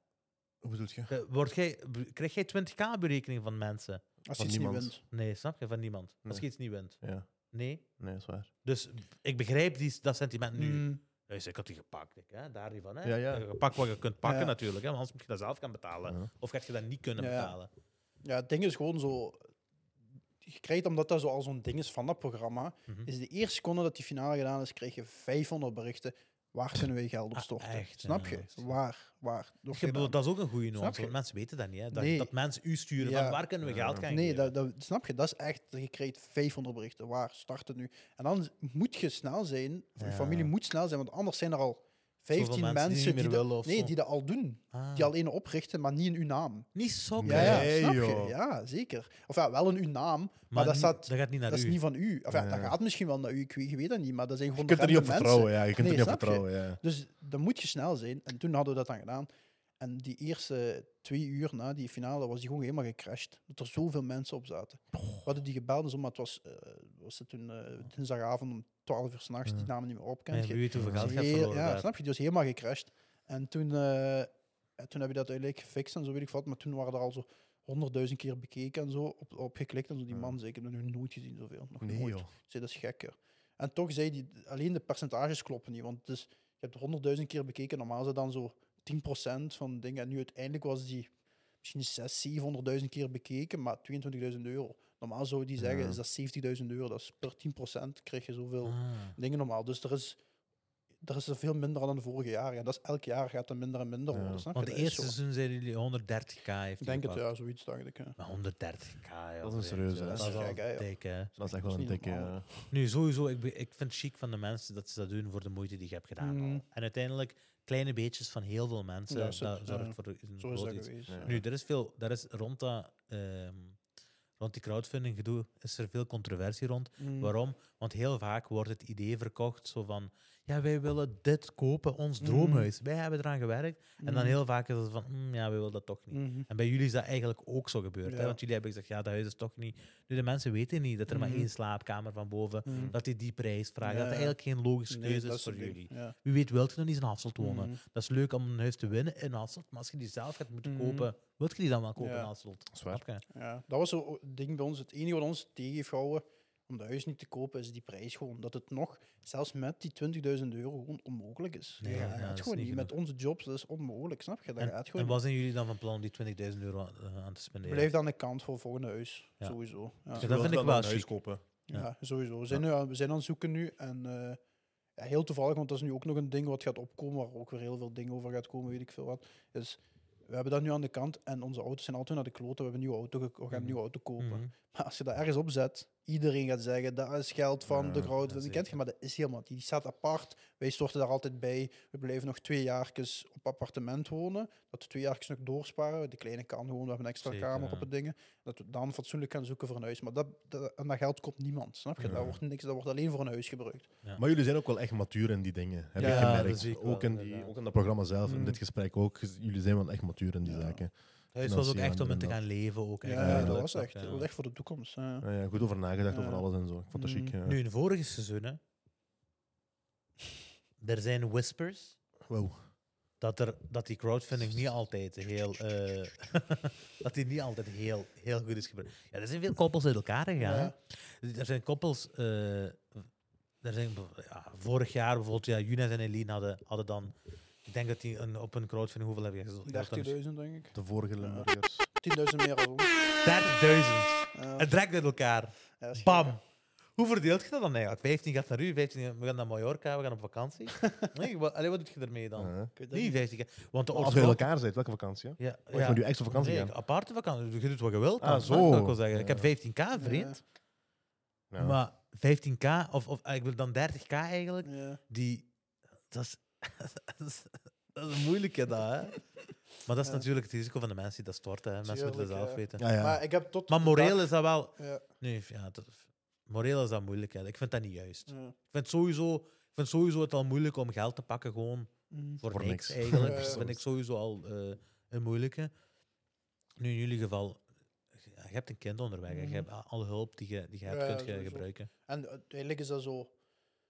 Hoe bedoel je? Eh, Word jij, b- krijg jij 20k berekening van mensen? als Van je iets niet niemand. wint. Nee, snap je? Van niemand. Als Nee. je iets niet wint. Ja, Nee. nee, dat is waar. Dus ik begrijp die, dat sentiment nu. Mm, Dus ik had die gepakt. Ik, hè? Daar die van. Hè? Ja, ja. Je pakt wat je kunt pakken Ja. natuurlijk. Hè? Want anders moet je dat zelf gaan betalen. Ja. Of gaat je dat niet kunnen Ja, ja. betalen. Ja, het ding is gewoon zo. Je krijgt, omdat dat zo al zo'n ding is van dat programma, Mhm. is de eerste seconde dat die finale gedaan is, krijg je 500 berichten. Waar kunnen wij geld op Ah, storten? echt, Snap ja, je? is- Waar? Waar? Bedoel, dat is ook een goede nuance, je? want mensen weten dat niet. Hè? Dat, Nee. dat mensen u sturen Ja. van waar kunnen we Ja. geld gaan Nee, dat, dat, snap je? Dat is echt, je krijgt 500 berichten. Waar? Start het nu. En dan moet je snel zijn, je Ja. familie moet snel zijn, want anders zijn er al 15 mensen mensen, die dat- of nee, zo. die dat al doen. Ah. Die al een oprichten, maar niet in uw naam. Niet zo Ja, ja, Nee, snap joh. je? Ja, zeker. Of ja, wel in uw naam, maar, maar dat, niet- staat, dat gaat niet naar dat u. is niet van u. Of ja, dat gaat misschien wel naar u, ik weet, je weet dat niet, maar dat zijn Je gewoon kunt er niet op vertrouwen, ja. Je kunt Nee, er niet op je? vertrouwen, ja. Dus dan moet je snel zijn. En toen hadden we dat dan gedaan. En die eerste twee uur na die finale was die gewoon helemaal gecrashed. Dat er zoveel mensen op zaten. We hadden die gebeld, zo, maar het was, eh, was het toen eh, dinsdagavond om 12 uur s'nachts, Ja. die namen niet meer op. Maar ja, wie weet hoeveel geld je verloren ja, daar. snap je? Die was helemaal gecrashed. En toen, eh, toen heb je dat uiteindelijk gefixt en zo weet ik wat. Maar toen waren er al zo honderdduizend keer bekeken en zo, op, op geklikt. En zo die Ja. man zei, ik heb dat nog nooit gezien zoveel. Nog Nee, nooit. joh. Ik zei, dat is gek, joh. En toch zei die, alleen de percentages kloppen niet. Want dus, je hebt honderdduizend keer bekeken. Normaal is het dan zo 10% van dingen. En nu uiteindelijk was die misschien 600, 700.000 keer bekeken, maar 22.000 euro. Normaal zou die zeggen, Ja. is dat 70.000 euro. Dat is per 10% krijg je zoveel Ah. dingen normaal. Dus er is, er is er veel minder dan de vorige jaren. En dat is elk jaar gaat het minder en minder Ja. worden. Snap Want is eerste zo. seizoen zeiden jullie 130k heeft Ik denk het, ja, zoiets dacht ik. Ja. Maar 130k, joh, Dat is een serieuze, hè? Dat is Dat is al gek, hè, joh. dik, hè. Dat is echt wel een dikke... ja. Nu, sowieso, ik, ik vind het chic van de mensen dat ze dat doen voor de moeite die je hebt gedaan. al. Mm. En uiteindelijk, kleine beetjes van heel veel mensen, Ja, dat zo- zorgt ja. voor een Zo is groot dat iets. geweest. Ja. Nu, er is veel, er is rond, dat, ehm, rond die crowdfunding gedoe is er veel controversie rond. Mm. Waarom? Want heel vaak wordt het idee verkocht zo van, ja, wij willen dit kopen, ons Mm. droomhuis. Wij hebben eraan gewerkt. En dan Mm. heel vaak is het van, "Mm, ja, wij willen dat toch niet. Mhm. En bij jullie is dat eigenlijk ook zo gebeurd. Hè? Want jullie hebben gezegd, ja, dat huis is toch niet... Nu, de mensen weten niet dat er maar Mhm. één slaapkamer van boven, Mhm. dat die die prijs vraagt. Ja, Dat het ja. eigenlijk geen logische Nee, keuze dat is voor jullie. Ja. Wie weet, wilt je nog niet in Hasselt wonen? Mhm. Dat is leuk om een huis te winnen in Hasselt, maar als je die zelf gaat moeten Mhm. kopen, wilt je die dan wel kopen Ja. in Hasselt? Dat is waar. Snap je? Ja, dat was zo het ding bij ons. Het enige wat ons tegen heeft gehouden om de huis niet te kopen, is die prijs gewoon. Dat het nog, zelfs met die 20.000 euro, gewoon onmogelijk is. Nee, dat ja, gaat dat is gewoon niet niet. Met onze jobs, dat is onmogelijk, snap je? Dat En, gaat en gewoon wat zijn jullie dan van plan om die 20.000 euro aan, eh, aan te spenderen? Blijf aan de kant voor het volgende huis, Ja. sowieso. Ja. Ja, dat vind ik dan wel een huis kopen. Ja. Ja, sowieso. We zijn, nu aan, we zijn aan het zoeken nu. En eh, ja, heel toevallig, want dat is nu ook nog een ding wat gaat opkomen, waar ook weer heel veel dingen over gaat komen, weet ik veel wat. Dus we hebben dat nu aan de kant en onze auto's zijn altijd naar de kloten. We hebben een nieuwe auto, we gaan een Mhm. nieuwe auto kopen. Mhm. Maar als je dat ergens opzet iedereen gaat zeggen, dat is geld van de Ja, crowdfunding. Kent je, maar dat is helemaal niet. Die staat apart. Wij storten daar altijd bij. We blijven nog twee jaar op appartement wonen. Dat we twee jaar nog doorsparen. De kleine kan gewoon, we hebben een extra Zeker, kamer op het dingen. Dat we dan fatsoenlijk gaan zoeken voor een huis. Maar dat, dat, en dat geld komt niemand, snap je? Ja. Dat wordt niks, dat wordt alleen voor een huis gebruikt. Maar jullie zijn ook wel echt matuur in die dingen, heb Ja, ik dat gemerkt. zie ik ook, wel, in die, ook in dat programma zelf, in Mm. dit gesprek ook. Jullie zijn wel echt matuur in die Ja. zaken. Het was ook echt om in te gaan leven. Ook Ja, ja, dat was echt, dat ja. was echt voor de toekomst. ja. Ja, ja, goed over nagedacht over alles en zo. Ik vond dat Mm. chic. ja. Nu, in vorige seizoenen, er zijn whispers Wow. dat, er, dat die crowdfunding niet altijd heel, eh, dat die niet altijd heel, heel goed is gebeurd. Ja, er zijn veel koppels uit elkaar gegaan. Ja. hè. Er zijn koppels. eh, er zijn, vorig jaar bijvoorbeeld, ja, Younes en Eline hadden, hadden dan. Ik denk dat die een, op een crowdfunding hoeveel hebben gezocht? 30.000 denk ik. De vorige Limburgers. 10.000 meer als ons. 30.000. Ja. Het trekt uit elkaar. Ja, Bam. Hoe verdeelt je dat dan eigenlijk? 15 gaat naar u, 15 we gaan naar Mallorca, we gaan op vakantie. Nee, wat, allee, wat doe je ermee dan? Ja. Niet niet. 15 gaat- Want de Als je elkaar bent, welke vakantie? hè? Ja, Of je nu extra vakantie nee, gaan? aparte vakantie. Je doet wat je wilt. Ah, dan, zo. je Ik, wil zeggen. ik Ja. heb 15k, vriend. Ja. Maar 15k, of, of ik wil dan 30k eigenlijk, Ja. die... Dat is, dat is, een moeilijke, dat, hè. Maar dat is Ja. natuurlijk het risico van de mensen die dat storten. Hè. Mensen moeten dat Tuurlijk, zelf ja. weten. Ja, ja. Maar ik heb tot Maar moreel dag- is dat wel... Ja, Nee, ja, dat, moreel is dat moeilijk. Hè. Ik vind dat niet juist. ja. Ik vind, sowieso, ik vind sowieso het al moeilijk om geld te pakken gewoon Mm. voor, Voor niks, niks. eigenlijk. Ja, Dat vind ik sowieso al eh, een moeilijke. Nu in jullie geval, je hebt een kind onderweg. Je Mhm. hebt alle hulp die je, die je hebt, Ja, kunt je sowieso. gebruiken. En uiteindelijk is dat zo...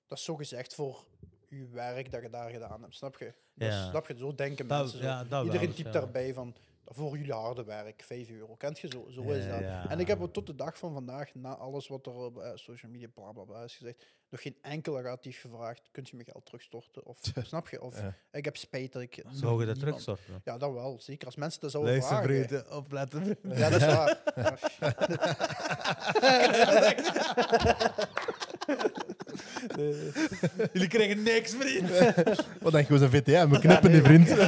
Dat is zo gezegd voor je werk dat je daar gedaan hebt, snap je? Ja. snap je? Zo denken Dat, mensen. Zo. ja, dat Iedereen typt ja. daarbij van, voor jullie harde werk, 5 euro. Kent je zo? Zo is dat. ja. En ik heb tot de dag van vandaag, na alles wat er op eh, social media bla bla bla is gezegd, nog geen enkele relatief gevraagd, kunt je mijn geld terugstorten? Of, snap je? Of Ja. ik heb spijt dat ik... Zou je dat terugsorten? Ja, dat wel. Zeker als mensen dat zouden vragen. opletten. Ja, dat is waar. Ja, Jullie krijgen niks, vriend. Wat denk je, we zijn VTM, we knippen die vriend.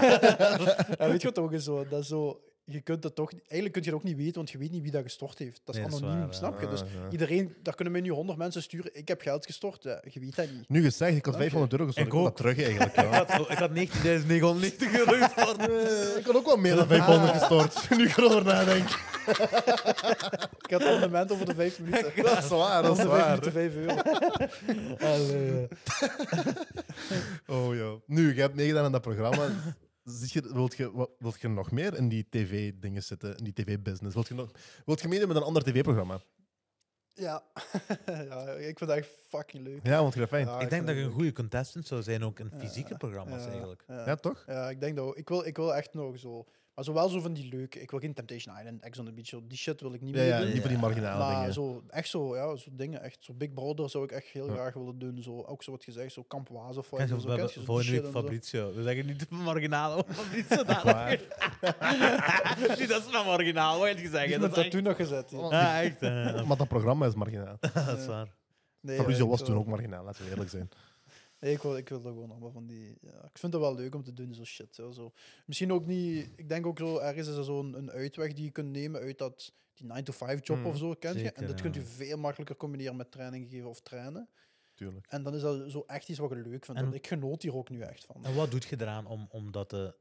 Ja, weet je wat ook is zo? Dat is zo? Je kunt het toch... Eigenlijk kun je het ook niet weten, want je weet niet wie dat gestort heeft. Dat is Nee, dat anoniem, snap je? Dus ja. iedereen... Daar kunnen mij nu honderd mensen sturen. Ik heb geld gestort. Ja, je weet dat niet. Nu gezegd, ik had Dank je. 500 euro gestort. Ik Ik dat terug eigenlijk. Ik Ja. had, ik had 19.990 euro gestort. Ik had ook wel meer dan 500 gestort. Nu ik erover nadenk. Ik had een abonnement over de vijf minuten. Dat is waar, dat is Over waar. minuten vijf euro. Oh ja. Nu, je hebt meegedaan aan dat programma. Zit je, wilt, je, wilt je nog meer in die tv-dingen zitten, in die tv-business? Wilt je, nog, wilt je meedoen met een ander tv-programma? Ja. ja, ik vind dat echt fucking leuk. Ja, want je dat fijn. Ja, ik denk dat je een goede contestant zou zijn, ook in Ja, fysieke programma's ja, eigenlijk. Ja, Ja, toch? Ja, ik denk dat ook. Ik wil, ik wil echt nog zo... Maar zo wel zo van die leuke... Ik wil geen Temptation Island, Ex on the Beach, zo die shit wil ik niet Ja, meer ja, doen. niet van die marginale Maar dingen. zo, echt zo, ja, zo dingen, echt zo Big Brother zou ik echt heel Ja. graag willen doen. Zo, ook zo wat gezegd, zo Kamp Waas of wat. Kijk, zo, volgende week. Fabrizio. We zeggen niet marginaal, maar Fabrizio? Nee, dat is maar marginaal, wat je heeft Dat mijn is tattoo nog gezet. Ja. Ja, echt. Maar dat programma is marginaal. dat is waar. Nee, Fabrizio ja, was toen ook marginaal, laten we eerlijk zijn. Nee, ik wil, ik wil dat gewoon allemaal van die... Ja, ik vind het wel leuk om te doen, zo shit. Ja, zo. Misschien ook niet... Ik denk ook zo, ergens is er zo'n een uitweg die je kunt nemen uit dat, die 9-to-5-job Mm, of zo, kent je? En dat kunt u veel makkelijker combineren met training geven of trainen. Tuurlijk. En dan is dat zo echt iets wat je leuk vindt. En- ik genoot hier ook nu echt van. En wat doet je eraan om, om dat te...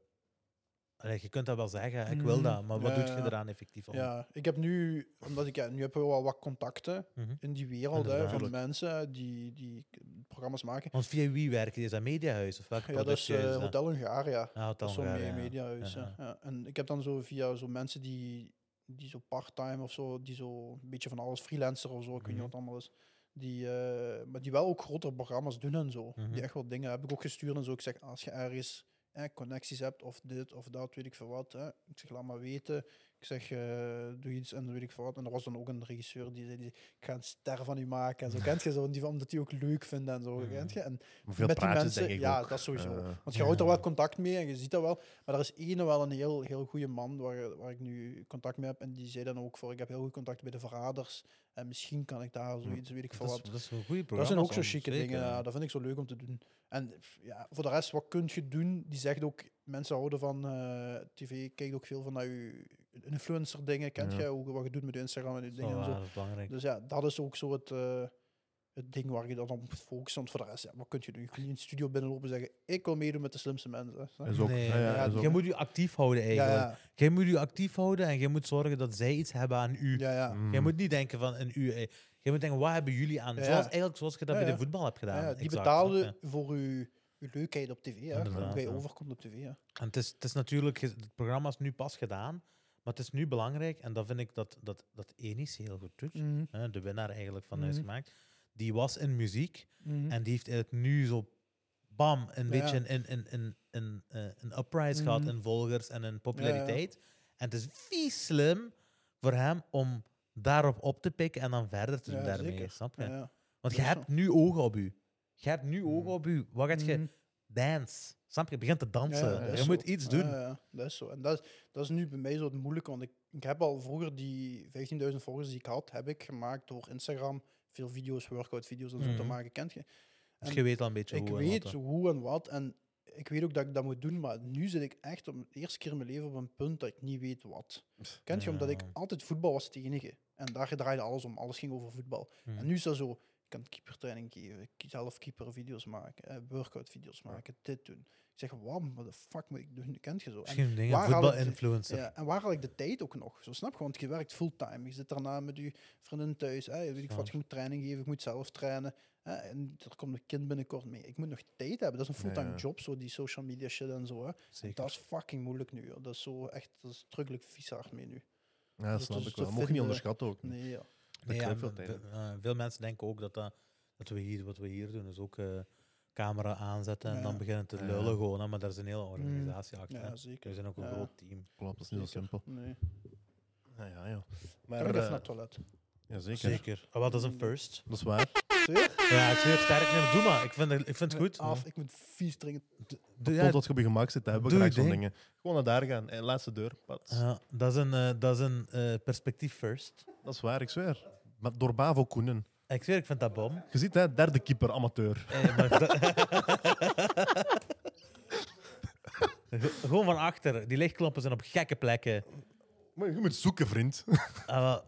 Allee, je kunt dat wel zeggen, ik wil Mm, dat, maar wat ja, doet je eraan effectief om? Ja, ik heb nu, omdat ik ja, nu heb wel wat contacten Mhm. in die wereld hè, van mensen die, die programma's maken. Want via wie werken die? Is dat Mediahuis of welk Ja, dat is eh, is dat? Hotel Hungaria. Ja, Hotel Dat is zo'n ja. mediahuis. Ja. En ik heb dan zo via zo mensen die, die zo part-time of zo, die zo een beetje van alles, freelancer of zo, ik weet niet Mhm. wat het allemaal is. Die, eh, maar die wel ook grotere programma's doen en zo. Mhm. Die echt wel dingen heb ik ook gestuurd en zo. Ik zeg, als je ergens eh, connecties hebt of dit of dat, weet ik veel wat. Hè. Ik zeg, laat maar weten. Ik zeg, eh, doe iets en weet ik wat. En er was dan ook een regisseur die zei, die, ik ga een ster van u maken. En zo kent je zo, die, omdat die ook leuk vindt en zo. Kent je? En Maar Veel met die mensen, denk ik ja, ook. dat sowieso. Eh, Want je houdt er wel contact mee en je ziet dat wel. Maar er is ene wel een heel, heel goede man waar, waar ik nu contact mee heb. En die zei dan ook voor, ik heb heel goed contact bij de verraders. En misschien kan ik daar zoiets, weet ik veel wat. dat is een goede Dat zijn ook zo chique dingen. ja. Dat vind ik zo leuk om te doen. En ja, voor de rest, wat kun je doen? Die zegt ook, mensen houden van eh, tv, kijkt ook veel van naar je influencer dingen. Kent Ja. jij hoe, wat je doet met Instagram en die dingen en zo. dat is belangrijk. Dus ja, dat is ook zo het, eh, het ding waar je dan op moet focussen. Want voor de rest, ja, wat kun je doen? Je kunt niet in de studio binnenlopen en zeggen, ik wil meedoen met de slimste mensen. hè. Je? Is ook, nee, ja, ja, ja, is ook- je moet je actief houden eigenlijk. ja, Jij moet je actief houden en je moet zorgen dat zij iets hebben aan u. ja, ja. Mm. Jij moet niet denken van een u. eh, Je moet denken, wat hebben jullie aan? Ja, Zoals, eigenlijk zoals je dat Ja, bij ja. de voetbal hebt gedaan. Ja, ja, die Exact, betalen snap je? voor uw, uw leukheid op tv. Hè? Inderdaad, Hoe jij ja. overkomt op tv. Hè? En het is, het is natuurlijk, het programma is nu pas gedaan, maar het is nu belangrijk, en dat vind ik dat, dat, dat Enis heel goed doet, hè, de winnaar eigenlijk van Mhm. Huis Gemaakt, die was in muziek Mhm. en die heeft eigenlijk nu zo, bam, een Ja. beetje een, een, een, een, eh, een uprise gehad Mhm. in volgers en in populariteit. En het is vies slim voor hem om daarop op te pikken en dan verder te doen daarmee, zeker. snap je? Want je hebt nu ogen op u. Je hebt nu ogen Mhm. op u. Wat gaat je... Mhm. Dance. Snap je? Je begint te dansen. Ja, je moet iets doen. Ja, ja, dat is zo. En dat is, dat is nu bij mij zo het moeilijke, want ik, ik heb al vroeger die 15.000 volgers die ik had, heb ik gemaakt door Instagram. Veel video's, workout-video's en zo te Mhm. maken, kent je? Dus En je weet al een beetje ik hoe en weet wat, hoe en wat en ik weet ook dat ik dat moet doen, maar nu zit ik echt op de eerste keer in mijn leven op een punt dat ik niet weet wat. Kent je? Omdat ik altijd voetbal was het enige. En daar draaide alles om. Alles ging over voetbal. Mhm. En nu is dat zo, ik kan keepertraining geven, zelf keepervideo's maken, eh, workout-video's maken, dit doen. Ik zeg, wat wat de fuck moet ik doen? Kent je zo? En, Misschien dingen, voetbal-influencer. ja, en waar haal ik de tijd ook nog? Zo snap je, want je werkt fulltime. Je zit daarna met je vriendin thuis. Hè? Weet ik wat, je moet training geven, ik moet zelf trainen. Hè? En er komt een kind binnenkort mee. Ik moet nog tijd hebben. Dat is een fulltime ja. job, zo die social media shit en zo. Hè? Zeker. Dat is fucking moeilijk nu. Dat is zo echt, dat is drukkelijk vies hard mee nu. Ja, dat Dus snap ik wel. Mocht je niet onderschatten ook. Nee, ja. Nee, ja, veel ve- tijd, eh, veel mensen denken ook dat, dat, dat we hier, wat we hier doen, is ook eh, camera aanzetten en Ja. dan beginnen te Ja. lullen gewoon. hè, Maar daar is een hele organisatie achter. ja, zeker. We zijn ook een Ja. groot team. Klopt, dat is niet zo simpel. Nee. Ja, ja, ja. Maar, even eh, naar het toilet. ja, zeker. Zeker. Ah, wat is een first? Dat is waar. Zeer? Ja, ik zweer sterk. Nee, doe maar. Ik vind het, ik vind het goed. Af, ik moet vies drinken. Doe- Dat je op je gemak zit. Daar hebben we graag zo'n ding. dingen. Gewoon naar daar gaan. Eh, laatste deur. Pats. ja, dat is een, eh, dat is een eh, perspectief first. Dat is waar, ik zweer. Maar door Bavo Koenen. Ik zweer, ik vind dat bom. Je ziet, hè, derde keeper, amateur. Eh, maar dat- Gewoon van achter. Die lichtkloppen zijn op gekke plekken. Maar je moet zoeken, vriend. Ah, wel.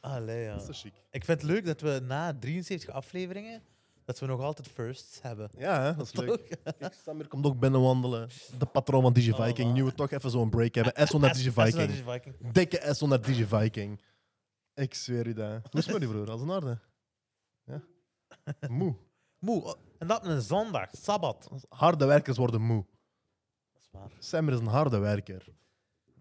Allee, ja. Dat is zo chic. Ik vind het leuk dat we na 73 afleveringen dat we nog altijd firsts hebben. Ja, hè, dat is leuk. Kijk, Samir komt ook binnenwandelen. De patroon van DigiViking. Oh, Nu we toch even zo'n break hebben. S naar DigiViking. Viking. Dikke S naar DigiViking. Ik zweer je dat. Hoe is het met die broer? Als een orde? Ja? Moe. Moe. En dat een zondag, sabbat. Harde werkers worden moe. Dat is waar. Samir is een harde werker.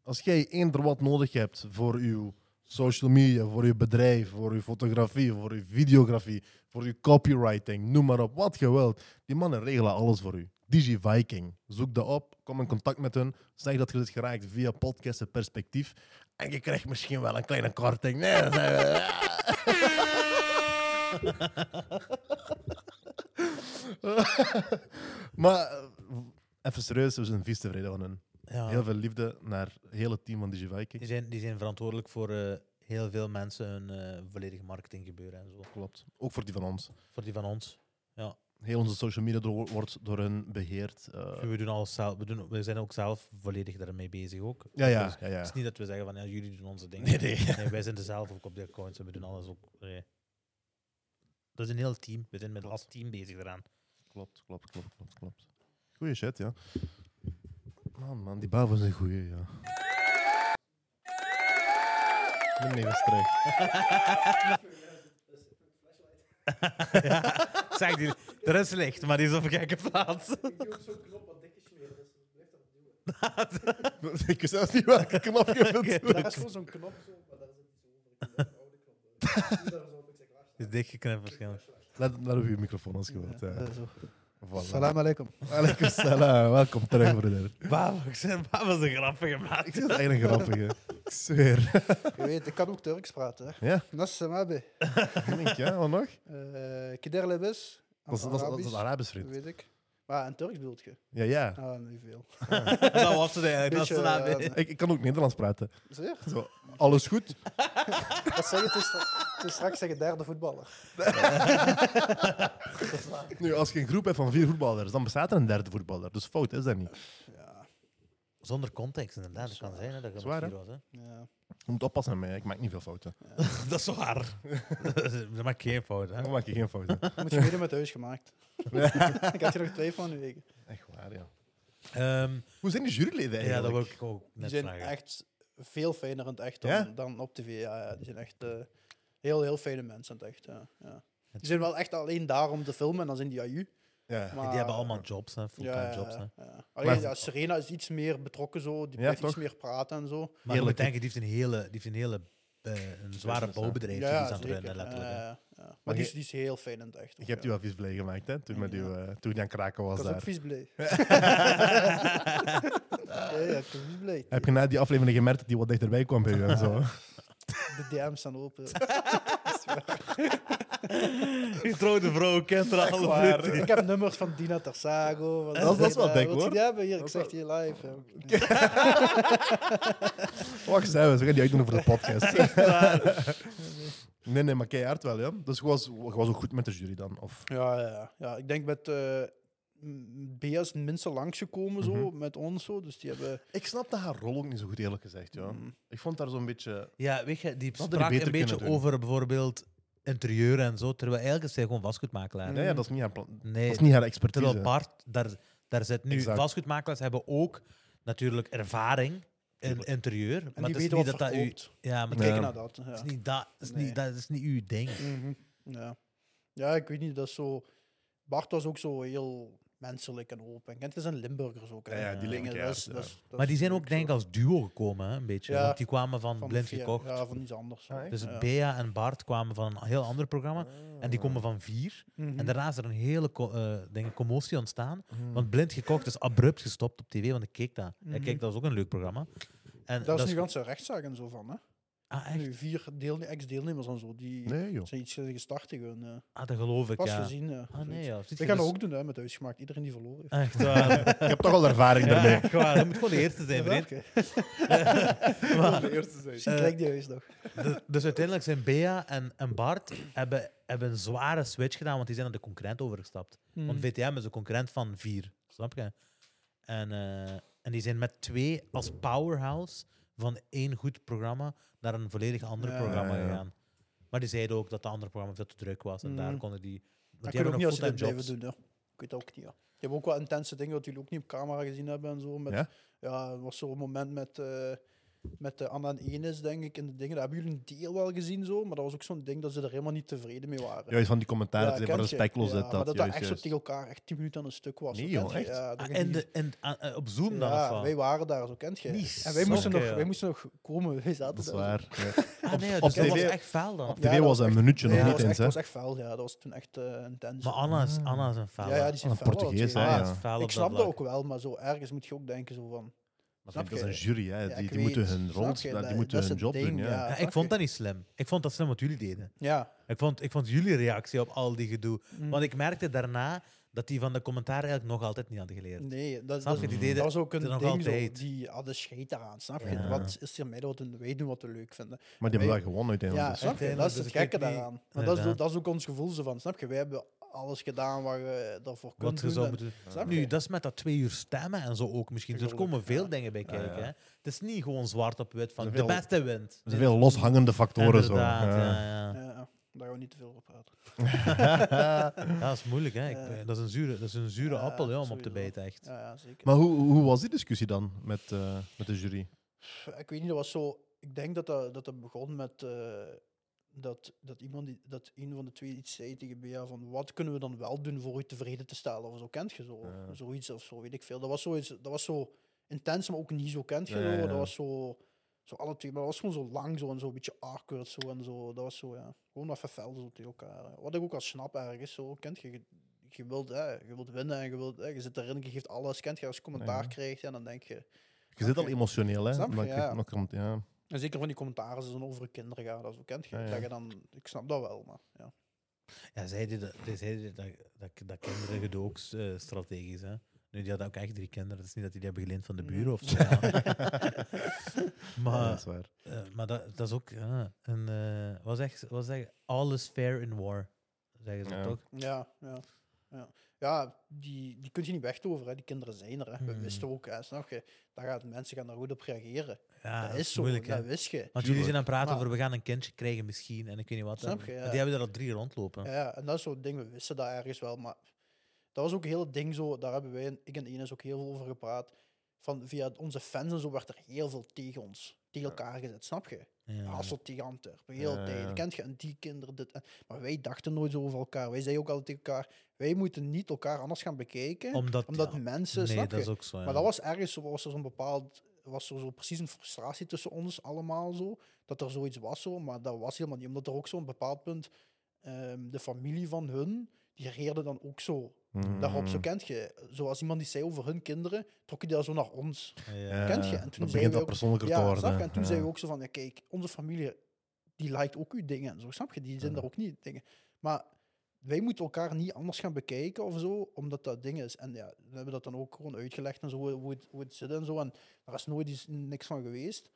Als jij eender wat nodig hebt voor uw social media, voor uw bedrijf, voor uw fotografie, voor uw videografie, voor uw copywriting, noem maar op, wat je wilt. Die mannen regelen alles voor u. DigiViking. Zoek dat op, kom in contact met hun, zeg dat je dit geraakt via podcast en perspectief. En je krijgt misschien wel een kleine korting. Nee, dat zijn we- maar eh, even serieus, we zijn vies tevreden van hen. Ja. Heel veel liefde naar het hele team van Die DigiViking. zijn, die zijn verantwoordelijk voor eh, heel veel mensen hun eh, volledige marketing gebeuren en zo. Klopt. Ook voor die van ons. Voor die van ons. Heel onze social media door- wordt door hen beheerd. eh, We, doen alles zelf, we, doen, we zijn ook zelf volledig daarmee bezig ook. ja, ja, Dus ja, ja. Het is niet dat we zeggen van ja, jullie doen onze dingen. Nee, nee. Nee, wij zijn er zelf ook op de accounts en we doen alles ook. nee. Dat is een heel team. We zijn met als team bezig eraan. Klopt, klopt, klopt, klopt, klopt. Goeie shit, ja. Man, man, die Bavo is een goeie, ja. Eens terug. ja, zeg die, er is licht, maar die is op een gekke plaats. Ik doe ook zo'n knop wat dik gesmeerd is. Blijf dat doen. Ik weet zelfs niet welke knop je wilt Oké, drukken. Dat is gewoon zo'n knop zo, maar daar zit iets over. Heb een oude knop. Waar is dichtgeknipt waarschijnlijk. Let, let op je microfoon als je wilt. Ja. Voilà. Salam alaikum. Alaikum salam. Welkom terug, broeder. Wauw, ik zei, wat was een grappige Ik maat. vind het eigenlijk een grappige. Ik zweer. Je weet, ik kan ook Turks praten. Hè. Ja, Nas samabe. ik denk ja. Wat nog? Eh, Kider lebes. Dat is, dat is, dat is Arabisch, vriend. Weet ik. Maar in Turks bedoelt je? Ja, ja. Ah, niet veel. dat was het eigenlijk. Dat is Beetje, de naam. eh, Ik, ik kan ook Nederlands praten. Zeer? Zo, alles goed? Wat zeg je? Het is, het is straks zeggen derde voetballer. Nu, als je een groep hebt van vier voetballers, dan bestaat er een derde voetballer. Dus fout is dat niet. Ja. Zonder context, inderdaad. Dat kan zijn hè, dat je Zwaar, hè? was. Hè. Ja. Je moet oppassen met mij, ik maak niet veel fouten. dat is waar. dat maakt geen fout. Hè. Dan maak je geen fouten. Moet je mede met huis gemaakt. ik had je nog twee van de weken. Echt waar, ja. Ehm, Hoe zijn de juryleden eigenlijk? ja, dat wil ik ook Die net zijn vragen. echt veel fijner in het echt dan, Ja? dan op tv. Ja, ja, die zijn echt eh, heel, heel fijne mensen in het echt. Ja, ja. Die zijn wel echt alleen daar om te filmen en dan zijn die AU. Ja. Maar, die hebben allemaal jobs, hè, fulltime ja, jobs. Hè. ja, ja. Alleen, Maar- ja, Serena is iets meer betrokken zo. Die Ja, blijft toch? iets meer praten en zo. Maar je moet denken, die heeft een hele, die heeft een hele eh, een zware bouwbedrijf die ja, is aan het zeker. runnen, letterlijk. Ja. Maar, Maar die, is, die is heel fijn in het echt. Je ook, hebt ja. u wel vies blij gemaakt, hè? Toen, met uw, eh, toen je aan kraken was Ik was ook daar. vies blij. ja, ja, ik was vies blij. Heb je na die aflevering gemerkt dat die wat dichterbij kwam bij u en zo? De DM's staan open. Die trouwde vrouw kent er ik heb nummers van Dina Tersago. Van Dat is- dat is wel dik, hoor. die hebben? Hier, ik zeg die live. Wacht eens, we gaan die uitdoen voor de podcast. nee, nee, maar keihard wel, ja. Dus je was, je was ook goed met de jury dan? Of? Ja, ja, ja. ja, ik denk met eh m- Bea is het minste langsgekomen zo, Mhm. met ons. Zo. Dus die hebben... Ik snapte haar rol ook niet zo goed, eerlijk gezegd. Ja. Mm. Ik vond haar zo'n beetje... Ja, weet je, die sprak een beetje over bijvoorbeeld interieur en zo, terwijl eigenlijk is zij gewoon vastgoedmakelaar. Nee, ja, dat is niet haar, Nee, dat is niet haar expertise. terwijl Bart, daar, daar zit nu, Exact. vastgoedmakelaars hebben ook natuurlijk ervaring in interieur, En maar die weten niet dat dat u... Ja, maar kijken naar dat. Ja. is niet dat, is Nee. niet, dat is niet uw ding. Mhm. ja. ja, ik weet niet, dat is zo... Bart was ook zo heel menselijk en open. En het is een Limburgers ook. hè. Ja, ja, die dat dat dat Maar die zijn ook denk ik als duo gekomen, hè, een beetje. Ja. Want die kwamen van, Van Blind vier- Gekocht. Ja, van iets anders. Ah? Dus Ja. Bea en Bart kwamen van een heel ander programma. En die komen van vier. Mhm. En daarna is er een hele eh, denk ik, commotie ontstaan. Mm. Want Blind Gekocht is abrupt gestopt op tv, want ik keek dat. Mhm. Ik keek, dat was ook een leuk programma. En Daar is nu ganse rechtszaak en zo van. Hè? Ah, echt? Nu vier deelne- ex-deelnemers en zo. Die Nee, joh. zijn iets gestart tegen hun. eh, Ah, dat geloof ik, pas ja. gezien. eh, Ah, nee, ja. Ziet We je gaan dus- dat ook doen hè, met huisgemaakt. Iedereen die verloren heeft. Echt waar. Je hebt toch al ervaring ja, daarmee. echt waar. Je moet gewoon de eerste zijn, vriend. Maar, de eerste zijn. Eh, krijg die huis nog. dus uiteindelijk zijn Bea en, en Bart hebben, hebben een zware switch gedaan, want die zijn naar de concurrent overgestapt. Mhm. Want VTM is een concurrent van vier, snap je? En, eh, en die zijn met twee als powerhouse van één goed programma naar een volledig ander Ja, programma ja, ja. gegaan. Maar die zeiden ook dat de andere programma veel te druk was. En daar Mhm. konden die... Want Dat die kan ook hebben niet als nog fulltime blijven jobs. doen. Ja. Ik weet dat ook niet. Ja. Je hebt ook wel intense dingen wat jullie ook niet op camera gezien hebben en zo. Met, Ja? ja? er was zo'n moment met, eh met de Anna en Enes, denk ik, in de dingen. Dat hebben jullie een deel wel gezien zo, maar dat was ook zo'n ding dat ze er helemaal niet tevreden mee waren. Juist van die commentaren, Ja, dat respectloos Ja, zit. maar Dat, dat dat juist, echt zo tegen elkaar echt 10 minuten aan een stuk was. Nee, joh, echt? Ja, dat Ah, en de, en, ah, eh, op Zoom dan? ja, wij waren daar, zo kent je. En wij moesten, nog, ja. wij moesten nog komen, wij zaten Dat is waar. ja. Ah, nee, op dus dat TV was echt vuil dan. Op tv dat was een echt- minuutje nog dat niet eens. hè. was echt vuil, ja. Dat was toen echt eh, intens. Maar Anna is, Anna is een vuil. ja, ja, die zijn Een fel, Portugees, hè, is Ik op snap dat dat ook wel, maar zo ergens moet je ook denken zo van... Maar Snap dat is een jury, hè. Ja, die, die moeten hun rol, Dat- die dat moeten hun job ding, doen. Ja. ja. Ja, snap ik vond dat niet slim. Ik vond dat slim wat jullie deden. Ja. Ik vond, ik vond jullie reactie op al die gedoe. Mm. Want ik merkte daarna dat die van de commentaar eigenlijk nog altijd niet hadden geleerd. Nee, dat, Snap dat, je? Die Mm. deden dat was ook een ding zo. Die hadden scheid daaraan, snap je? Wat is er mee wat we- wij doen wat we leuk vinden? Maar die hebben wel gewonnen uiteindelijk. Ja, dus. snap je? Dat is dus het gekke daaraan. Maar dat is, dat ook ons gevoel zo van, snap je? Wij hebben alles gedaan waar je daarvoor kunt Wat je doen. zou moeten Nu, dat is met dat twee uur stemmen en zo ook misschien. Dus er komen veel ja. dingen bij kijken. ja. Hè. Het is niet gewoon zwart op wit van de beste wint. Er zijn veel loshangende factoren. Zo. Ja. ja, ja. Ja, ja, daar gaan we niet te veel over praten. Ja, dat is moeilijk. Hè. Ik, Ja. eh, dat, is een zure, dat is een zure Ja, appel ja, om op te bijten, echt. Ja, ja zeker. Maar hoe, hoe was die discussie dan met, eh, met de jury? Ik weet niet, dat was zo... Ik denk dat dat, dat, dat begon met... dat, dat iemand die, dat een van de twee iets zei tegen Bea van wat kunnen we dan wel doen voor u tevreden te stellen of zo kent je zo Ja. zoiets of zo weet ik veel dat was zoiets dat was zo intens maar ook niet zo kent je Ja, zo. ja. dat was zo zo alle twee maar dat was gewoon zo lang zo en zo een beetje awkward zo en zo dat was zo ja gewoon even fel zo tegen elkaar wat ik ook al snap ergens zo kent je je, je wilt hè, je wilt winnen en je wilt hè, je zit erin je geeft alles kent je als je commentaar krijgt en dan denk je Je zit al emotioneel, hè? Snap je, ja. nog ja. En zeker van die commentaren als het dan over kinderen gaat dat zo kent je Ja, ja. dat je dan ik snap dat wel maar ja Ja, zeiden dat, zeiden dat, dat, dat kinderen gedoe ook eh, strategisch. Hè. Nu, die hadden ook echt drie kinderen. Het is niet dat die die hebben geleend van de buren of zo. ja. Ja, maar dat is waar. eh, maar dat, dat is ook ja, een. eh wat zeg, wat zeg, all is fair in war. Zeggen ze Ja. toch? ja ja Ja, die, die kun je niet wegtoveren. Hè. Die kinderen zijn er. Hè. We Hmm. wisten ook, hè, snap je? Daar gaat, mensen gaan daar goed op reageren. Ja, dat is zo, moeilijk, dat wist je. Want jullie zijn aan het praten Maar- over we gaan een kindje krijgen misschien en ik weet niet wat. Snap je, ja. Die hebben er al drie rondlopen. Ja, en dat is zo'n ding, we wisten dat ergens wel, maar dat was ook een heel ding zo, daar hebben wij, ik en Ines ook heel veel over gepraat, van via onze fans en zo werd er heel veel tegen ons, tegen elkaar gezet, snap je? Ja. Hasselt tegen Antwerpen, heel de Ja, tijd, ja. kent je, en die kinderen, dit, en, maar wij dachten nooit zo over elkaar, wij zeiden ook altijd tegen elkaar, wij moeten niet elkaar anders gaan bekijken, Omdat, omdat ja, mensen, nee, snap dat je? is ook zo. Ja. Maar dat was ergens, zo- was er zo'n bepaald, was er zo precies een frustratie tussen ons allemaal zo, dat er zoiets was zo, maar dat was helemaal niet, omdat er ook zo'n bepaald punt, ehm, de familie van hun, die reageerde dan ook zo daarop. Zo Mm. kent je, zoals iemand die zei over hun kinderen, trok je dat zo naar ons. Ja. kent je? En toen zeiden begint we dat ook- persoonlijker te worden. snap je? En toen Ja. zeiden we ook zo van, ja, kijk, onze familie, die liked ook uw dingen en zo, snap je? Die zijn Ja. daar ook niet dingen. Maar wij moeten elkaar niet anders gaan bekijken of zo, omdat dat ding is. En ja, we hebben dat dan ook gewoon uitgelegd en zo, hoe, het, hoe het zit en zo. En daar is nooit iets, niks van geweest.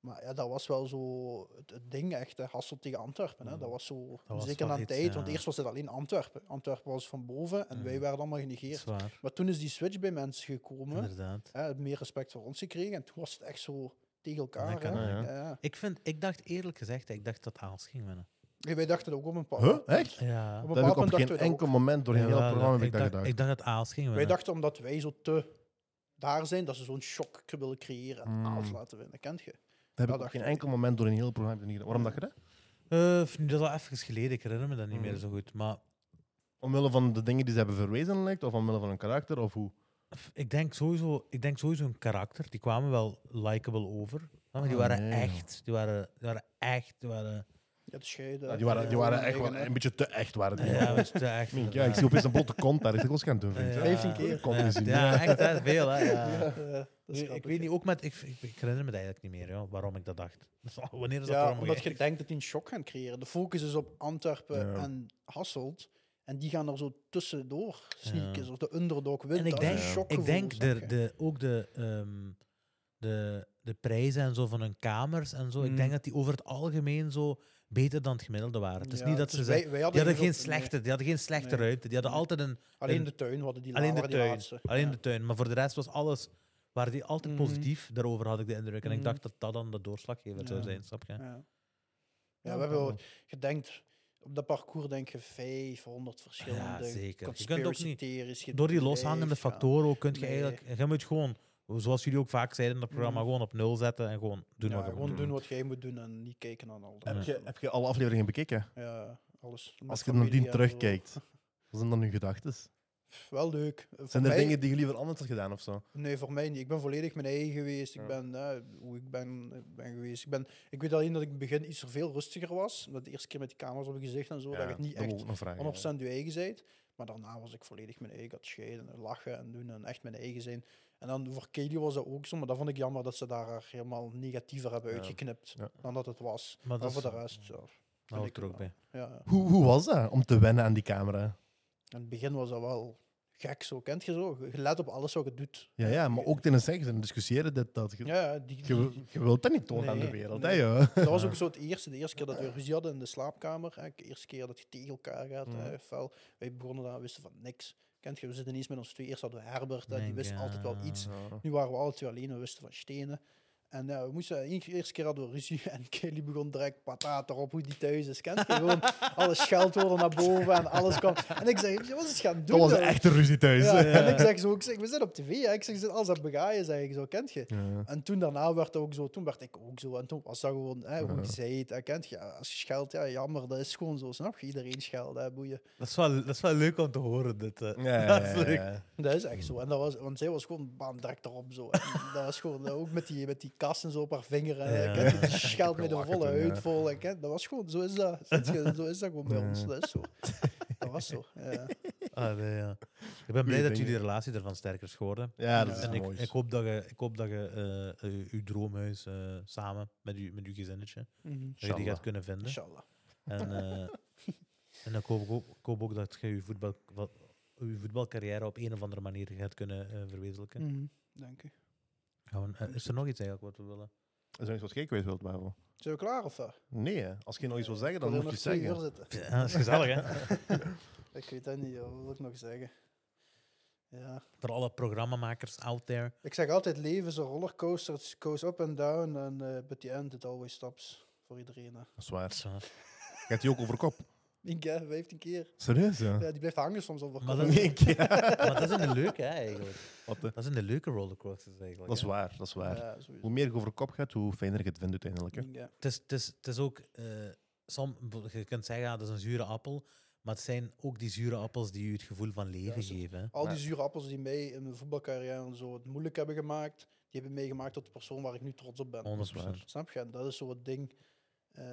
Maar ja, dat was wel zo het, het ding echt, hè. Hasselt tegen Antwerpen. Hè. Dat was zo, was zeker een iets, tijd, want eerst was het alleen Antwerpen. Antwerpen was van boven en Ja. wij werden allemaal genegeerd. Zwaar, Maar toen is die switch bij mensen gekomen, inderdaad. hè, meer respect voor ons gekregen en toen was het echt zo tegen elkaar. Hè. ja. Ik, vind, ik dacht eerlijk gezegd, ik dacht dat Aals ging winnen. Ja, wij dachten ook op een paar Huh? Echt? Ja. Op een Dat heb ik op geen enkel moment door een heel programma heb ik, dat dacht, gedacht. ik dacht dat Aals ging Wij winnen. dachten omdat wij zo te daar zijn, dat ze zo'n shock willen creëren en Mm. alles laten winnen. Kent je? Dat heb dat ik op dacht geen ik. enkel moment door een heel programma niet gedaan. Waarom dat je dat? Eh, nu, dat is al even geleden, ik herinner me dat niet meer Mm. zo goed. Maar Omwille van de dingen die ze hebben verwezenlijkt of omwille van hun karakter of hoe? f- ik denk sowieso, ik denk sowieso een karakter. Die kwamen wel likable over. Maar die Ah, waren nee, joh. echt. Die waren, die waren echt. Die waren, Ja, de scheiden. Ja, die waren, die waren echt wel een beetje te echt. Waren die. ja, je, te echt. Mink, ja, ik zie opeens een blote kont daar. Ik zeg, wat gaan doen? Ja. 15 keer. Kont Ja, gezien. ja, echt hè, veel. Hè, ja. Ja, dat is ik, weet niet, ook met, ik, ik, ik herinner me dat eigenlijk niet meer, ja, waarom ik dat dacht. Wanneer is dat Ja, omdat je denkt dat die een shock gaan creëren. De focus is op Antwerpen Ja. en Hasselt. En die gaan er zo tussendoor sneaken. Ja. Zoals de underdog wint. En ik denk, Ja. ik denk de, de, ook de, ehm, de, de prijzen en zo van hun kamers en zo, ik Mm. denk dat die over het algemeen zo beter dan het gemiddelde waren. Het is Ja, niet dat dus ze wij- wij die hadden geen nee, slechte, die hadden geen slechte Nee. ruimte, die hadden altijd een, Alleen een- de tuin hadden die, alleen de die tuin. alleen Ja. de tuin, maar voor de rest was alles, waren die altijd Mhm. positief, daarover had ik de indruk. En ik Mhm. dacht dat dat dan de doorslaggevend zou zijn, snap je? Ja. We hebben wel gedenkt, op dat parcours denk je 500 verschillende Ja, zeker. Je kunt ook niet-. Door die loshangende factoren kun je Nee. eigenlijk, je moet gewoon, zoals jullie ook vaak zeiden in het programma, Mhm. gewoon op nul zetten en gewoon doen Ja, wat je gewoon moet doen wat jij moet doen en niet kijken naar al Heb dat. je, heb je alle afleveringen bekeken? Ja, alles. Met Als je nadien terugkijkt, wat zijn dan uw gedachten? Wel leuk. Voor Zijn er mij- dingen die je liever anders had gedaan of zo? Nee, voor mij niet. Ik ben volledig mijn eigen geweest. Ik Ja. ben eh, hoe ik ben, ik ben geweest. Ik, ben, ik weet alleen dat ik in het begin iets veel rustiger was. Omdat de eerste keer met die camera's op je gezicht en zo, dat je het niet dat echt ik vragen. 100% je eigen bent. Maar daarna was ik volledig mijn eigen. Ik had scheiden en lachen en doen en echt mijn eigen zijn. En dan voor Kelly was dat ook zo, maar dat vond ik jammer dat ze daar helemaal negatiever hebben Ja. uitgeknipt Ja. dan dat het was. Maar Maar dat voor is, de rest, ja. ik er ook bij. ja. ja. Hoe, hoe was dat om te wennen aan die camera? In het begin was dat wel gek zo. Kent je zo? Je let op alles wat je doet. Ja, ja maar ook tijdens zeggen en discussiëren dat, dat je, Ja, die, je, die- wil- je wilt dat niet tonen aan de wereld. nee. Hè, joh. Dat was ook zo het eerste. De eerste keer dat we ruzie hadden in de slaapkamer. Hè, de eerste keer dat je tegen elkaar gaat. Hè, fel. Wij begonnen daar, wisten van niks. Kent je, we zitten niet eens met ons twee. Eerst hadden we Herbert, hè, die wist altijd wel iets. Nu waren we alle twee alleen, we wisten van stenen. En ja, we moesten, de eerste keer hadden we ruzie en Kelly begon direct pataat erop hoe die thuis is. Kent je gewoon alle scheldwoorden naar boven en alles kwam. En ik zeg, wat is het gaan doen? Dat was een dan?" echte ruzie thuis. Ja, hè. en ik zeg zo, ik zeg, we zitten op tv. Hè. Ik zeg, alles aan begaaien, zeg ik zo, kent je? Ja. En toen daarna werd het ook zo, toen werd ik ook zo. En toen was dat gewoon, hè, hoe Ja. je zei het, hè, kent je? Als je scheldt, ja, jammer, dat is gewoon zo, snap je? Iedereen scheldt, hè, boeien. Dat is, wel, dat is wel leuk om te horen. Dit. Ja, ja, dat is ja, leuk. ja. Dat is echt zo. En dat was, want zij was gewoon bam, direct erop zo. En dat was gewoon, ook met die, met die kasten zo op haar vinger. En, Ja. je, die scheldt met de Lachen volle huid vol. En, kent, dat was gewoon, zo is dat. Je, Zo is dat gewoon bij Ja. ons. Dat is zo. Dat was zo. Ja. Ah, nee, ja. Ik ben blij dat jullie relatie ervan sterker is geworden. Ja, dat is En ik, mooi. ik hoop dat je, ik hoop dat je eh, eh, uw droomhuis eh, samen met, uw met uw gezinnetje, Mhm. dat je die gaat kunnen vinden. Inshallah. En, eh, en ik hoop, ook, ik hoop ook dat je je, voetbal, wat, uw voetbalcarrière op een of andere manier gaat kunnen eh, verwezenlijken. Mhm. Dank u. Eh, is er nog iets eigenlijk wat we willen? Is er iets wat gek geweest wilt, Babel? Zijn we klaar of wat? Nee, hè. als je nog iets wil zeggen, dan moet je het nog twee zeggen. zitten. Ja, dat is gezellig, hè? Ik weet dat niet, joh. wat wil ik nog zeggen? Ja. Voor alle programmamakers out there. Ik zeg altijd, leven is een rollercoaster. Het goes up and down. En eh but the end, it always stops. Voor iedereen. Hè. Dat is waar. Zo. Gaat die ook over kop? Ik hè, 15 keer. Serieus, ja? Ja, die blijft hangen soms over Maar kop. dat keer. Maar dat is een leuke, hè, eigenlijk. Wat? Dat is een leuke rollercoasters, eigenlijk. Dat is hè. waar, dat is waar. Ja. Hoe meer je over kop gaat, hoe fijner je het vindt uiteindelijk. Hè. Ja. Het is, het is, het is ook... eh, som, je kunt zeggen, ja, dat is een zure appel. Maar het zijn ook die zure appels die je het gevoel van leven geven. hè. Al die zure appels die mij in mijn voetbalcarrière en zo het moeilijk hebben gemaakt, die hebben mij gemaakt tot de persoon waar ik nu trots op ben. 100%. Snap je? En dat is zo het ding. Eh,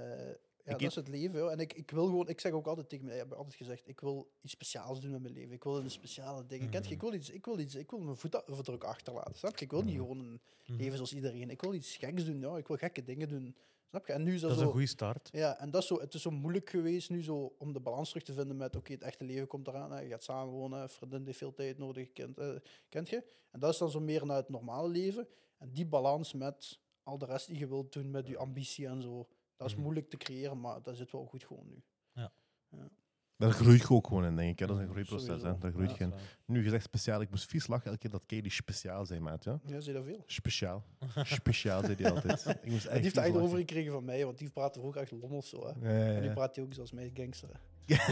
ja, dat heb- is het leven. joh. En ik, ik wil gewoon, ik zeg ook altijd tegen mij, ik heb altijd gezegd, ik wil iets speciaals doen met mijn leven. Ik wil een speciale dingen. Kent je? Ik wil iets, ik wil iets, ik wil mijn voetafdruk achterlaten. Snap je? Ik wil niet Mhm. gewoon een Mhm. leven zoals iedereen. Ik wil iets geks doen. Ja. Ik wil gekke dingen doen. Snap je? En nu is dat, Dat is zo. een goede start. Ja, en dat is zo, het is zo moeilijk geweest nu zo om de balans terug te vinden met oké, het echte leven komt eraan. Hè. Je gaat samenwonen, vriendin heeft veel tijd nodig, kind, eh, kent je? En dat is dan zo meer naar het normale leven. En die balans met al de rest die je wilt doen, met je ambitie en zo, dat is Mhm. moeilijk te creëren, maar dat zit wel goed gewoon nu. Daar groeit je ook gewoon in, denk ik. Hè. Dat is een groeiproces. Hè. Daar groeit Ja. je. Nu gezegd speciaal, ik moest vies lachen elke keer dat Katie speciaal zei, maat. Ja? Ja, je dat veel? Speciaal. Speciaal, zei hij altijd. Ik moest echt die heeft dat echt lachen. overgekregen van mij, want die praatte vroeger echt lommels zo. Hè. Ja, ja, En ja. praat hij ook zoals mij, gangster. ja,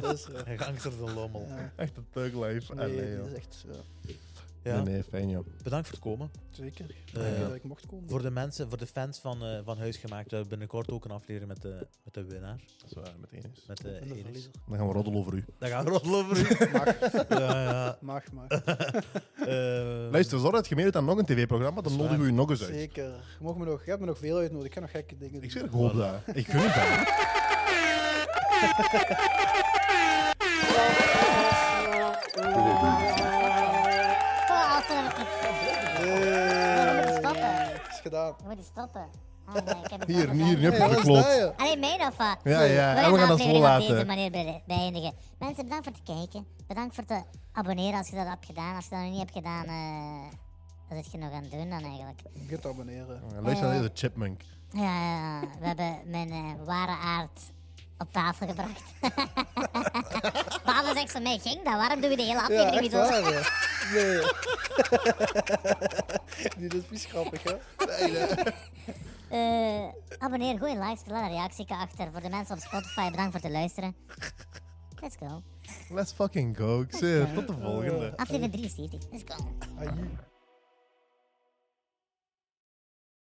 dat is... eh, gangster de lommel. ja. Echt een thug life. Nee, Allee, die joh. is echt... Ja. Nee, nee, fijn, joh. Bedankt voor het komen. zeker. Eh, Ja, dat ik mocht komen. Voor de mensen, voor de fans van, eh van Huisgemaakt, we hebben binnenkort ook een aflevering met de, met de winnaar. Dat is waar. Met de En de Enis. verliezer. Dan gaan we roddelen over u. Dat gaat roddelen over u. Mag, ja, ja. mag, mag. Eh, Luister, zorg dat je meedoet aan nog een tv-programma, dan nodigen we u nog eens uit. Zeker. Je, mag me nog, je hebt me nog veel uitnodigen. Ik ga nog gekke dingen doen. Ik zeg, ik hoop dat. Ik gun het gedaan. Je moet stoppen. Nee, ik heb het Hier, hier, nu heb je? Alleen mij of wat? Ja, ja, en we gaan dat zo aflevering op deze laten. manier be- beëindigen. Mensen, bedankt voor het kijken. Bedankt voor te abonneren als je dat hebt gedaan. Als je dat nog niet hebt gedaan, eh wat zit je nog aan het doen dan eigenlijk? Je te abonneren. Luister naar deze chipmunk. Ja, ja, ja. we hebben mijn eh, ware aard op tafel gebracht. Pavel zegt van mij, ging dat? Waarom doen we de hele aflevering niet zo? hè. Nee. Die is vies grappig, hè? Eh, abonneer, gooi een like, laat een reactie achter. Voor de mensen op Spotify, bedankt voor het luisteren. Let's go. Let's fucking go. Ik zeg, tot de volgende. Aflevering 73, let's go.